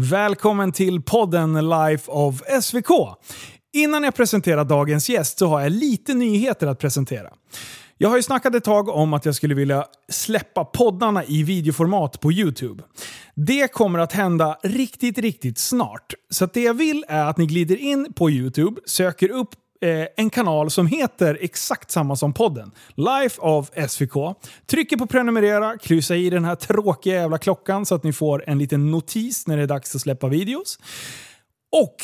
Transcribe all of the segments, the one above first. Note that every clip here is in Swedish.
Välkommen till podden Life of SVK. Innan jag presenterar dagens gäst så har jag lite nyheter att presentera. Jag har ju snackat ett tag om att jag skulle vilja släppa poddarna i videoformat på YouTube. Det kommer att hända riktigt, riktigt snart. Så att det jag vill är att ni glider in på YouTube, söker upp Eh, en kanal som heter exakt samma som podden. Life of SVK. Trycker på prenumerera, kryssa i den här tråkiga jävla klockan så att ni får en liten notis när det är dags att släppa videos. Och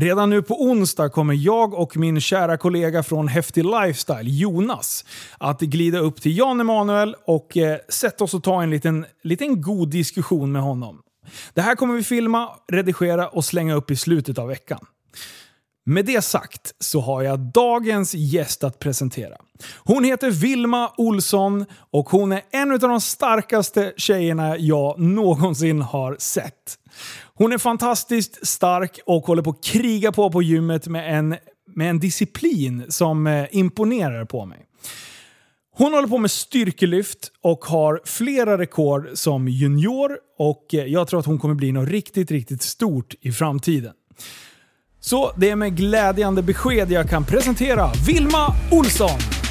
Redan nu på onsdag kommer jag och min kära kollega från Häftig Lifestyle, Jonas, att glida upp till Jan Emanuel och eh, sätta oss och ta en liten, liten god diskussion med honom. Det här kommer vi filma, redigera och slänga upp i slutet av veckan. Med det sagt så har jag dagens gäst att presentera. Hon heter Vilma Olsson och hon är en av de starkaste tjejerna jag någonsin har sett. Hon är fantastiskt stark och håller på att kriga på på gymmet med en, med en disciplin som eh, imponerar på mig. Hon håller på med styrkelyft och har flera rekord som junior och eh, jag tror att hon kommer bli något riktigt, riktigt stort i framtiden. Så det är med glädjande besked jag kan presentera Vilma Olsson!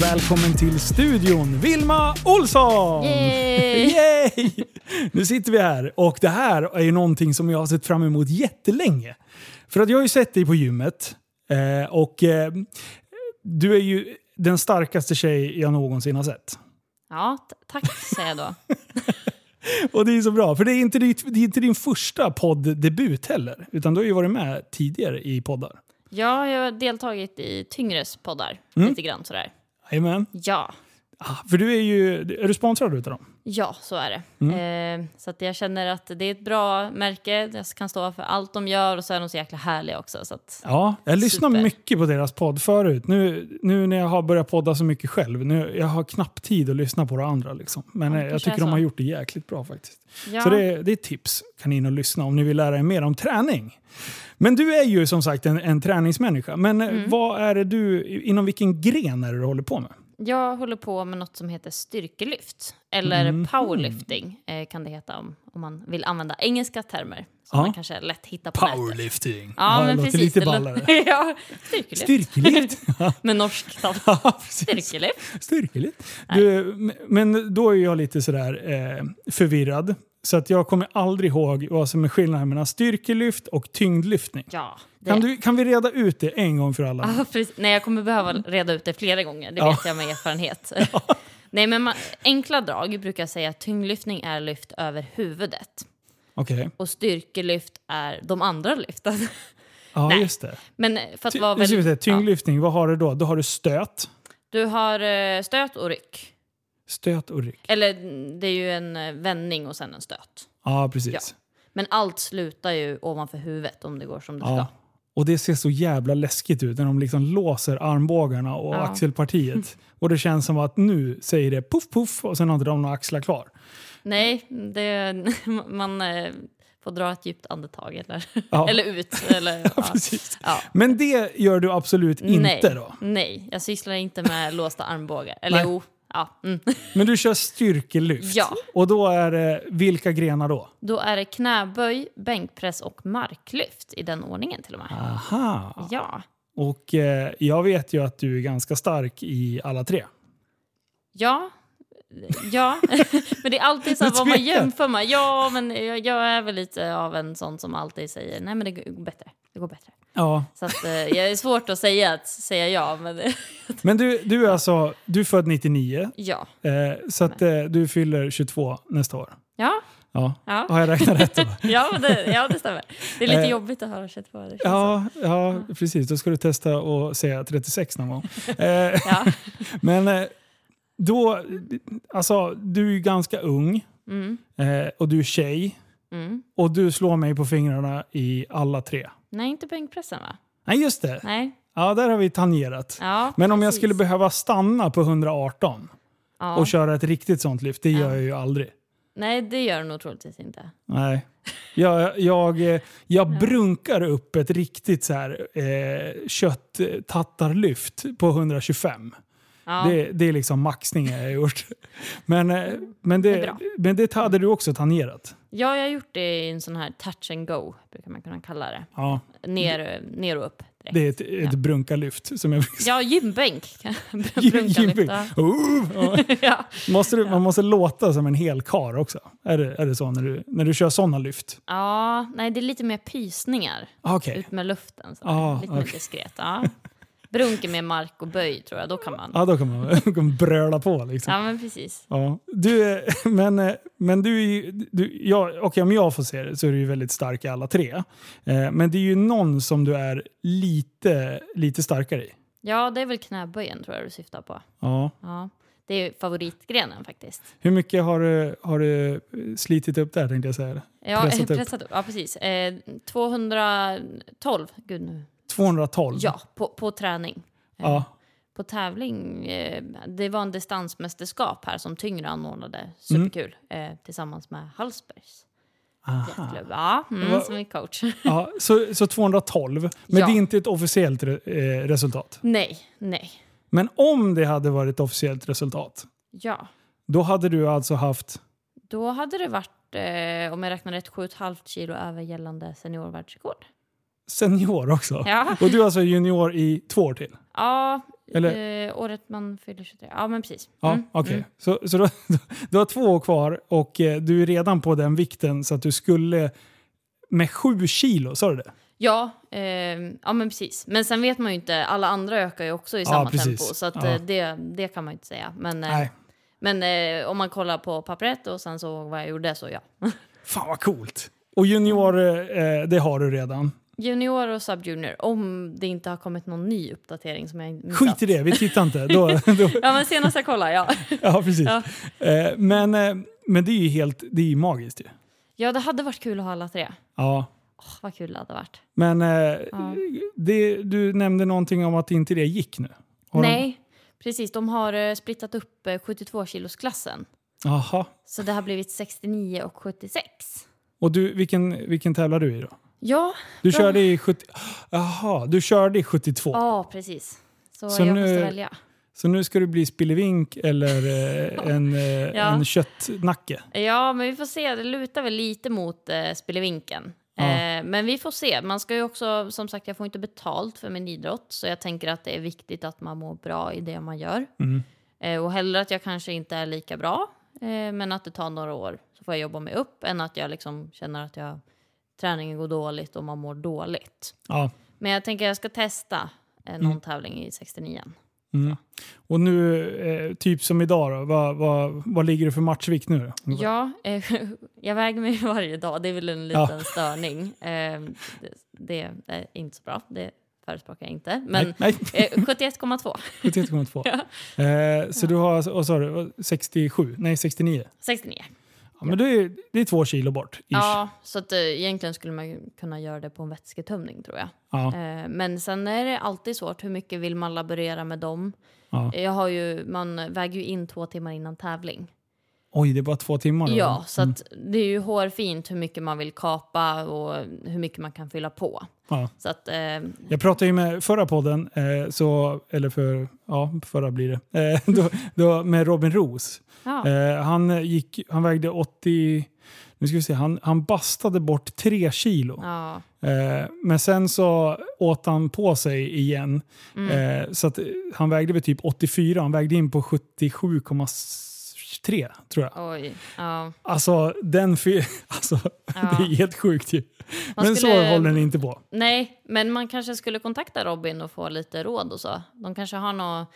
Välkommen till studion, Vilma Olsson! Yay! Yay! Nu sitter vi här och det här är ju någonting som jag har sett fram emot jättelänge. För att jag har ju sett dig på gymmet eh, och eh, du är ju den starkaste tjej jag någonsin har sett. Ja, tack säger jag då. Och det är så bra, för det är inte, ditt, det är inte din första podddebut heller. Utan du har ju varit med tidigare i poddar. Ja, jag har deltagit i Tyngres poddar. Mm. Lite grann sådär. Jajamän. Ja, Ah, För du är ju, är du sponsrad utav dem? ja så är det. Mm. Eh, så att jag känner att det är ett bra märke. Jag kan stå för allt de gör och så är de så jäkla härliga också. Så att, Ja, jag lyssnar Super. mycket på deras podd förut. Nu, nu när jag har börjat podda så mycket själv, nu, jag har knappt tid att lyssna på det andra. Liksom. Men Ja, eh, jag tycker de har gjort det jäkligt bra faktiskt. ja, Så det, det är tips. Kan ni in och lyssna om ni vill lära er mer om träning. Men du är ju som sagt en, en träningsmänniska. Men eh, Mm. vad är det du, inom vilken gren är det du håller på med? jag håller på med något som heter styrkelyft. Eller Mhm. powerlifting eh, kan det heta om, om man vill använda engelska termer. Som Ja. man kanske lätt hittar på nätet. Powerlifting. Ja, det men precis. lite ballare. ja, styrkelyft. Styrkelyft. med. Ja, precis. Styrkelyft. Styrkelyft. Du, men då är jag lite sådär eh, förvirrad. Så att jag kommer aldrig ihåg vad som är skillnaden mellan styrkelyft och tyngdlyftning. Ja, det. Kan, du, kan vi reda ut det en gång för alla? Ja, precis. Nej, jag kommer behöva reda ut det flera gånger. Det Ja. vet jag med erfarenhet. Nej, men man, enkla drag brukar jag säga att tyngdlyftning är lyft över huvudet. Okej, Och styrkelyft är de andra lyften. ja Nej. just det. Men för att Ty, vara väldigt... Ja. tyngdlyftning, vad har du då? Då har du stöt. Du har eh, stöt och ryck. Stöt och ryck. Eller det är ju en eh, vändning och sen en stöt. Ja, precis. Ja. Men allt slutar ju ovanför huvudet om det går som det Ja. ska. Och det ser så jävla läskigt ut när de liksom låser armbågarna och Ja. axelpartiet. Och det känns som att nu säger det puff puff och sen har inte de några axlar kvar. Nej, det, man eh, får dra ett djupt andetag eller, Ja. eller ut. Eller, ja. Precis. Men det gör du absolut inte nej, då? Nej, jag sysslar inte med låsta armbågar. Eller Nej. jo, ja. Mm. Men du kör styrkelyft? Ja. Och då är det vilka grenar då? Då är det knäböj, bänkpress och marklyft i den ordningen till och med. Aha! Ja. Och eh, jag vet ju att du är ganska stark i alla tre. Ja. Ja, men det är alltid så här vad man jämför med. Ja, men jag, jag är väl lite av en sån som alltid säger nej men det går bättre. Det går bättre. Ja. Så att, eh, jag är svårt att säga, att säga ja, men Men du, du är alltså du är född 99, ja. eh, så att eh, du fyller 22 nästa år. Ja, Ja. ja. Har jag räknat rätt då? Ja, det, ja, det stämmer. Det är lite Eh, jobbigt att höra 22. Det Ja, ja, precis. Då ska du testa att säga 36 någon gång. Eh. Ja. Men eh, då, alltså du är ganska ung Mm, eh, och du är tjej mm. och du slår mig på fingrarna i alla tre. Nej, inte bänkpressen va? Nej, just det. Nej. Ja, där har vi tangerat. Ja, Men om jag skulle behöva stanna på 118 ja. och köra ett riktigt sånt lyft, det gör Ja. jag ju aldrig. Nej, det gör det nog troligtvis inte. Nej. Jag, jag, eh, jag brunkar upp ett riktigt så här, eh, köttattarlyft på 125. Ja. Det, det är liksom maxningen jag har gjort. Men, eh, men, Det det, men det hade du också tangerat. ja, jag har gjort det i en sån här touch and go, brukar man kunna kalla det. Ja, Ner, ner och upp. Direkt. det är ett, ett Ja. brunkarlyft. Som jag. Ja, gymbänk. Gym- Brunkarlyft, ja. Oh, ja. Måste du, man måste låta som en hel kar också. Är det, är det så när du, när du kör sådana lyft? ja, nej det är lite mer pysningar. Ah, Okej. Ut med luften. Så. Ah, lite mer okej. diskret. Ja. Brunker med mark och böj tror jag, då kan man. Ja, då kan man, kan man bröla på liksom. Ja, men precis. Ja. Du, är- men, eh, men du. Du, ja, okej, om jag får se det så är du ju väldigt stark i alla tre. Eh, men det är ju någon som du är lite, lite starkare i. Ja, det är väl knäböjen tror jag du syftar på. Ja. Ja. Det är favoritgrenen faktiskt. Hur mycket har du, har du slitit upp där tänkte jag säga? Ja, Pressat upp. pressat upp. Ja, precis. Eh, 212. Gud nu. 212? Ja, på, på träning. Eh, Ja. På tävling. Eh, det var en distansmästerskap här som Tyngre anordnade. Mm. Superkul. Eh, tillsammans med Hallsbergs jätteklubb. Ja, mm, som är coach. Ja, så, så 212. Men Ja. det är inte ett officiellt re, eh, resultat. nej, nej. Men om det hade varit ett officiellt resultat, Ja. då hade du alltså haft... Då hade det varit, eh, om jag räknar rätt, 7,5 kilo över gällande seniorvärldsrekord. Senior också. Ja. Och du är alltså junior i två år till? Ja, Eller- eh, året man fyller 23. Ja, men precis. Ja, Mm, okej. mm. Så, så du, du har två år kvar och eh, du är redan på den vikten så att du skulle med sju kilo, sa du det? Ja, eh, ja, men precis. Men sen vet man ju inte, alla andra ökar ju också i samma precis. tempo. Så att, Ja. eh, det, det kan man ju inte säga. Men, eh, Nej. men eh, om man kollar på pappret och sen så vad jag gjorde så ja. Fan vad coolt! Och junior, eh, det har du redan. Junior och subjunior, om det inte har kommit någon ny uppdatering som jag missat. Skit i det, vi tittar inte. Då, då, Ja, men senast jag kollade, ja. ja, precis. Ja. Eh, men, eh, men det är ju helt det är ju magiskt ju. Ja, det hade varit kul att ha alla tre. Ja. Åh, vad kul det hade varit. Men eh, Ja. det, du nämnde någonting om att inte det gick nu. Har de- Nej, precis. De har eh, splittat upp eh, 72-kilosklassen. Jaha. Så det har blivit 69 och 76. Och du, vilken, vilken tävlar du i då? Ja, Du Bra. körde i 70... Jaha, du körde i 72. ja precis. Så, Så jag nu- måste välja. Så nu ska du bli spillevink eller eh, en, eh, Ja. en köttnacke. Ja, men vi får se. Det lutar väl lite mot eh, spelevinken. Ja. Eh, men vi får se. Man ska ju också, som sagt, jag får inte betalt för min idrott. Så jag tänker att det är viktigt att man mår bra i det man gör. Mm. Eh, och hellre att jag kanske inte är lika bra, men att det tar några år så får jag jobba mig upp, än att jag liksom känner att jag, träningen går dåligt och man mår dåligt. Ja. Men jag tänker jag ska testa eh, någon tävling i 69. Mm. Och nu, eh, typ som idag då, vad, vad, vad ligger du för matchvikt nu? då? Ja, eh, jag väger mig varje dag. Det är väl en Ja. liten störning. Eh, det, det är inte så bra. Det förespråkar jag inte. Men Nej, nej. eh, 71,2. 71,2. Ja. Eh, så du har, vad sa du, 67? Nej, 69. 69. Ja, men det är, det är två kilo bort. Ish. Ja, så att, eh, egentligen skulle man kunna göra det på en vätsketömning tror jag. Ja, Eh, men sen är det alltid svårt. Hur mycket vill man laborera med dem? ja. Jag har ju, man väger ju in två timmar innan tävling. Oj, det är bara två timmar? då? Ja, så Mm. att det är ju hårfint hur mycket man vill kapa och hur mycket man kan fylla på. Ja. Så att, eh, Jag pratade ju med förra podden, eh, så, eller för, ja, förra blir det, eh, då, då, med Robin Roos. ja. Eh, han, gick, han vägde 80, nu ska vi se, han, han bastade bort tre kilo. ja. Eh, men sen så åt han på sig igen. Mm. Eh, så att han vägde väl typ 84, han vägde in på 77,3 tror jag. Oj. Ja. Alltså, den alltså Ja. det är helt sjukt ju. Man Men skulle- så håller den inte på. Nej, men man kanske skulle kontakta Robin och få lite råd och så. De kanske har något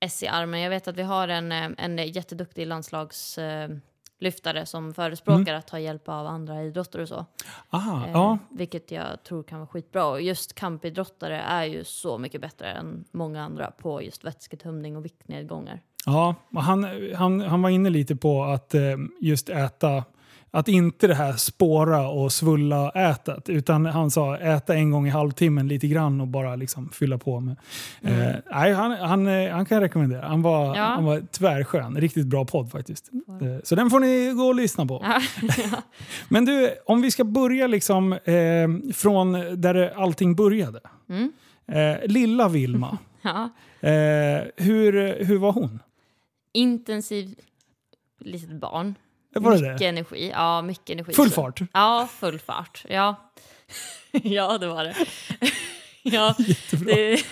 S i armen. Jag vet att vi har en, eh, en jätteduktig landslagslyftare som förespråkar att ta hjälp av andra idrotter och så. Aha, Eh, ja. Vilket jag tror kan vara skitbra. Och just kampidrottare är ju så mycket bättre än många andra på just vätsketömning och viktnedgångar. Ja, han, han, han var inne lite på att eh, just äta att inte det här spåra och svulla ätat. Utan han sa äta en gång i halvtimmen lite grann och bara liksom fylla på med. Eh, nej, han, han, eh, han kan jag rekommendera. Han var, Ja. han var tvärskön. Riktigt bra podd faktiskt. Eh, så den får ni gå och lyssna på. Ja. Men du, om vi ska börja liksom eh, från där allting började. Mm. Eh, lilla Vilma, eh, hur, hur var hon? Intensiv litet barn. Var det mycket det? energi. Ja, mycket energi. Full fart? Ja, full fart. Ja, ja det var det. ja, Jättebra. det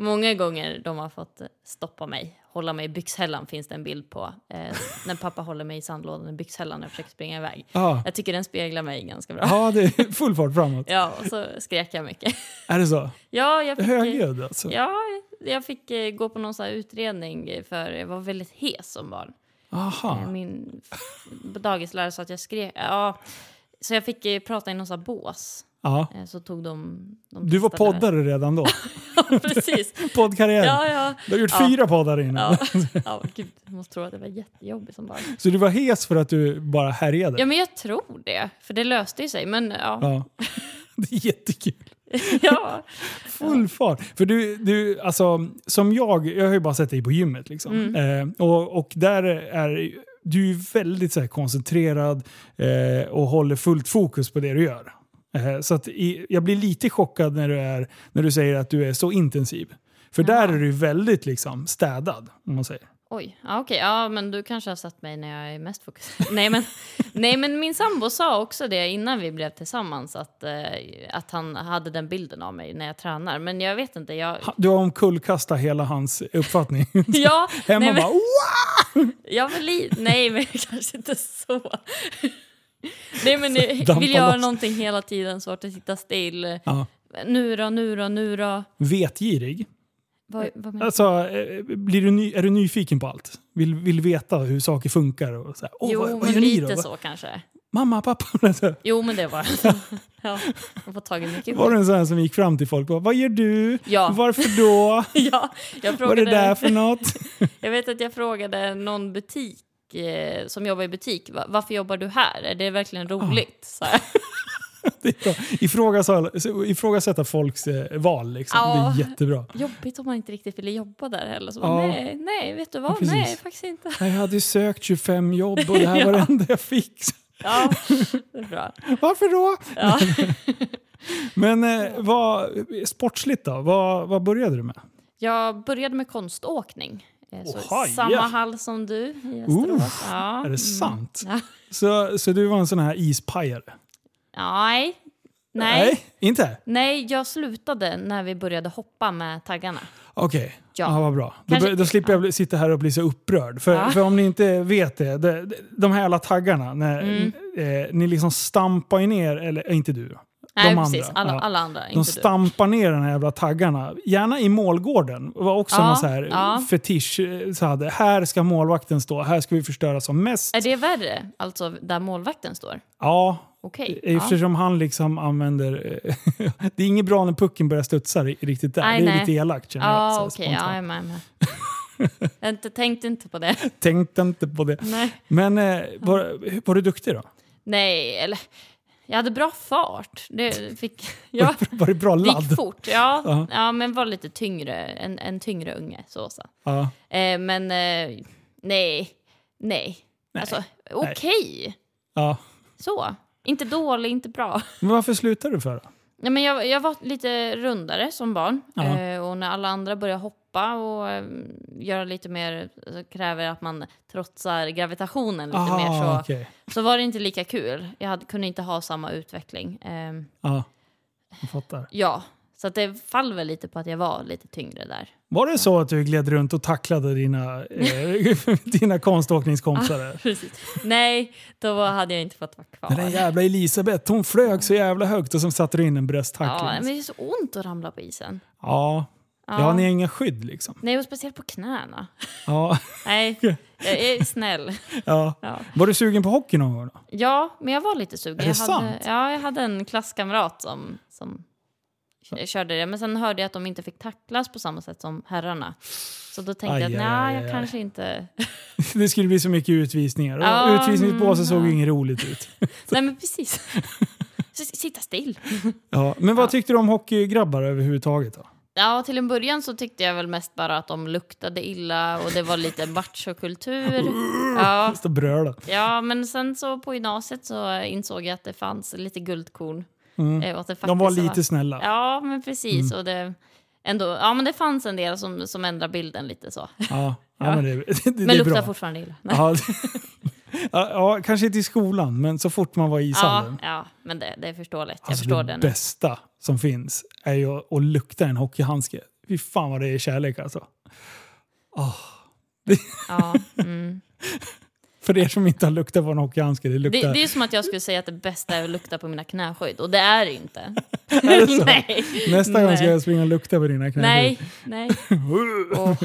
många gånger de har fått stoppa mig. Hålla mig i byxhällan finns det en bild på. Eh, när pappa håller mig i sandlådan i byxhällan när jag försöker springa iväg. Ja. Jag tycker den speglar mig ganska bra. ja, det är full fart framåt. Ja, och så skrek jag mycket. Är det så? Ja, jag fick, Högljudd alltså? ja, jag fick eh, gå på någon utredning för jag var väldigt hes som barn. Eh, Aha. Min f- dagislärare sa att jag skrek. Ja, så jag fick eh, prata i någon sån här bås. Ja. Eh, Så tog de... de Du var poddare redan då? Ja, precis. Poddkarriär? Ja, ja. Du har gjort Ja. fyra poddar innan. Ja, ja gud, jag måste tro att det var jättejobbigt som barn. Så du var hes för att du bara härjade? Ja, men jag tror det. För det löste ju sig. Men ja. Ja. Det är jättekul. ja. Full fart. För du, du, alltså, som jag, jag har ju bara sett dig på gymmet. Liksom. Mm. Eh, och, och där är du är väldigt så här, koncentrerad eh, och håller fullt fokus på det du gör. Eh, så att jag blir lite chockad när du, är, när du säger att du är så intensiv. För där är du väldigt liksom, städad, om man säger. Oj, ja, okej. Ja, men du kanske har sett mig när jag är mest fokuserad. nej, men, nej, men min sambo sa också det innan vi blev tillsammans. Att, eh, att han hade den bilden av mig när jag tränar. Men jag vet inte. Jag, Du har omkullkastat hela hans uppfattning. ja, Hemma nej, men, bara wow! Ja, men li- nej, men kanske inte så. Nej, men nu Dampa vill göra någonting hela tiden, svårt att sitta still. Ja. Nu då, nu då, nu då. Vetgirig. Vad, vad? Alltså, eh, blir du ny, är du nyfiken på allt? Vill, vill veta hur saker funkar? Och så här, Jo, vad, vad men lite så kanske. Mamma, pappa. Så, Jo, men det var. Ja, jag tag i mycket Var du en sån här som gick fram till folk och vad gör du? Ja. Varför då? Ja, jag Vad är det där frågade... för något? Jag vet att jag frågade någon butik eh, som jobbar i butik. "Va- Varför jobbar du här? Är det verkligen roligt? Så här. Det är bra. Ifrågasätta, ifrågasätta folks eh, val. Liksom. Ja. Det är jättebra. Jobbigt om man inte riktigt ville jobba där heller. Så Ja. nej, nej, vet du Ja, vad? precis. nej, faktiskt inte. Jag hade sökt 25 jobb och det här var det Ja. enda jag fick. Ja, bra. Varför då? Ja. Men eh, vad, sportsligt då? Vad, vad började du med? Jag började med konståkning. Eh, Så samma hall som du i Västerås. Ja. är det mm. sant? Ja. Så, så du var en sån här ispajare? Nej. Nej. Nej, inte? Nej, jag slutade när vi började hoppa med taggarna. Okej, ja. Ja. vad bra. Då, Kanske- då slipper jag bli- sitta här och bli så upprörd. För, Ja. för om ni inte vet det, de, de här alla taggarna, när, Mm. eh, ni liksom stampar ju ner, eller eh, inte du då. Nej, de precis. andra. Alla, ja. alla andra, De inte du. stampar ner de här jävla taggarna, gärna i målgården. Det var också Ja, någon så här ja. fetisch. eh, Så hade, här ska målvakten stå, här ska vi förstöra som mest. Är det värre? Alltså där målvakten står? Ja, Okej. Ja. eftersom han liksom använder... eh, det är inget bra när pucken börjar studsa ri- riktigt där. Nej, det är nej. lite elakt känner jag. så Ja. Ja, jag med. Jag inte, tänkte inte på det. Tänkte inte på det. Nej. Men eh, var, var du duktig då? Nej, eller... Jag hade bra fart. Det fick... Ja, Var det bra ladd? gick fort. Ja, Ja. ja, men var lite tyngre. En, en tyngre unge. Så, så. Ja. Eh, men eh, nej, nej. Alltså, okej. ja. Så. Inte dålig, inte bra. Men varför slutade du för då? Nej, men jag, jag var lite rundare som barn. Ja. Eh, och när alla andra började hoppa och eh, göra lite mer, så kräver att man trotsar gravitationen lite Aha, mer så, okej. så var det inte lika kul. Jag hade, kunde inte ha samma utveckling. Eh, Ja, jag fattar. ja, så att det fall väl lite på att jag var lite tyngre där. Var det så att du gled runt och tacklade dina, eh, dina konståkningskompisar? Precis. Nej, då hade jag inte fått vara kvar. Den där jävla Elisabeth, hon flög så jävla högt och så satte du in en brösttackling. Ja, men det är så ont att ramla på isen. Ja, Ja. ja ni har inga skydd liksom. Nej, och speciellt på knäna. Ja, Nej, jag är snäll. ja. Ja. Var du sugen på hockey någon gång då? Ja, men jag var lite sugen. Är det jag hade, sant? Ja, jag hade en klasskamrat som, som körde det. Men sen hörde jag att de inte fick tacklas på samma sätt som herrarna. Så då tänkte Aj, jag att nej, jag aj. kanske inte... Det skulle bli så mycket utvisningar. Och Ja, utvisningsbåset såg mm, ju ja. inget roligt ut. nej men precis. Sitta still. Ja, men vad tyckte du om hockeygrabbar överhuvudtaget? Då? Ja, till en början så tyckte jag väl mest bara att de luktade illa och det var lite machokultur. Ja, och ja, men sen så på gymnasiet så insåg jag att det fanns lite guldkorn. Mm. Eh, och att det De var faktiskt lite snälla. Ja, men precis. Mm. Och det, ändå, ja, men det fanns en del som, som ändrade bilden lite så. Ja, ja, Ja. men det, det, det Men luktar bra. fortfarande illa. Ja, ja, ja, kanske inte i skolan, men så fort man var i Ja, ishallen. ja, men det, det är förståeligt. Jag Alltså förstår det det bästa som finns är ju att, att lukta en hockeyhandske. Fy fan vad det är kärlek alltså. Åh, Ja, mm. för er som inte har luktat på en hockeyhandske, det det, luktar... det är som att jag skulle säga att det bästa är att lukta på mina knäskydd. Och det är det inte. Är det nej, Nästa gång ska nej. jag springa och lukta på dina knän. nej, nej. Åh,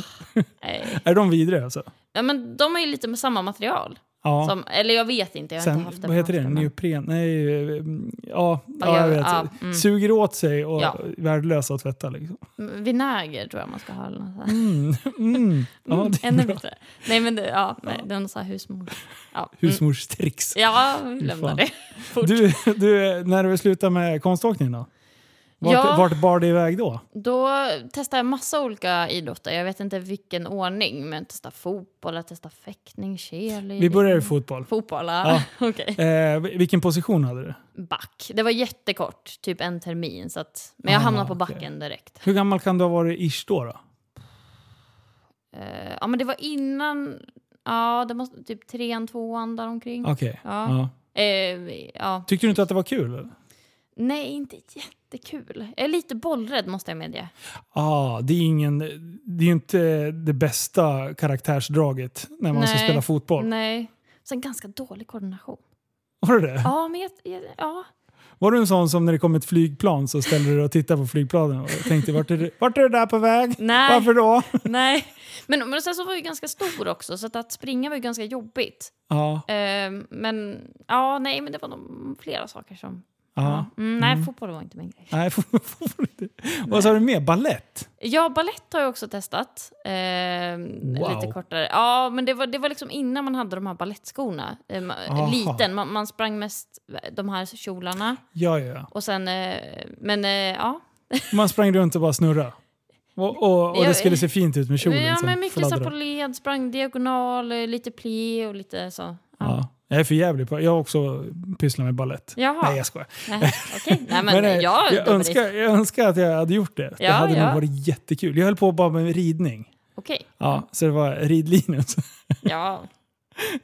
nej. Är de vidriga alltså? Ja, men de är ju lite med samma material. Ja. Som, eller jag vet inte, jag har Sen, inte haft det vad heter det? Neopren? Nej, eh, ja, ja jag- vet. ja, mm. Suger åt sig och Ja. värdelösa att tvätta liksom. Mm, Vinäger tror jag man ska ha. Eller något sånt. Mm, mm. Ja, Mm, det är ännu bättre. Nej men det, ja, nej, det är någon sån här husmor. Ja, mm. Husmorstricks. ja vi lämnar det. Fort. Du, du, när du slutar med konståkning då? Vart, Ja. vart bar det iväg då? Då testade jag massa olika idrotter. Jag vet inte vilken ordning. Men jag testade fotboll, jag testade fäktning, cheerleading. Vi börjar i fotboll. Fotboll, ja. Okej. Eh, vilken position hade du? Back. Det var jättekort, typ en termin. Så att, men jag Ah, hamnade på backen direkt. Hur gammal kan du ha varit ish då? då? Eh, ja men det var innan, ja det måste, typ trean, tvåan däromkring. Okej. Ja. Ja. Eh, ja. Tyckte du inte att det var kul? eller? Nej, inte jättekul. Jag är lite bollrädd måste jag medge. Ah, det är ingen, det är inte det bästa karaktärsdraget när man ska Nej. spela fotboll. Nej. Sen ganska dålig koordination. Var det det? Ja, men jag, jag, ja. Var du en sån som när det kom ett flygplan så ställde du dig och tittade på flygplanen och tänkte vart är det, vart är det där på väg? Nej. Varför då? Nej. Men, men sen så var jag ju ganska stor också, så att, att springa var ju ganska jobbigt. Ja, Ehm, men ja, nej, men det var nog flera saker som... ja. Mm, nej, fotboll var inte min grej. Nej, får inte. Vad sa du mer? Ballett? Ja, ballett har jag också testat. Ehm, Wow. Lite kortare. Ja, men det var, det var liksom innan man hade de här ballettskorna. Aha. liten. Man, man sprang mest de här kjolarna. Ja, ja. Och sen, eh, men eh, ja. Man sprang runt och bara snurra. Och, och, och det skulle se fint ut med kjolen ja, men mycket så på led, sprang diagonal, eh, lite pli och lite så. Ja. Ja. Jag är för jävlig på Jag har också pysslat med ballett. Jaha. Nej, jag skojar. Nej, Okej, nej men, eh, jag, jag, önskar, jag önskar att jag hade gjort det. det Ja, hade ja. nog varit jättekul. Jag höll på bara med ridning. Okej, Ja, så det var ridlinus. ja.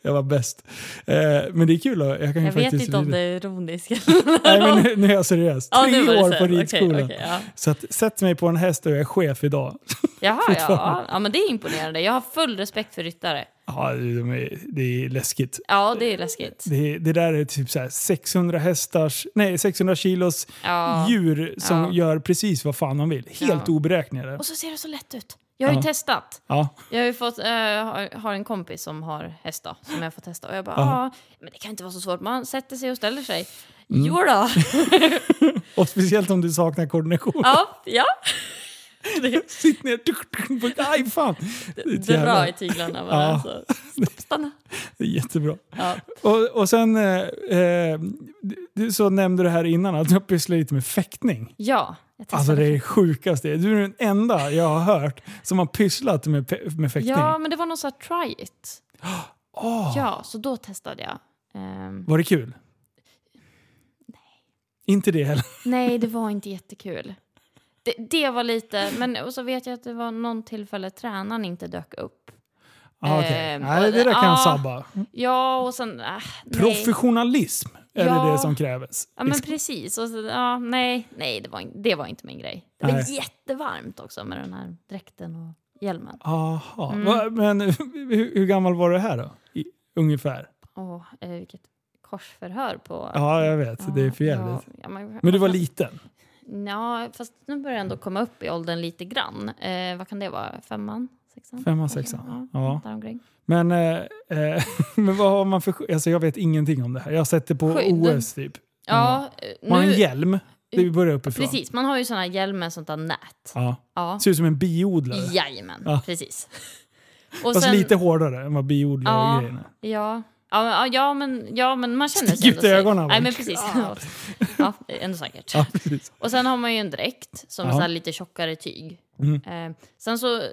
Jag var bäst. Eh, men det är kul. Att, jag kan Jag vet inte om det är ironiskt. Nej, men nu, nu är jag seriös. Ja, Tre det år på ridskolan. okej, ja. Så att, sätt mig på en häst och jag är chef idag. Jaha, ja. ja, men det är imponerande. Jag har full respekt för ryttare. Ja, de är, det är läskigt. Ja, det är läskigt. Det, det där är typ så här 600 hästars, nej 600 kilos Ja. djur som Ja. gör precis vad fan de vill. Helt Ja. oberäkneliga. Och så ser det så lätt ut. Jag har ju testat. Ja, Jag har ju fått, eh, har, en kompis som har hästar som jag får testa. Och jag bara, Ja. ja, men det kan inte vara så svårt. Man sätter sig och ställer sig. Mm. Jo då. och speciellt om du saknar koordination. ja, ja. Sitt ner, aj fan. Dra i tyglarna bara. Ja. Så. Stopp, stanna. Det är jättebra. Ja. Och, och sen eh, eh, du, så nämnde du här innan att du har pysslat lite med fäktning. ja. Alltså det är sjukaste. Du är den enda jag har hört som har pysslat med, med fäktning. Ja, men det var någon sån här try it. Åh, Ja, så då testade jag. Ehm, Var det kul? Inte det heller. nej, det var inte jättekul. Det, det var lite, men och så vet jag att det var någon tillfälle tränaren inte dök upp. Ah, okay. Ehm, Nej, det där kan ja. sabba. Ja, och sen... Äh. Professionalism är Ja. det det som krävs. Ja, men Liksom. precis. Och så, ja, nej, nej det, var, det var inte min grej. Det var Nej. jättevarmt också med den här dräkten och hjälmen. Aha. Mm. Va, men hur, hur gammal var du här då? I, ungefär? Åh, eh, vilket korsförhör på... Ja, jag vet. det är för jävligt. Ja, ja, men, Men du var liten? Ja, fast nu börjar jag ändå komma upp i åldern lite grann. Eh, vad kan det vara? Femman? Sexan? Femman, sexan. Ja, Ja. Men, eh, eh, men vad har man för Alltså jag vet ingenting om det här. Jag har sett det på Skydd. OS typ. Ja, eh, Man har en hjälm. Vi börjar uppifrån. Precis, man har ju såna här hjälm med sånt där nät. Ja. Ja, Ser ut som en biodlare. jajamän, Ja. precis. Och Fast sen- lite hårdare än vad biodlare-grejerna Ja. Ja, men- ja, ja, men, ja, men man känner Stick ut ändå sig- ögonen, Nej, men precis. Ja, ja, ändå säkert. Ja, precis. Och sen har man ju en dräkt som Ja. så här lite tjockare tyg. Mm. Eh, sen så eh,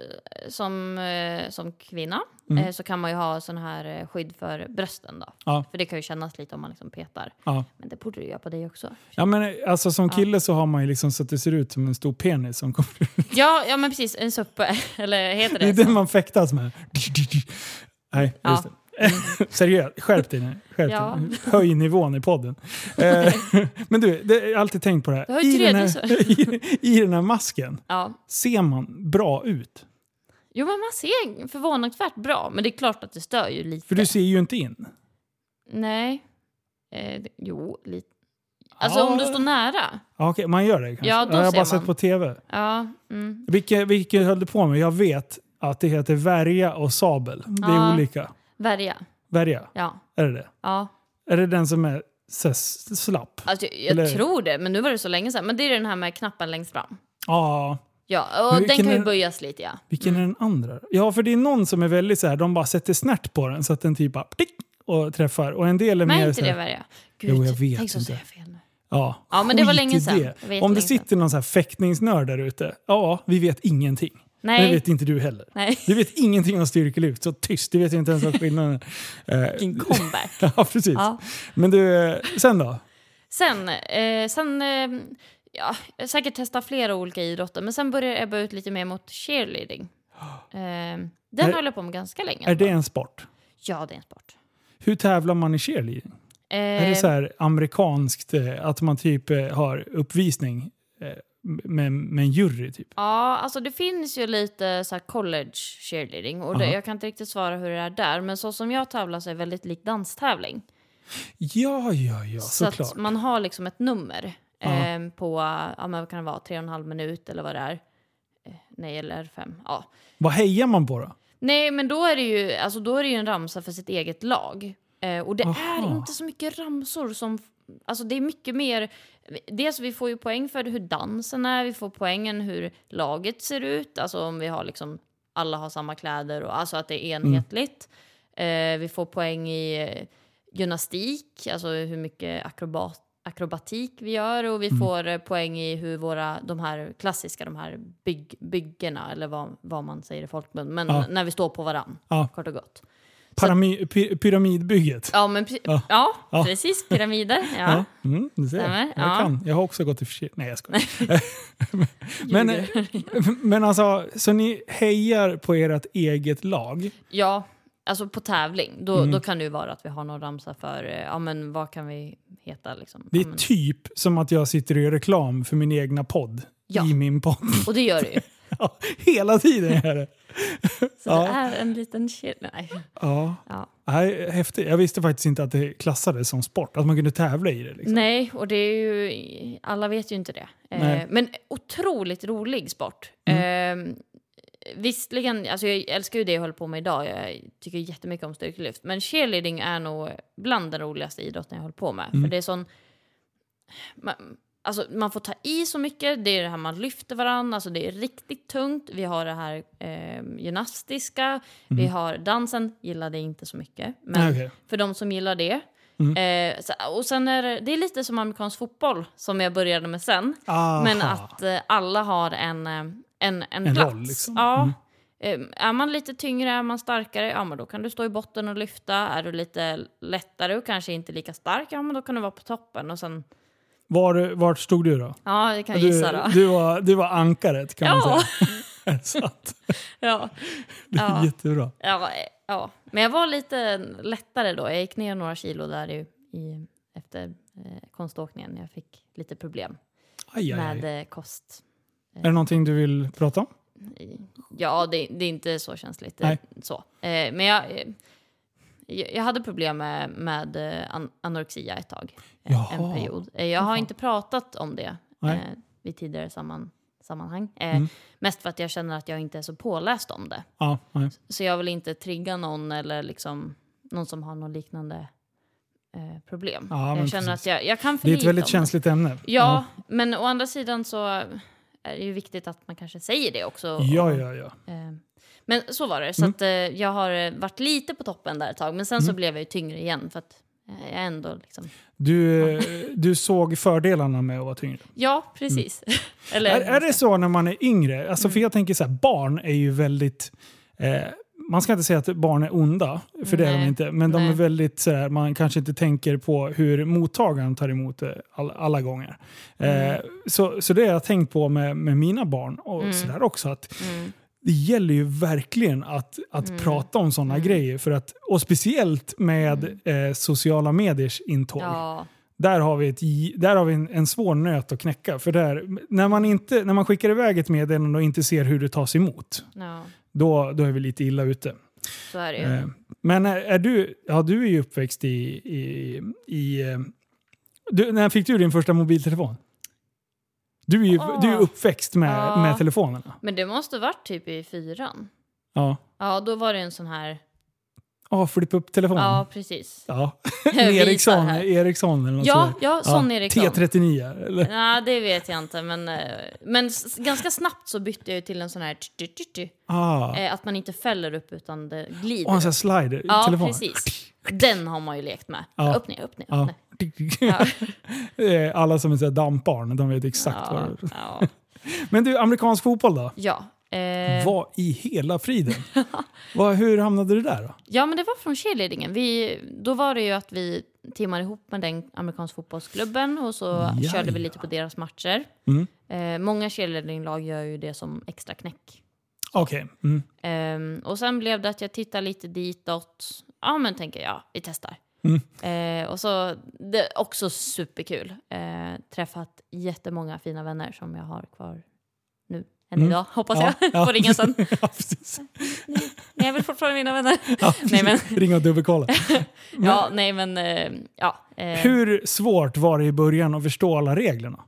som, eh, som kvinna Mm. eh, så kan man ju ha sån här eh, skydd för brösten då. Ja. För det kan ju kännas lite om man liksom petar. Ja. Men det borde du göra på dig också. ja, men alltså som kille så har man ju liksom så att det ser ut som en stor penis som kommer Ja, ja men precis. En suppe. Eller heter det, Det är så? den man fäktas med. Nej, Ja. just det. Seriöst, skärp dig nu. Skärp Ja. dig. Höj nivån i podden. Eh, Men du, det, jag har alltid tänkt på det här. I den här, i, I den här masken, Ja. ser man bra ut? Jo, men man ser förvånansvärt bra. Men det är klart att det stör ju lite. För du ser ju inte in. Nej. Eh, jo, lite. Alltså Ja. om du står nära. Ja, Okej, man gör det kanske? Ja, då jag har bara sett man. på tv. Ja. Mm. Vilket, vilket höll du på med? Jag vet att det heter värja och sabel. Det är Ja. olika. Värja. Värja, Ja. är det det? Ja. Är det den som är så slapp? Alltså, jag Eller- tror det, men nu var det så länge sedan. Men det är den här med knappen längst fram. Ja. Ja, Men och den kan ju är- böjas lite ja. Vilken är den andra? Ja, för det är någon som är väldigt så här, de bara sätter snärt på den så att den typ bara tick, och träffar. Och en del är Nej, mer inte så det här, värja. Gud, Jo, jag vet tänk så säger jag fel nu. Ja, Ja, men det var länge sedan. det. Det Om det sitter någon så här fäktningsnörd där ute, ja, vi vet ingenting. Nej. Det vet inte du heller. Nej. Du vet ingenting om styrkelyft, så tyst. Du vet inte ens vad skillnaden är. Vilken Eh, comeback. Ja, precis. Ja. Men du, eh, sen då? Sen, eh, sen eh, ja, säkert testat flera olika idrotter, men sen började jag ebba ut lite mer mot cheerleading. Eh, den Är- höll jag på med ganska länge. Är det en sport? Ja, det är en sport. Hur tävlar man i cheerleading? Är det Eh, så här amerikanskt, eh, att man typ eh, har uppvisning eh, med, med en jury? Typ? Ja, alltså det finns ju lite så college cheerleading och det, jag kan inte riktigt svara hur det är där, men så som jag tävlar så är det väldigt lik danstävling. Ja, ja, ja, så såklart. man har liksom ett nummer eh, på, ja men vad kan det vara, tre och en halv minut eller vad det är. Eh, nej, eller fem. Ja. Vad hejar man på då? Nej, men då är det ju, alltså, då är det ju en ramsa för sitt eget lag. Eh, och det Aha. är inte så mycket ramsor som... Alltså det är mycket mer... Dels vi får ju poäng för hur dansen är, vi får poängen hur laget ser ut. Alltså om vi har liksom... Alla har samma kläder och alltså att det är enhetligt. Eh, vi får poäng i eh, gymnastik, alltså hur mycket akrobat, akrobatik vi gör. Och vi får eh, poäng i hur våra, de här klassiska, de här bygg, byggena, eller vad, vad man säger i folkmun. Men Ja. när vi står på varann, Ja. kort och gott. Parami- py- pyramidbygget? Ja, men Ja. ja. Ja. precis. Pyramider. Ja. Ja, mm, du ser. Stämmer, Jag ja. kan. Jag har också gått i för Nej, jag skojar. men, men alltså, så ni hejar på ert eget lag? ja, alltså på tävling. Då, Mm. då kan det ju vara att vi har någon ramsa för, eh, ja men vad kan vi heta liksom. Det Ja, är men, typ som att jag sitter och gör reklam för min egna podd. Ja. I min podd. och det gör det ju. Ja, Hela tiden jag det. Så Ja. det är en liten shit. Nej. Ja. Ja. Nej, häftigt. Jag visste faktiskt inte att det klassades som sport, att man kunde tävla i det. Liksom. Nej, och det är ju, alla vet ju inte det. Nej. Eh, men otroligt rolig sport. Mm. Eh, visserligen, alltså jag älskar ju det jag håller på med idag. Jag tycker jättemycket om styrkelyft. Men cheerleading är nog bland den roligaste idrotten jag håller på med. Mm. För det är sån... Man, alltså man får ta i så mycket. Det är det här man lyfter varandra. Alltså det är riktigt tungt. Vi har det här eh, gymnastiska. Vi har dansen. Gillade inte så mycket. Men okej. för de som gillar det. Mm. Eh, så, och sen är det, det är lite som amerikansk fotboll som jag började med sen. Aha. Men att eh, alla har en, eh, en, en, En plats. roll, liksom. Ja. Mm. Eh, är man lite tyngre, är man starkare, ja men då kan du stå i botten och lyfta. Är du lite lättare och kanske inte lika stark, ja men då kan du vara på toppen. Och sen, Var, vart stod du då? ja, det kan jag Du, gissa då. du, var, du var ankaret kan man Ja. säga. Så att, ja. det är Ja. jättebra. Ja, ja, men jag var lite lättare då. Jag gick ner några kilo där i, i, efter eh, konståkningen. Jag fick lite problem Aj, aj, aj. med eh, kost. Är det någonting du vill prata om? Ja, det, det är inte så känsligt. Nej. eh, Så. Eh, men jag, eh, jag hade problem med, med eh, an- anorexia ett tag. eh, Jaha. En period. Eh, Jag har inte pratat om det eh, vid tidigare samman, sammanhang. Eh, Mm. Mest för att jag känner att jag inte är så påläst om det. Ja. Så jag vill inte trigga någon eller liksom någon som har något liknande eh, problem. Ja, jag känner precis. att jag, jag kan för Det är ett väldigt känsligt ämne. Ja, Men å andra sidan så är det ju viktigt att man kanske säger det också. Ja, ja, ja. Eh, Men så var det. Så Mm. att, eh, jag har eh, varit lite på toppen där ett tag. Men sen så blev jag ju tyngre igen. För att eh, jag ändå liksom... Du, eh, du såg fördelarna med att vara tyngre. Ja, precis. Eller, Är, är det så när man är yngre? Alltså, För jag tänker så här, barn är ju väldigt... Eh, man ska inte säga att barn är onda, för det är de Nej. inte. Men de Nej. är väldigt så här, man kanske inte tänker på hur mottagaren tar emot det alla, alla gånger. Mm. Eh, så, så det har jag tänkt på med, med mina barn och sådär också. Att Mm. Det gäller ju verkligen att, att prata om sådana grejer. För att, och speciellt med eh, sociala mediers intåg. Ja, Där har vi, ett, där har vi en, en svår nöt att knäcka. För där, när, man inte, när man skickar iväg ett meddelande och inte ser hur det tas emot, ja, då, då är vi lite illa ute. så är det. Eh, Men är, är du, ja, du är ju uppväxt i... i, i eh, du, när fick du din första mobiltelefon? Du är ju Åh. du är uppväxt med, Ja. med telefonerna. Men det måste varit typ i fyran. Ja. Ja, då var det en sån här... Ja, flippa upp telefonen. Ja, precis. Ja. Ericsson. Ericsson eller något Ja, sådär. ja, sån Ericsson. T39 eller? Nej, det vet jag inte. Men, eh, men ganska snabbt så bytte jag ju till en sån här... Ah. Eh, Att man inte fäller upp utan det glider. Och en sån här slider ja, precis. Den har man ju lekt med. Ja. Upp, ner, upp, ner. Upp, Ja. ner. Ja. Eh, Alla som är så dampbarn, de vet exakt vad Ja, det ja. Men du, amerikansk fotboll då? ja. Eh, Vad i hela friden? Vad, hur hamnade du där då? ja, men det var från cheerleadingen. Vi, då var det ju att vi teamade ihop med den amerikanska fotbollsklubben och så Ja, körde vi lite på deras matcher. Mm. Eh, många cheerleadinglag gör ju det som extra knäck. Okej. Mm. Ehm, och sen blev det att jag tittade lite ditåt. Ja, men tänker jag, vi testar. Mm. Eh, och så, det är också superkul. Eh, träffat jättemånga fina vänner som jag har kvar nu. Än idag, hoppas Mm. Ja, jag. ja. Får ringa sen. ja, precis. Men jag vill fortfarande mina vänner. Ja, Nej, men- Ringa och dubbelkolla. Ja, nej men, eh, ja. Eh, Hur svårt var det i början att förstå alla reglerna?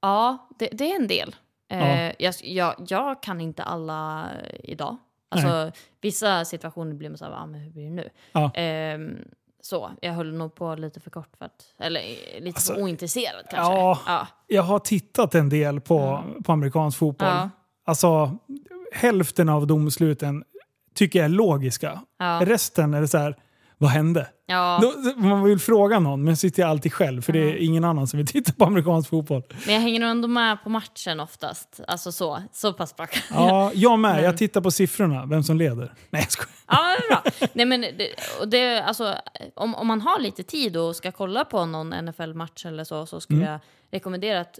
Ja, det, det är en del. Eh, Ja. jag, jag, jag kan inte alla idag. Alltså, vissa situationer blir man så här, ah, men hur blir det nu? Ja. Så, jag höll nog på lite för kort för att, eller eh, lite Alltså, för ointresserad kanske. ja. ja. Jag har tittat en del på, på amerikansk fotboll. Ja. Alltså, hälften av domsluten tycker jag är logiska. Ja. Resten är det så här, vad hände? Ja. Då, man vill fråga någon, men sitter jag alltid själv för det är ingen annan som vill titta på amerikansk fotboll. Men jag hänger ändå med på matchen oftast. Alltså så, så pass bra. Ja, jag med. Jag tittar på siffrorna, vem som leder. Nej, jag skojar. Ja, men bra. Nej, men det, det, alltså, om, om man har lite tid och ska kolla på någon NFL-match eller så, så skulle Mm. jag rekommendera att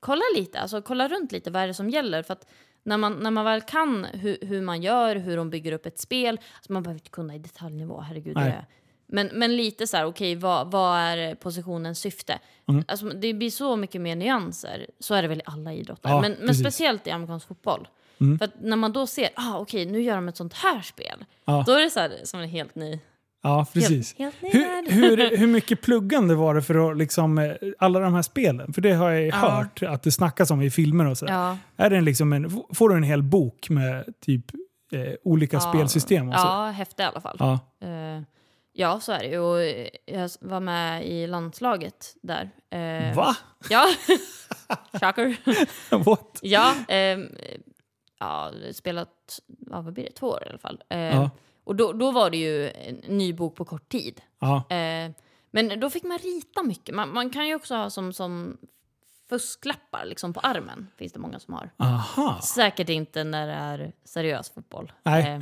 kolla lite, alltså kolla runt lite, vad är det som gäller? För att när man, när man väl kan hur, hur man gör, hur de bygger upp ett spel, alltså man behöver inte kunna i detaljnivå, herregud. Nej. Det, men, men lite så här, okej, vad, vad är positionens syfte? Mm. Alltså, det blir så mycket mer nyanser. Så är det väl i alla idrotter, Ja, men, men speciellt i amerikansk fotboll. Mm. För när man då ser, ah, okej, nu gör de ett sånt här spel. Ja. Då är det så här, som en helt ny... Ja, precis. Helt, helt Hur, hur, hur mycket pluggande var det för att liksom, eh, alla de här spelen? För det har jag ju Ja. hört att det snackas om i filmer och sådär. Ja, Är det liksom en, får du en hel bok med typ eh, olika ja, spelsystem? Och så? Ja, häftigt i alla fall. Ja. Eh, ja, så är det ju. Och jag var med i landslaget där. Eh, Va? Ja. Shocker. What? ja, ehm, ja, spelat, ja, vad blir det, två år i alla fall. Ja. Och då, då var det ju en ny bok på kort tid. Ja. Eh, men då fick man rita mycket. Man, man kan ju också ha som, som fusklappar liksom på armen. Finns det många som har. Aha. Säkert inte när det är seriös fotboll. Nej. Eh,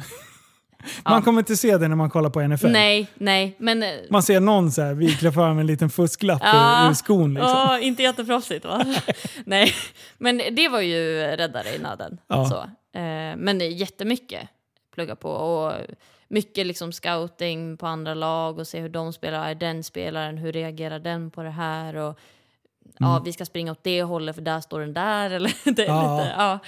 Man kommer inte se det när man kollar på NFL. nej, nej, men... eh, Man ser någon så här vikla fram en liten fusklapp Ja. ur, skon. Liksom. Ja, inte jätteproffsigt va? Nej, men det var ju räddare i nöden. Ja. Så. Eh, men jättemycket plugga på och mycket liksom scouting på andra lag och se hur de spelar. Är den spelaren, hur reagerar den på det här? Och, Ja, vi ska springa åt det hållet för där står den där. Eller, det är Ja. lite, ja.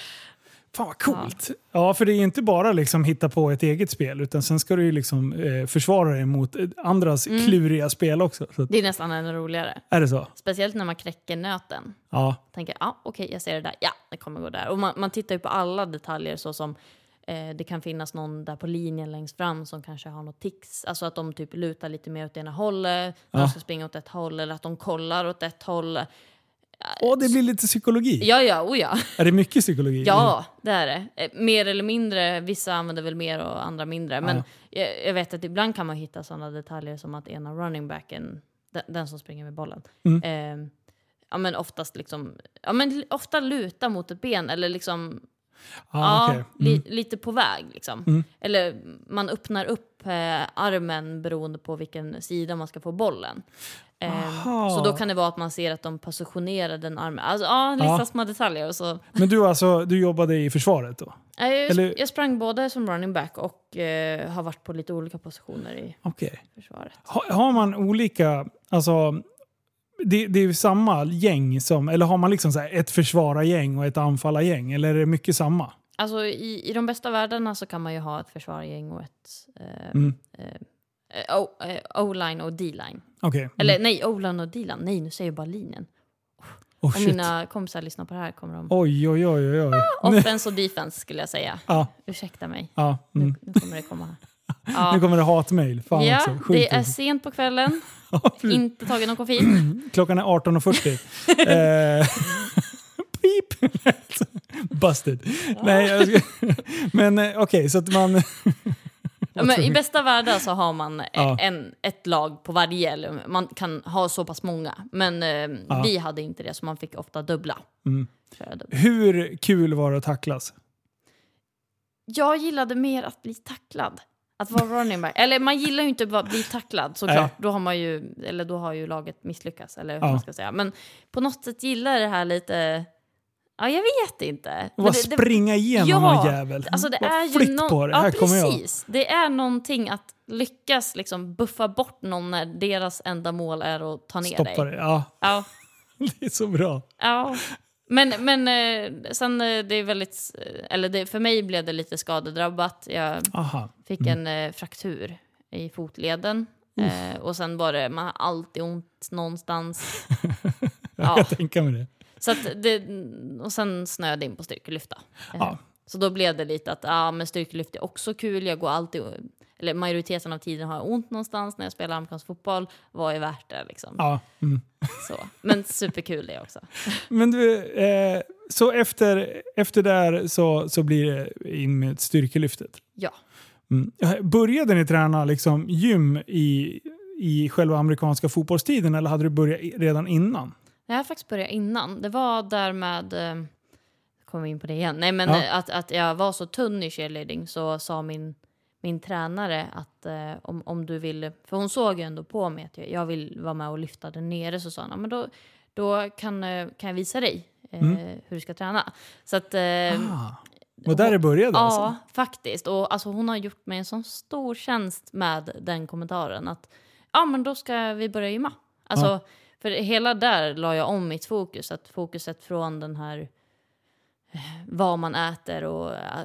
Fan vad coolt. Ja. för det är inte bara liksom hitta på ett eget spel utan sen ska du ju liksom eh, försvara dig mot eh, andras Mm. kluriga spel också. Så, att- Det är nästan ännu roligare. är det så? Speciellt när man knäcker nöten. Ja. tänker ja okej jag ser det där, ja det kommer gå där. Och man, man tittar ju på alla detaljer så som eh, det kan finnas någon där på linjen längst fram som kanske har något tics. Alltså att de typ lutar lite mer åt ena hållet, Ja. de ska springa åt ett håll eller att de kollar åt ett håll. Ja, Åh, det blir lite psykologi. Ja, ja, oh ja. Är det mycket psykologi? Ja, det är det. Eh, Mer eller mindre. Vissa använder väl mer och andra mindre. Men Ja. jag, vet att ibland kan man hitta sådana detaljer som att ena running backen, den, den som springer med bollen, Mm. eh, ja men oftast liksom, ja men ofta luta mot ett ben eller liksom, Ah, ja, li, Mm. lite på väg liksom. Mm. Eller man öppnar upp eh, armen beroende på vilken sida man ska få bollen. Eh, så då kan det vara att man ser att de positionerar den armen. Alltså, ja, lite Ja. små detaljer. Och så. Men du, alltså, du jobbade i försvaret då? Jag, Eller- jag sprang både som running back och eh, har varit på lite olika positioner i Okej. försvaret. Ha, har man olika, alltså, det, det är ju samma gäng som, eller har man liksom så ett försvarargäng och ett anfallargäng? Eller är det mycket samma? Alltså i, i de bästa världarna så kan man ju ha ett försvarargäng och ett eh, Mm. eh, O- eh, O-line och D-line. Okej. Mm. Eller nej, O-line och D-line. Nej, nu säger jag bara linjen. oh, Om mina kompisar lyssnar på det här kommer de... Oj, oj, oj, oj. oj. Offense och defense skulle jag säga. Ja, Ursäkta mig. ja. Mm. Nu, nu kommer det komma. Ja, Nu kommer det hatmejl. Fan ja också. Sjukt. det är sent på kvällen. Ja. Inte tagit någon koffein. Klockan är 18.40. eh, Pip! Busted. Nej, jag ska, men eh, okej, så att man... Ja, men I bästa världar så har man eh, Ja. en, ett lag på varje. Eller man kan ha så pass många. Men eh, Ja. vi hade inte det, så man fick ofta dubbla. Mm. Hur kul var det att tacklas? Jag gillade mer att bli tacklad. Att vara running back. Eller man gillar ju inte att bli tacklad såklart. Då har, man ju, eller då har ju laget misslyckats. Eller hur Ja. man ska säga. Men på något sätt gillar jag det här lite... Ja, jag vet inte. Bara det- det- springa igenom Ja, någon jävel. Alltså det Bara är ju flytt nå- på det, ja, här kommer jag. precis. Det är någonting att lyckas liksom buffa bort någon när deras enda mål är att ta ner Stoppa dig. det. Ja, Ja, det är så bra. ja. Men, men eh, sen eh, det är väldigt, eh, eller det, för mig blev det lite skadedrabbat. Jag Aha. fick en eh, fraktur i fotleden. Eh, och sen var det, man har alltid ont någonstans. Jag Ja. kan tänka mig det. Så det, och sen snöade jag in på styrkelyfta. Ja. Så då blev det lite att ja, men styrkelyft är också kul. Jag går alltid, eller majoriteten av tiden har jag ont någonstans när jag spelar amerikansk fotboll. Vad är värt det liksom? Ja. Mm. Så. Men superkul det också. Men du, eh, så efter, efter där så, så blir det in med styrkelyftet? Ja. Mm. Började ni träna liksom gym i, i själva amerikanska fotbollstiden eller hade du börjat redan innan? Jag har faktiskt börjat innan. Det var där med, eh, kommer in på det igen, nej men Ja. att, att jag var så tunn i cheerleading så sa min, min tränare att eh, om, om du vill, för hon såg ju ändå på mig att jag, jag vill vara med och lyfta där nere, så sa hon, "Ja, men då, då kan, eh, kan jag visa dig eh, Mm. hur du ska träna. Så att, eh, Ah. Och där det började Ja, alltså? faktiskt. Och alltså, hon har gjort mig en sån stor tjänst med den kommentaren. Att ja, men då ska vi börja gymma. Alltså, Ja. För hela där la jag om mitt fokus. Att fokuset från den här eh, vad man äter och eh,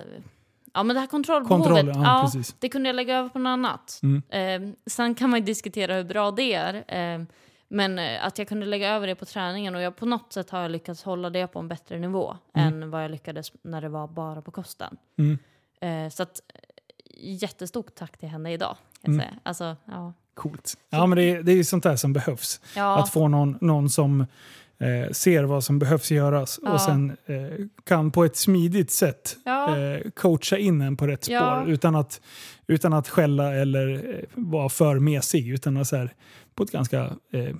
ja, men det här kontrollbehovet. Kontroll, ja, precis. det kunde jag lägga över på något annat. Mm. Eh, sen kan man ju diskutera hur bra det är. Eh, men att jag kunde lägga över det på träningen och jag, på något sätt har jag lyckats hålla det på en bättre nivå än vad jag lyckades när det var bara på kosten. Mm. Eh, så att, eh, jättestort tack till henne idag. Kan Mm. säga. Alltså, ja. Coolt. Ja, men det är, det är sånt där som behövs. Ja, Att få någon, någon som eh, ser vad som behövs göras Ja. och sen eh, kan på ett smidigt sätt ja, eh, coacha in en på rätt spår Ja. utan, att, utan att skälla eller eh, vara för mesig. Utan att så här, på ett ganska eh,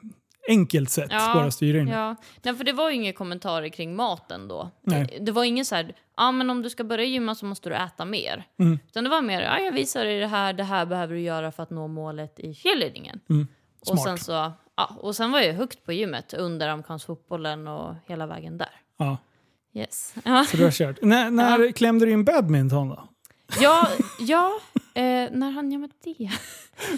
enkelt sätt Ja, bara styra in. ja. Nej, för det var ju inga kommentarer kring maten då. Nej. Det, var ingen så här, ja men om du ska börja gymma så måste du äta mer. Mm. Utan det var mer, ja jag visar dig det här, det här behöver du göra för att nå målet i cheerleadingen. Mm. Och sen, så, ja, och sen var jag högt på gymmet under amerikansk fotbollen och hela vägen där. Ja, Yes. Ja, så du har kört. när när klämde du in badminton då? ja, ja eh, när hann jag med det?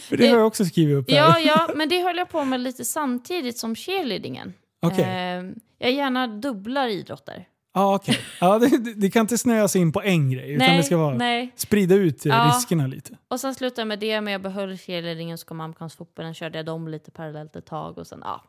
För det har jag också skrivit upp här. Ja, ja, men det höll jag på med lite samtidigt som cheerleadingen. Okej. Eh, jag gärna dubblar idrotter. Ja, okej. Ja, det, det- kan inte snöas in på en grej, utan nej, det ska vara nej. sprida ut eh, Ja. riskerna lite. Och sen slutade jag med det, men jag behöll cheerleadingen så kom amerikansk fotbollen, körde jag dem lite parallellt ett tag och sen, ja,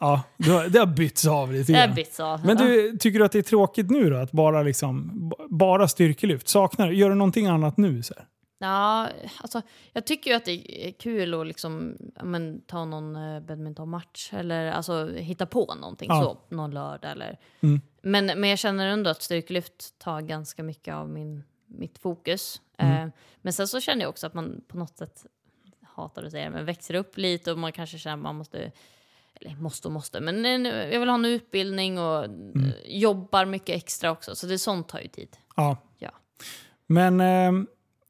Ja, det har, det har bytts av lite det grann. är bytt så. Men ja. du, tycker du att det är tråkigt nu då? Att bara, liksom, b- bara styrkelyft? Saknar? Gör du någonting annat nu? Så här? Ja, alltså, jag tycker ju att det är kul att liksom, men, ta någon eh, badmintonmatch eller alltså, hitta på någonting Ja. så, någon lördag. Eller. Mm. Men, men jag känner ändå att styrkelyft tar ganska mycket av min, mitt fokus. Mm. Eh, men sen så känner jag också att man på något sätt, hatar att säga det, men växer upp lite och man kanske känner att man måste eller måste och måste, men en, jag vill ha en utbildning och Mm. eh, jobbar mycket extra också. Så det sånt tar ju tid. Ja. Ja. Men eh,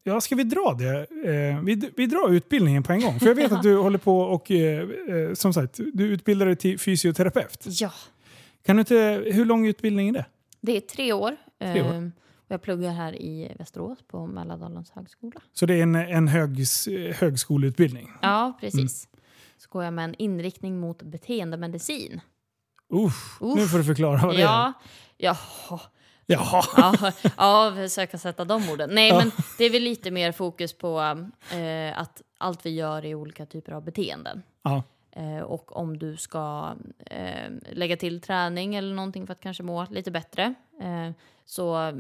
ja, ska vi dra det? Eh, vi, vi drar utbildningen på en gång. För jag vet att du håller på och, eh, eh, som sagt, du utbildar dig till fysioterapeut. Ja. Kan du inte, hur lång utbildning är det? Det är tre år. Tre år. Ehm, och jag pluggar här i Västerås på Mälardalens högskola. Så det är en, en högs, högskoleutbildning? Ja, precis. Mm. Så går jag med en inriktning mot beteendemedicin. Uff, Uff. Nu får du förklara vad det är. Ja, jaha. Jaha. Ja, ja, försöka sätta de orden. Nej, Ja. men det är väl lite mer fokus på eh, att allt vi gör är olika typer av beteenden. Ja. Eh, och om du ska eh, lägga till träning eller någonting för att kanske må lite bättre eh, så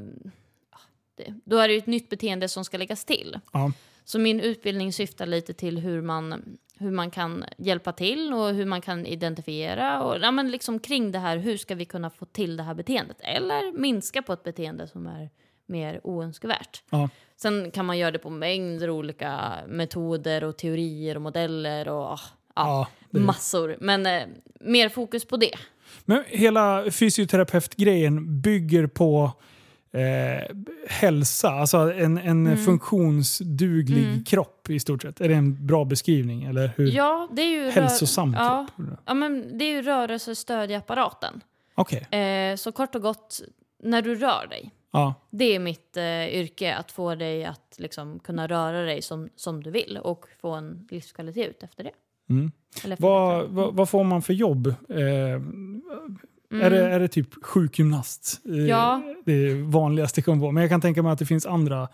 det, då är det ju ett nytt beteende som ska läggas till. Ja. Så min utbildning syftar lite till hur man, hur man kan hjälpa till och hur man kan identifiera och ja, men liksom kring det här, hur ska vi kunna få till det här beteendet? Eller minska på ett beteende som är mer oönskvärt. Ja. Sen kan man göra det på mängder olika metoder och teorier och modeller och ah, ja, Ja, massor. Men eh, mer fokus på det. Men hela fysioterapeutgrejen bygger på eh, hälsa, alltså en, en Mm. funktionsduglig kropp i stort sett. Är det en bra beskrivning? Eller hur? Ja, det är ju... Hälsosam ja, kropp? ja, men det är ju rörelsestödjapparaten. Okej. Eh, så kort och gott, när du rör dig. Ja. Det är mitt eh, yrke, att få dig att liksom, kunna röra dig som, som du vill och få en livskvalitet ut efter det. Mm. Vad, vad, vad får man för jobb? Eh, är, det, är det typ sjukgymnast? Eh, Mm. Ja. Det vanligaste kommer på. Men jag kan tänka mig att det finns andra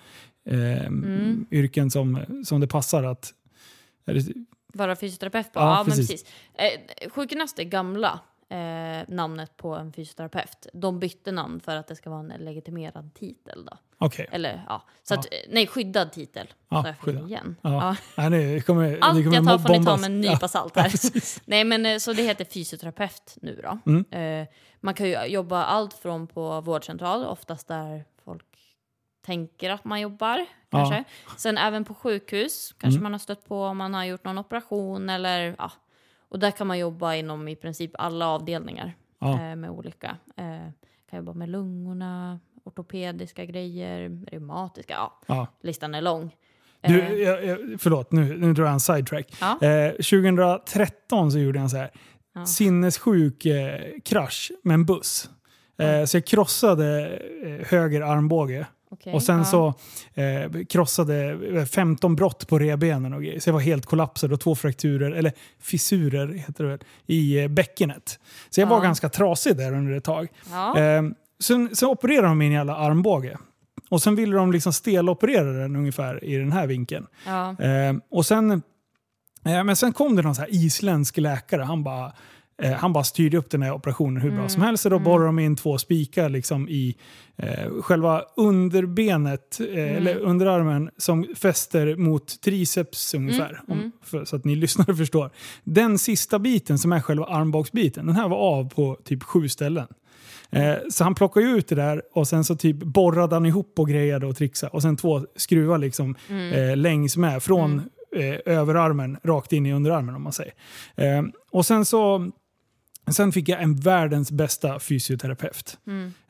eh, Mm. yrken som, som det passar att... Det, Vara fysioterapeut på? Ja, Ja, men precis. precis. Eh, sjukgymnast är gamla eh, namnet på en fysioterapeut. De bytte namn för att det ska vara en legitimerad titel. Då. Okej. Eller ja, så Ja. att, eh, nej skyddad titel. Ja, jag skyddad. igen. Ja. Ja. Nej, kommer, Allt jag tar får ni ta med en nypa Ja. salt Ja, här. Nej men eh, så det heter fysioterapeut nu då. Mm. Eh, man kan ju jobba allt från på vårdcentral, oftast där folk tänker att man jobbar. Kanske. Sen även på sjukhus, kanske Mm. man har stött på om man har gjort någon operation eller ja. Och där kan man jobba inom i princip alla avdelningar Ja. eh, med olika. Eh, kan jobba med lungorna, ortopediska grejer, reumatiska, ja. Ja. Listan är lång. Du, Eh, jag, jag, förlåt, nu, nu drar jag en sidetrack. Ja. Eh, 2013 så gjorde jag en så här Ja. sinnessjuk eh, krasch med en buss. Eh, så jag krossade eh, höger armbåge. Okej, Och sen ja. så eh, krossade eh, 15 brott på revbenen och grejer. Så jag var helt kollapsad och två frakturer, eller fissurer heter det väl, i eh, bäckenet. Så jag var Ja. ganska trasig där under ett tag. Ja. Eh, sen, sen opererade de min jävla armbåge. Och sen ville de liksom steloperera den ungefär i den här vinkeln. Eh, och sen, eh, men sen kom det någon så här isländsk läkare. Han bara, eh, han bara styrde upp den här operationen hur bra som helst. Så då borrade de in två spikar liksom i eh, själva underbenet, eh, eller underarmen, som fäster mot triceps ungefär. Om, för, så att ni lyssnare förstår. Den sista biten som är själva armbågsbiten, den här var av på typ sju ställen. Eh, så han plockade ju ut det där och sen så typ borrade han ihop och grejade och trixade. Och sen två skruvar liksom eh, längs med från eh, överarmen rakt in i underarmen om man säger. Eh, och sen så Sen fick jag en världens bästa fysioterapeut.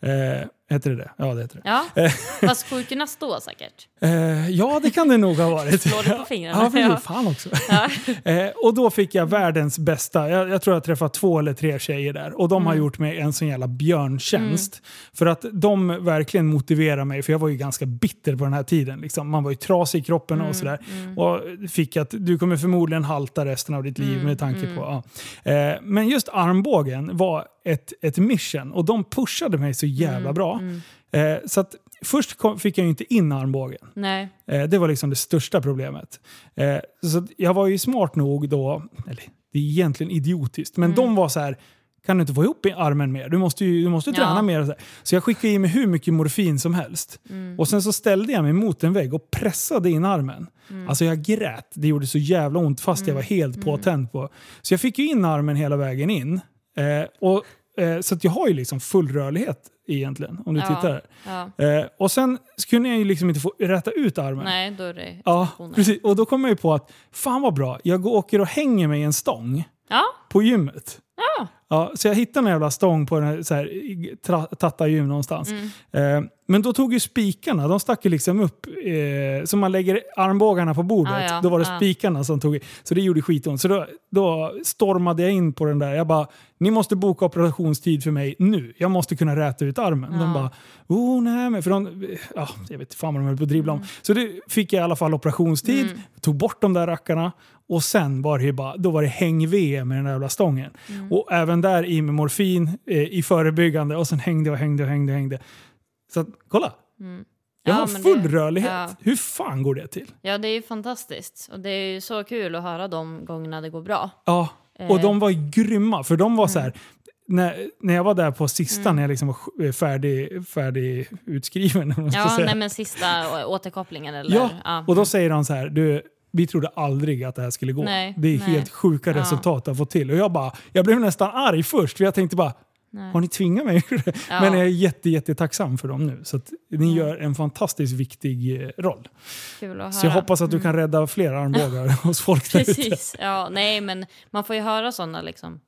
Eh, heter det det? Ja, det heter det. Ja, fast sjukgymnast då säkert. Eh, ja, det kan det nog ha varit. Slår du på fingrarna? Ja. Ja. Fan också. Ja. Eh, och då fick jag världens bästa. Jag, jag tror jag träffat två eller tre tjejer där. Och de har gjort mig en sån jävla björntjänst. För att de verkligen motiverar mig. För jag var ju ganska bitter på den här tiden. Liksom. Man var ju trasig i kroppen och sådär. Och fick att du kommer förmodligen halta resten av ditt liv med tanke på... Ja. Eh, men just armbågen var ett, ett mission. Och de pushade mig så jävla bra. Eh, så att först kom, fick jag ju inte in armbågen. Nej. Eh, det var liksom det största problemet. Eh, så jag var ju smart nog då, eller det är egentligen idiotiskt, men de var så här, kan du inte få ihop armen mer? Du måste ju du måste träna Ja. mer. Så, jag skickade i mig hur mycket morfin som helst. Mm. Och sen så ställde jag mig mot en vägg och pressade in armen. Mm. Alltså jag grät. Det gjorde så jävla ont fast jag var helt påtänd på. Så jag fick ju in armen hela vägen in. Eh, och, eh, så att jag har ju liksom full rörlighet egentligen, om du Ja. tittar. Ja. Eh, och sen kunde jag ju liksom inte få rätta ut armen. Nej, då är det Ja, precis. Och då kom jag ju på att fan vad bra, jag går, åker och hänger mig i en stång Ja, på gymmet. ja. Ja, så jag hittade en jävla stång på den här, så här, i tra- Tatta-gym någonstans. Mm. Eh, men då tog ju spikarna, de stack ju liksom upp, eh, så man lägger armbågarna på bordet. Ah, ja. Då var det Ah. spikarna som tog i. Så det gjorde skitont. Så då, då stormade jag in på den där. Jag bara, ni måste boka operationstid för mig nu. Jag måste kunna räta ut armen. De Ja. bara, oh nej men för de, ja, jag vet inte fan vad de höll på att dribbla Mm. om. Så det fick jag i alla fall operationstid, tog bort de där rackarna och sen var det ju bara, då var det häng-VM med den där jävla stången. Mm. Och även där i med morfin eh, i förebyggande och sen hängde och hängde och hängde och hängde. Så att, kolla! Jag Mm. Ja, har full det- rörlighet. ja. Hur fan går det till? Ja, det är ju fantastiskt. Och det är ju så kul att höra de gångerna det går bra. Ja, och Eh. Mm. de var ju grymma. För de var så här, när, när jag var där på sista, när jag liksom var sj- färdig, färdig utskriven. Ja, nej men sista återkopplingen eller? ja, och då säger de så här, du, vi trodde aldrig att det här skulle gå. Nej, det är nej. helt sjuka Ja. resultat att få till. Och jag bara, jag blev nästan arg först, för jag tänkte bara, Nej. har ni tvingat mig? Ja. Men jag är jätte, jätte tacksam för dem nu. Så ni gör en fantastiskt viktig eh, roll. Så jag hoppas att du kan rädda fler armbågar hos folk där ute. Precis. Ja, nej, men man får ju höra sådana liksom,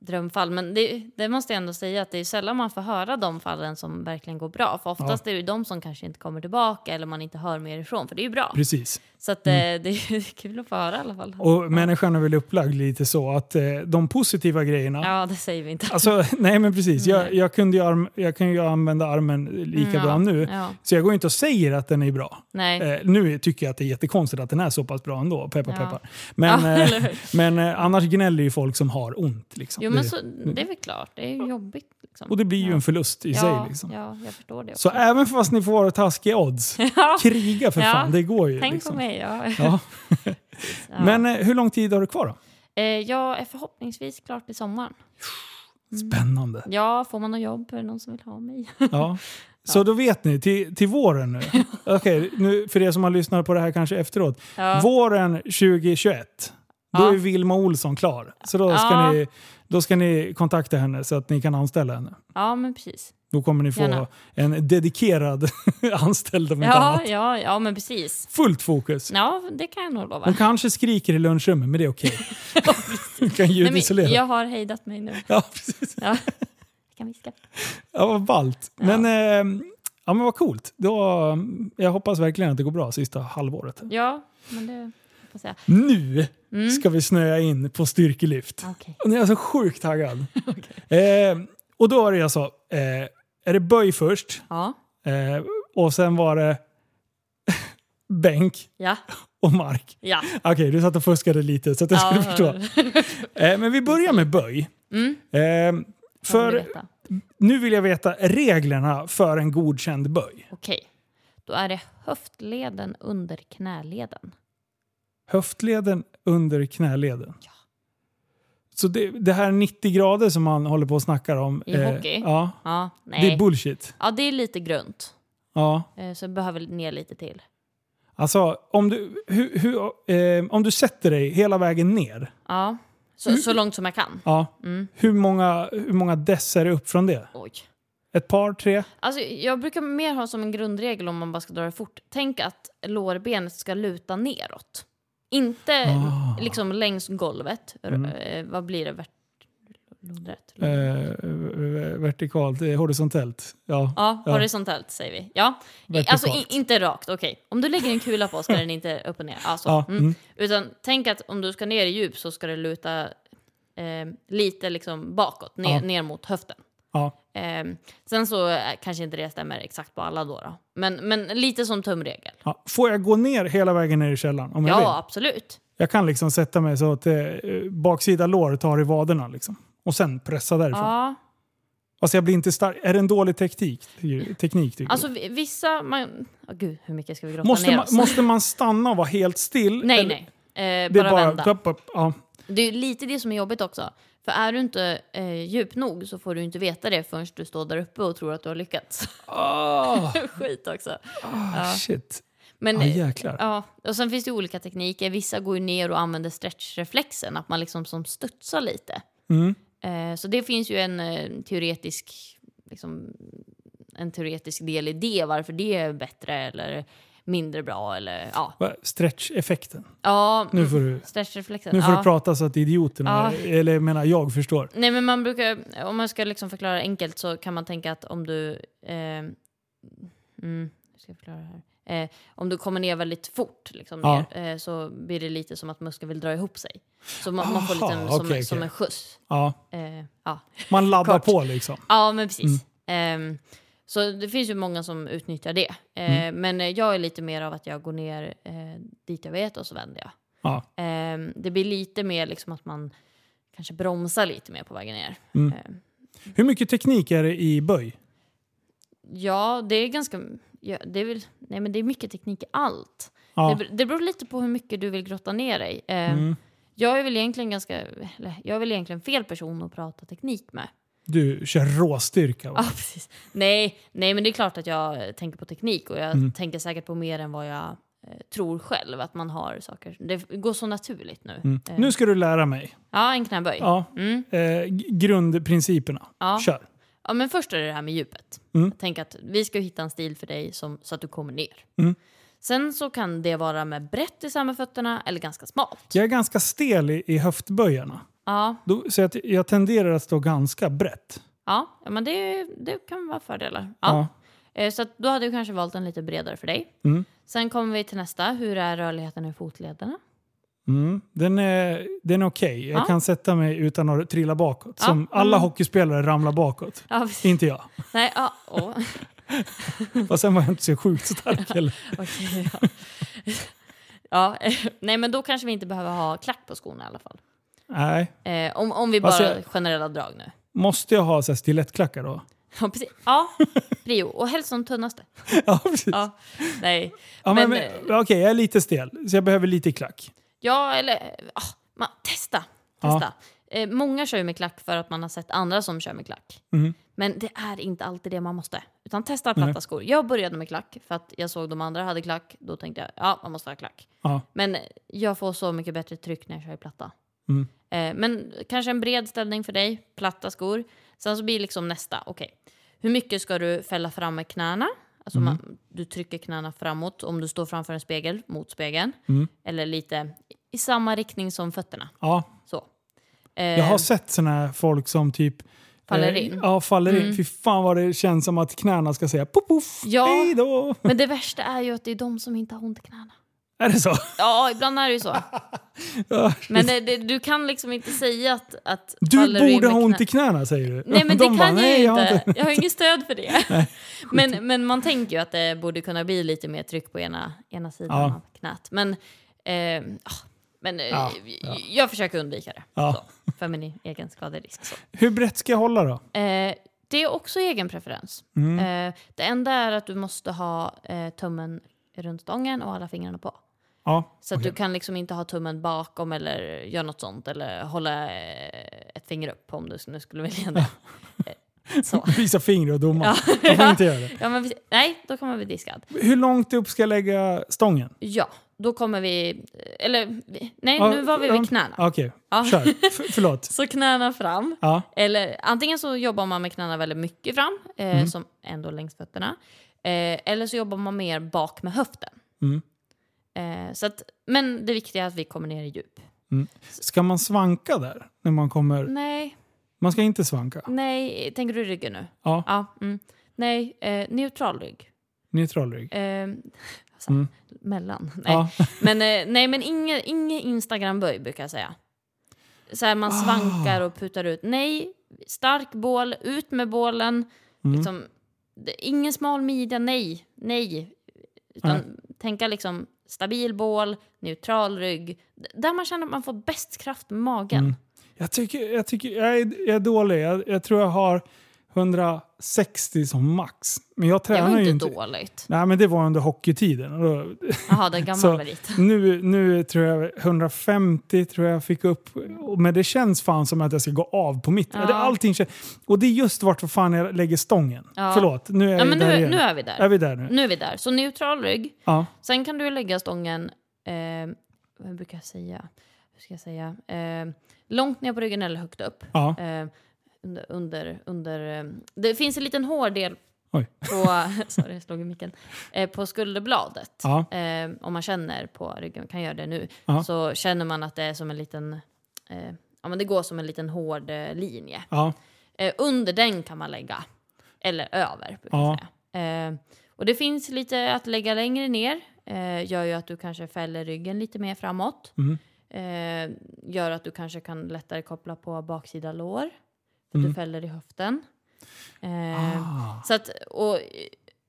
drömfall. Men det, det måste jag ändå säga att det är sällan man får höra de fallen som verkligen går bra. För oftast är det ju de som kanske inte kommer tillbaka eller man inte hör mer ifrån. För det är ju bra. Precis. Så att, eh, det är ju kul att få höra i alla fall. Och människan är väl upplagd lite så att eh, de positiva grejerna Ja, det säger vi inte. Alltså, nej men precis. Jag, jag, kunde ju arm, jag kan ju använda armen lika Mm, bra ja, nu. Ja, Så jag går inte och säger att den är bra. Eh, nu tycker jag att det är jättekonstigt att den är så pass bra ändå. Peppar Ja. peppar. Men, Ja, eh, men eh, annars gnäller ju folk som har ont. Liksom. Jo, men det, så, det är väl klart. Det är ju jobbigt. Liksom. och det blir ju ja. en förlust i sig. Liksom. Ja, jag förstår det Så också. även fast ni får taskiga odds, kriga för fan. Det går ju. tänk liksom. på mig. Men eh, hur lång tid har du kvar då? eh, jag är förhoppningsvis klart i sommaren. Spännande. Ja, får man något jobb? Är det någon som vill ha mig? Ja. Så då vet ni, till, till våren nu. Okej, nu för er som har lyssnat på det här kanske efteråt. Ja. Våren 2021, då Ja. är Vilma Olsson klar. Så då ska, Ja. ni, då ska ni kontakta henne så att ni kan anställa henne. ja, men precis. Då kommer ni få Gärna. en dedikerad anställd om inte Ja, annat. ja, ja, men precis. Fullt fokus. Ja, det kan jag nog lova. Hon kanske skriker i lunchrummet, men det är okej. Hon kan Nej, ljudisolera. jag har hejdat mig nu. Ja, precis. Ja. Jag kan viska. Ja, vad ballt. Ja. Men, eh, ja, men vad coolt. Då, jag hoppas verkligen att det går bra sista halvåret. Ja, men det hoppas jag. Nu Mm. ska vi snöa in på styrkelyft. Okej. Och nu är jag så sjukt taggad. eh, och då är det alltså, eh, är det böj först Ja. eh, och sen var det bänk Ja. och mark. Ja. Okej, du satt och fuskade lite så att jag skulle förstå. Eh, men vi börjar med böj. Mm. Eh, För... nu vill jag veta reglerna för en godkänd böj. Okej. Då är det höftleden under knäleden. Höftleden under knäleden. Så det, det här 90 grader som man håller på och snackar om. I hockey? Ja, Ja, det är bullshit. Ja, det är lite grunt. Ja. Eh, Så behöver ner lite till. Alltså, om du, hur, hur, eh, om du sätter dig hela vägen ner, Ja, så, så långt som jag kan. ja, Mm. hur, många, hur många dess är det upp från det? Oj. Ett par, tre? Alltså, jag brukar mer ha som en grundregel om man bara ska dra det fort. Tänk att lårbenet ska luta neråt. Inte Ah. liksom längs golvet. Mm. Eh, vad blir det? Vert- lodrätt? Eh, vertikalt, horisontellt. Ja. Ja, ja. horisontellt säger vi. Ja. Vertikalt. alltså i, inte rakt, okej. Om du lägger en kula på ska den inte upp och ner. Alltså, Ja, mm. mm. Utan tänk att om du ska ner i djup så ska det luta eh, lite liksom bakåt, ner, Ja. ner mot höften. Ja. Eh, sen så eh, kanske inte det stämmer exakt på alla då. då. Men, men lite som tumregel. Ja. Får jag gå ner hela vägen ner i källaren om jag Ja, vill? absolut. Jag kan liksom sätta mig så att eh, baksida lår tar i vaderna. Liksom. Och sen pressa därifrån. Ja. Alltså jag blir inte stark. Är det en dålig teknik? teknik tycker Alltså du? vi- vissa... Man, oh, gud, hur mycket ska vi grotta Måste ner man, oss? måste man stanna och vara helt still? Nej, eller- nej. Eh, bara, bara, vända. Upp, upp, ja. Det är lite det som är jobbigt också. För är du inte eh, djup nog så får du inte veta det förrän du står där uppe och tror att du har lyckats. Ah, Skit också. ah, shit. Men, Ja, jäklar. Ja, och sen finns det olika tekniker. Vissa går ju ner och använder stretchreflexen, att man liksom som studsar lite. Mm. Eh, så det finns ju en eh, teoretisk liksom, en teoretisk del i det, varför det är bättre eller mindre bra. Eller, ja. Va, Stretch-effekten. ja, Nu får du, stretchreflexen. nu får ja. du prata så att idioterna, Ja. eller jag menar jag förstår. Nej men man brukar, om man ska liksom förklara enkelt så kan man tänka att om du, eh, mm, ska förklara här? Eh, om du kommer ner väldigt fort liksom, Ja. ner, eh, så blir det lite som att muskeln vill dra ihop sig. Så man, man får lite Aha, en, som, okej, som en skjuts. Ja, Eh, ja. man laddar på liksom. ja, men precis. Mm. Ehm, så det finns ju många som utnyttjar det. Eh, Mm. Men eh, jag är lite mer av att jag går ner eh, dit jag vet och så vänder jag. Ja. Ehm, det blir lite mer liksom att man kanske bromsar lite mer på vägen ner. Mm. Ehm, Hur mycket teknik är det i böj? Ja, det är ganska... Ja, det, är väl, nej, men det är mycket teknik i allt. Ja. Det, det beror lite på hur mycket du vill grotta ner dig. Eh, Mm. Jag är väl egentligen ganska... Eller, jag är väl egentligen fel person att prata teknik med. Du kör råstyrka. va? Ja, precis. Nej, nej, men det är klart att jag tänker på teknik och jag Mm. tänker säkert på mer än vad jag eh, tror själv. Att man har saker. Det går så naturligt nu. Mm. Eh, Nu ska du lära mig. Ja, en knäböj. Ja. Mm. Eh, grundprinciperna. Ja. Kör. Ja, men först är det det här med djupet. Mm. Tänk att vi ska hitta en stil för dig som, så att du kommer ner. Mm. Sen så kan det vara med brett i samma fötterna eller ganska smalt. Jag är ganska stel i, i höftböjarna. Ja, Då, så att jag tenderar att stå ganska brett. ja, men det, det kan vara fördelar. Ja. Ja. Eh, Så då hade du kanske valt en lite bredare för dig. Mm. Sen kommer vi till nästa. Hur är rörligheten i fotlederna? Mm. Den är, den är okej. Jag Ja. kan sätta mig utan att trilla bakåt. Ja, Som alla mm. hockeyspelare ramlar bakåt. Ja. Inte jag. Nej, ja, åh. Och sen var jag inte så sjukt stark heller. Ja. ja, eh, nej men då kanske vi inte behöver ha klack på skorna i alla fall. Nej. Eh, om, om vi bara Alltså, generella drag nu. Måste jag ha så här stilettklackar då? Ja, precis. Ja, prio. Och helst de tunnaste. Ja, precis. Ja, Ja, nej. men, men, men, Okej, jag är lite stel. Så jag behöver lite klack. Ja, eller ah, man, testa. Ja. testa. Eh, många kör ju med klack för att man har sett andra som kör med klack. Mm. Men det är inte alltid det man måste. Utan testa platta skor. Jag började med klack för att jag såg de andra hade klack. Då tänkte jag, ja, man måste ha klack. Ja. Men jag får så mycket bättre tryck när jag kör i platta. Mm. Eh, men kanske en bred ställning för dig, platta skor. Sen så blir liksom nästa, okej. Hur mycket ska du fälla fram med knäna? Alltså Mm. man, du trycker knäna framåt om du står framför en spegel, mot spegeln. Mm. Eller lite i samma riktning som fötterna. Ja, Så. Eh, jag har sett såna här folk som typ Faller eh, in. Ja, faller in. Mm. Fy fan vad det känns som att knäna ska säga poff, poff, Ja. hej då. Men det värsta är ju att det är de som inte har ont i knäna. Är det så? Ja, ibland är det ju så. Ja. Men det, det, du kan liksom inte säga att... att Du borde ha ont i knäna säger du. Nej men De det bara, kan jag "Nej, ju har inte. Jag har inget stöd för det. men, men man tänker ju att det borde kunna bli lite mer tryck på ena, ena sidan Ja. av knät. Men, eh, ah, men eh, Ja, jag försöker undvika det. Så, för min egen skaderisk. Så. Hur brett ska jag hålla då? Eh, det är också egen preferens. Mm. Eh, det enda är att du måste ha eh, tummen runt stången och alla fingrarna på. Ja, Så att okej. du kan liksom inte ha tummen bakom eller göra något sånt eller hålla eh, ett finger upp om du nu skulle vilja det. Eh, Så. Visa fingret och domaren. Ja. Får inte göra det. Ja, men, nej, då kommer vi diskad. Hur långt upp ska jag lägga stången? Ja, då kommer vi... Eller vi- nej, Ja, nu var vi vid knäna. Okej, Ja. kör. F- förlåt. Så knäna fram. Ja. Eller antingen så jobbar man med knäna väldigt mycket fram, eh, Mm. som ändå längs fötterna. Eh, eller så jobbar man mer bak med höften. Mm. Eh, så att, men det viktiga är att vi kommer ner i djup. Ska man svanka där? När man kommer? Nej, Man ska inte svanka? nej, tänker du ryggen nu? Ja, Ja, mm. Nej, eh, neutral rygg. neutral rygg. Eh, alltså, Mm. Mellan. Nej. Ja. Men, eh, nej, men inget inge Instagram-böj brukar jag säga. Så här, man Ah. svankar och putar ut. Nej, stark bål, ut med bålen. Mm. Liksom, det, ingen smal midja, nej. Nej. Utan tänka liksom stabil bål, neutral rygg. Där man känner att man får bäst kraft med magen. Mm. Jag tycker, jag, tycker jag, är, jag är dålig. Jag, jag tror jag har 160 som max. Men jag Det tränar var ju inte inte. dåligt. Nej, men det var under hockeytiden. Jaha, den gamla Så- merit. Nu, nu tror jag 150 tror jag fick upp. Men det känns fan som att jag ska gå av på mitt. Ja. Det, allting och det är just vart för fan jag lägger stången. Ja. Förlåt, nu är Ja, jag men där nu, igen. nu är vi där. Är vi där nu? Nu är vi där. Så neutral rygg. Ja. Sen kan du lägga stången, eh, vad brukar jag säga? Hur ska jag säga? Eh, långt ner på ryggen eller högt upp. Ja. Eh, under, under, under, eh, det finns en liten hård del Oj. på, sorry, jag slog i micken, eh, på skulderbladet. Ja. Eh, om man känner på ryggen, kan göra det nu, Ja. så känner man att det är som en liten, eh, ja men det går som en liten hård eh, linje. Ja. Eh, under den kan man lägga, eller över. brukar säga. Och det finns lite att lägga längre ner, gör ju att du kanske fäller ryggen lite mer framåt. Mm. Gör att du kanske kan lättare koppla på baksida lår, för Mm. du fäller i höften. Eh, Ah. så att, och,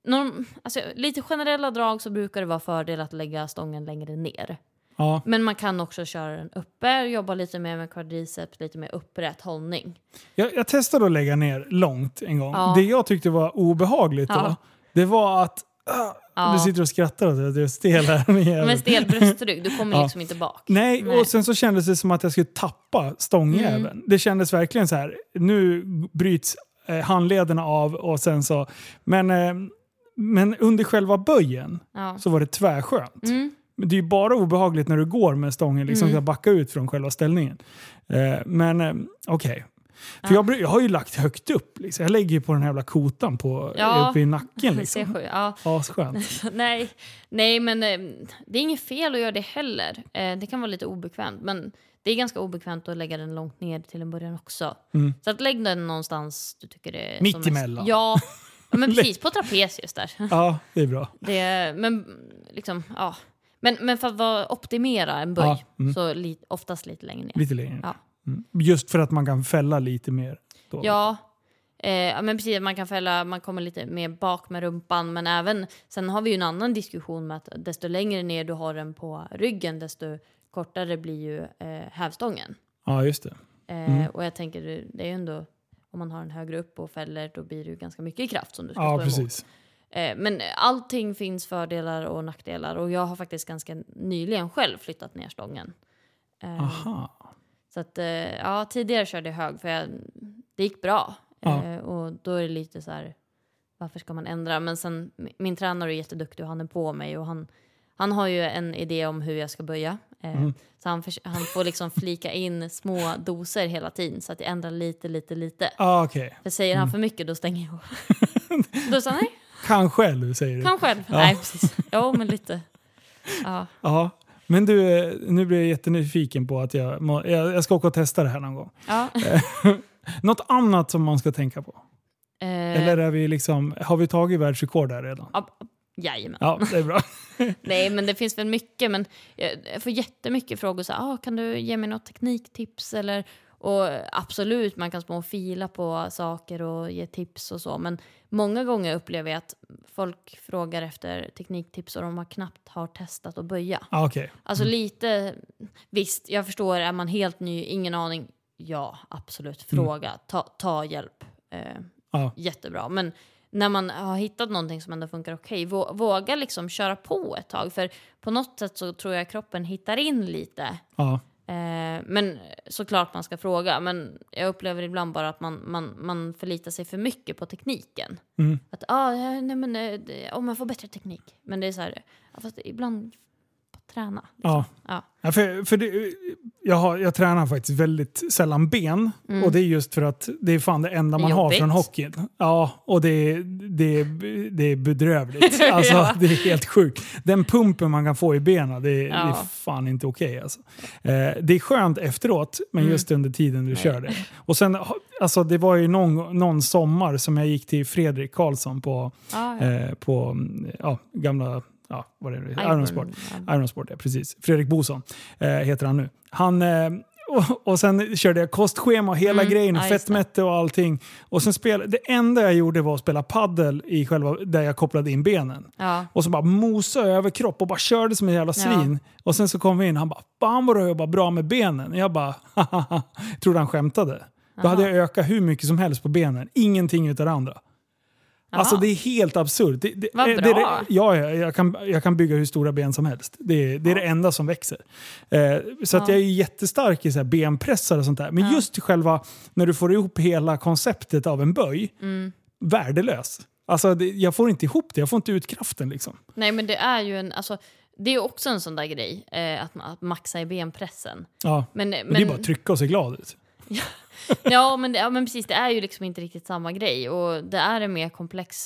norm, alltså, lite generella drag så brukar det vara fördel att lägga stången längre ner. Ja. Men man kan också köra den uppe, jobba lite mer med quadriceps, lite mer upprätt hållning. Jag, jag testade att lägga ner långt en gång. Ja. Det jag tyckte var obehagligt då, det var att... Ja. Du sitter och skrattar åt att jag är stel här. Med stel bröstrygg, du kommer Ja. liksom inte bak. Nej, Nej. och sen så kändes det som att jag skulle tappa stångjäveln. Mm. Det kändes verkligen så här. nu bryts eh, handlederna av och sen så... Men, eh, men under själva böjen Ja. så var det tvärskönt. Mm. Men Det är ju bara obehagligt när du går med stången, liksom Mm. backa ut från själva ställningen. Eh, men eh, okej. För Ja. jag, jag har ju lagt högt upp. Liksom. Jag lägger ju på den här jävla kotan på, Ja. uppe i nacken. Liksom. Ja. Asskönt. nej, nej, men eh, det är inget fel att göra det heller. Eh, det kan vara lite obekvämt, men det är ganska obekvämt att lägga den långt ner till en början också. Mm. Så att lägg den någonstans du tycker det är... Mitt emellan. Ja, men precis. På trapesius där. Ja, det är bra. Det, men liksom, ja. Men, men för att optimera en böj, Ja, mm. så li, oftast lite längre ner. Lite längre. Ja. Mm. Just för att man kan fälla lite mer. Då. Ja, eh, men precis. Man kan fälla, man kommer lite mer bak med rumpan, men även sen har vi ju en annan diskussion med att desto längre ner du har den på ryggen, desto kortare blir ju eh, hävstången. ja, just det. Eh, Och jag tänker, det- är ju ändå, om man har den högre upp och fäller, då blir det ju ganska mycket kraft som du ska Ja, stå emot. precis. Eh, men allting finns fördelar och nackdelar och jag har faktiskt ganska nyligen själv flyttat ner stången. Eh, Aha. Så att, eh, ja, tidigare körde jag hög för jag, det gick bra. Ja. Eh, och då är det lite så här, varför ska man ändra? Men sen, mi- min tränare är jätteduktig och han är på mig och han, han har ju en idé om hur jag ska böja. Eh, Mm. Så han, förs- han får liksom flika in små doser hela tiden så att jag ändrar lite, lite, lite. Ah, Okej. För säger Mm. han för mycket då stänger jag. Då sa han nej, Kan själv, säger du. kan själv. Ja. Nej, precis. Jo, men lite. Ja. Ja. Men du, eh, nu blir jag jättenyfiken på att jag, jag, jag ska åka och testa det här någon gång. ja. Något annat som man ska tänka på? Eh, Eller är vi liksom, har vi tagit världsrekord där redan? ja, Jajamän. Ja, det är bra. Nej, men det finns väl mycket. Men jag får jättemycket frågor. Så, ah, kan du ge mig något tekniktips? Eller, och absolut, man kan små och fila på saker och ge tips och så. Men många gånger upplever jag att folk frågar efter tekniktips och de har knappt har testat att böja. Ah, Okej. Alltså lite, visst, jag förstår, är man helt ny, ingen aning. Ja, absolut, fråga, ta, ta hjälp. Eh, Ja. Jättebra. Men när man har hittat någonting som ändå funkar okej, vå- våga liksom köra på ett tag. För på något sätt så tror jag kroppen hittar in lite. Ja. Eh, men såklart man ska fråga. Men jag upplever ibland bara att man, man, man förlitar sig för mycket på tekniken. Mm. Att ah, nej, men, eh, om man får bättre teknik. Men det är så här, ja, fast ibland träna. Ja. Ja. Ja, för, för det, jag, har, jag tränar faktiskt väldigt sällan ben. Mm. Och det är just för att det är fan det enda man har Jobbigt. från hockeyn. Ja, och det är, det det är bedrövligt. Alltså, Ja. Det är helt sjukt. Den pumpen man kan få i benen, det är, det är Ja. fan inte okej. alltså. eh, det är skönt efteråt, men Mm. just under tiden du kör det. Och sen, alltså, det var ju någon, någon sommar som jag gick till Fredrik Karlsson på, Ja, ja. eh, på mm, ja, gamla ja, vad är det? Iron- Ironsport. ja. Ironsport, ja precis. Fredrik Boson eh, heter han nu. Han, eh, och, och sen körde jag kostschema, hela Mm, grejen, ja, fettmätte och allting. Och sen spel, det enda jag gjorde var att spela paddel i själva, där jag kopplade in benen. Ja. Och så bara mosa över kropp och bara körde som en jävla Ja. svin. Och sen så kom vi in han bara “Fan vad du har jobbat bra med benen”. Jag bara “Hahaha”. Trodde han skämtade. Då hade Aha. jag ökat hur mycket som helst på benen. Ingenting utav det andra. Alltså det är helt absurt. Det, det, Vad det- bra. Det, ja, ja, jag kan, jag kan bygga hur stora ben som helst. Det, är- det är det enda som växer. Eh, så att Ja. jag är jättestark i så här benpressar och sånt där. Men Ja. just själva när du får ihop hela konceptet av en böj, Mm. värdelös. Alltså jag får inte ihop det, jag får inte ut kraften liksom. Nej men det är ju en, alltså, det är också en sån där grej, eh, att, att maxa i benpressen. Ja. Men, men, Men, det är bara att trycka och se glad ut. ja, men, det, ja men precis, det är ju liksom inte riktigt samma grej. Och det är en mer komplex,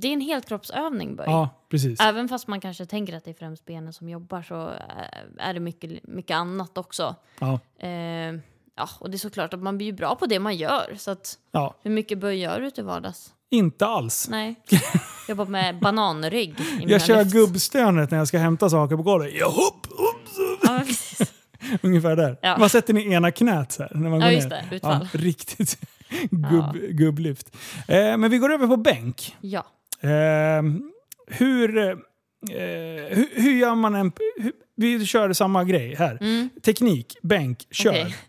det är en helkroppsövning böj. Ja, precis. Även fast man kanske tänker att det är främst benen som jobbar så eh, är det mycket, mycket annat också. Ja. Eh, ja, och det är såklart att man blir ju bra på det man gör. Så att, Ja. hur mycket böj gör du till vardags? Inte alls. Nej. Jobbar med bananrygg Jag kör lyft. gubbstönet när jag ska hämta saker på golvet. Ja, hopp, hopp, så. Ja. Ungefär där. Ja. Man sätter ner ena knät så här när man Ja, går just ner. det. Utfall. Ja, riktigt gubb, gubblyft. Eh, men vi går över på bänk. Ja. Eh, hur, eh, hur, hur gör man en... Hur, vi kör samma grej här. Mm. Teknik, bänk, kör. Okej.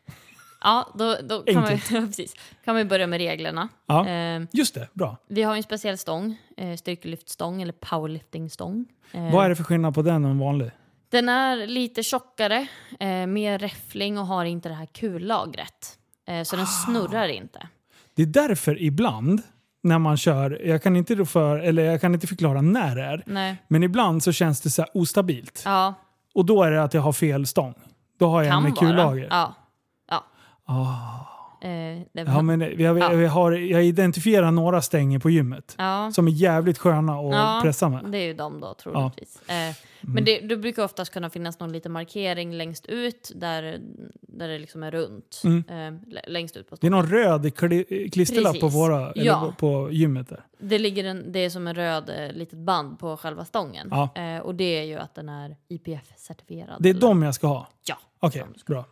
Ja, då, då kan, man, ja, precis. kan man börja med reglerna. Ja. Eh, Just det, bra. vi har en speciell stång, eh, styrkelyftstång eller powerliftingstång. Eh, Vad är det för skillnad på den och en vanlig? Den är lite tjockare, eh, mer räffling och har inte det här kullagret. Eh, så Ah. den snurrar inte. Det är därför ibland när man kör, jag kan inte, då för, eller jag kan inte förklara när det är, Nej. men ibland så känns det så här ostabilt. Ja, Och då är det att jag har fel stång. Då har jag kan med vara. kullager. Ja. ja. Ah. Eh, det, Ja, men jag, jag, jag, har, jag identifierar några stänger på gymmet ja. som är jävligt sköna att Ja, pressa med. Det är ju de då troligtvis. Eh, Men det, det brukar oftast kunna finnas någon liten markering längst ut där, där det liksom är runt. Mm. Eh, lä- längst ut på Det är någon röd kli, klisterlapp på, våra, eller Ja. på, gymmet där. Det ligger en, det är som en röd eh, litet band på själva stången. Ja. Eh, och det är ju att den är IPF-certifierad. Det är eller- de jag ska ha? Ja. Okej, ska- bra.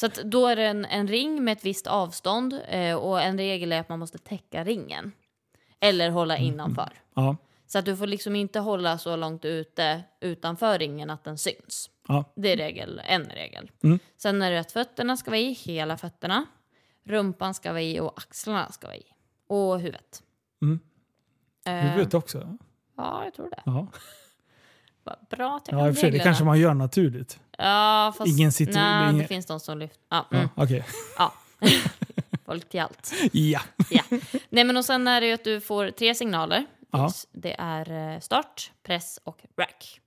Så att då är det en, en ring med ett visst avstånd eh, och en regel är att man måste täcka ringen. Eller hålla Mm. innanför. Ja. Så att du får liksom inte hålla så långt ute utanför ringen att den syns. Ja. Det är regel, en regel. Mm. Sen är det att fötterna ska vara i, hela fötterna. Rumpan ska vara i och axlarna ska vara i. Och huvudet. Mm. Eh, Huvudet också? Ja, jag tror det. Ja, Bra att jag ja i kan och för sig, det kanske man gör naturligt. Ja, fast... Ingen sitter- Nej, ingen- det finns de som lyfter. Ja, Ja, mm, Okej. ja. Folk till allt. Ja. Ja. Nej, men och sen är det ju att du får tre signaler. Ja. Det är eh, start, press och rack.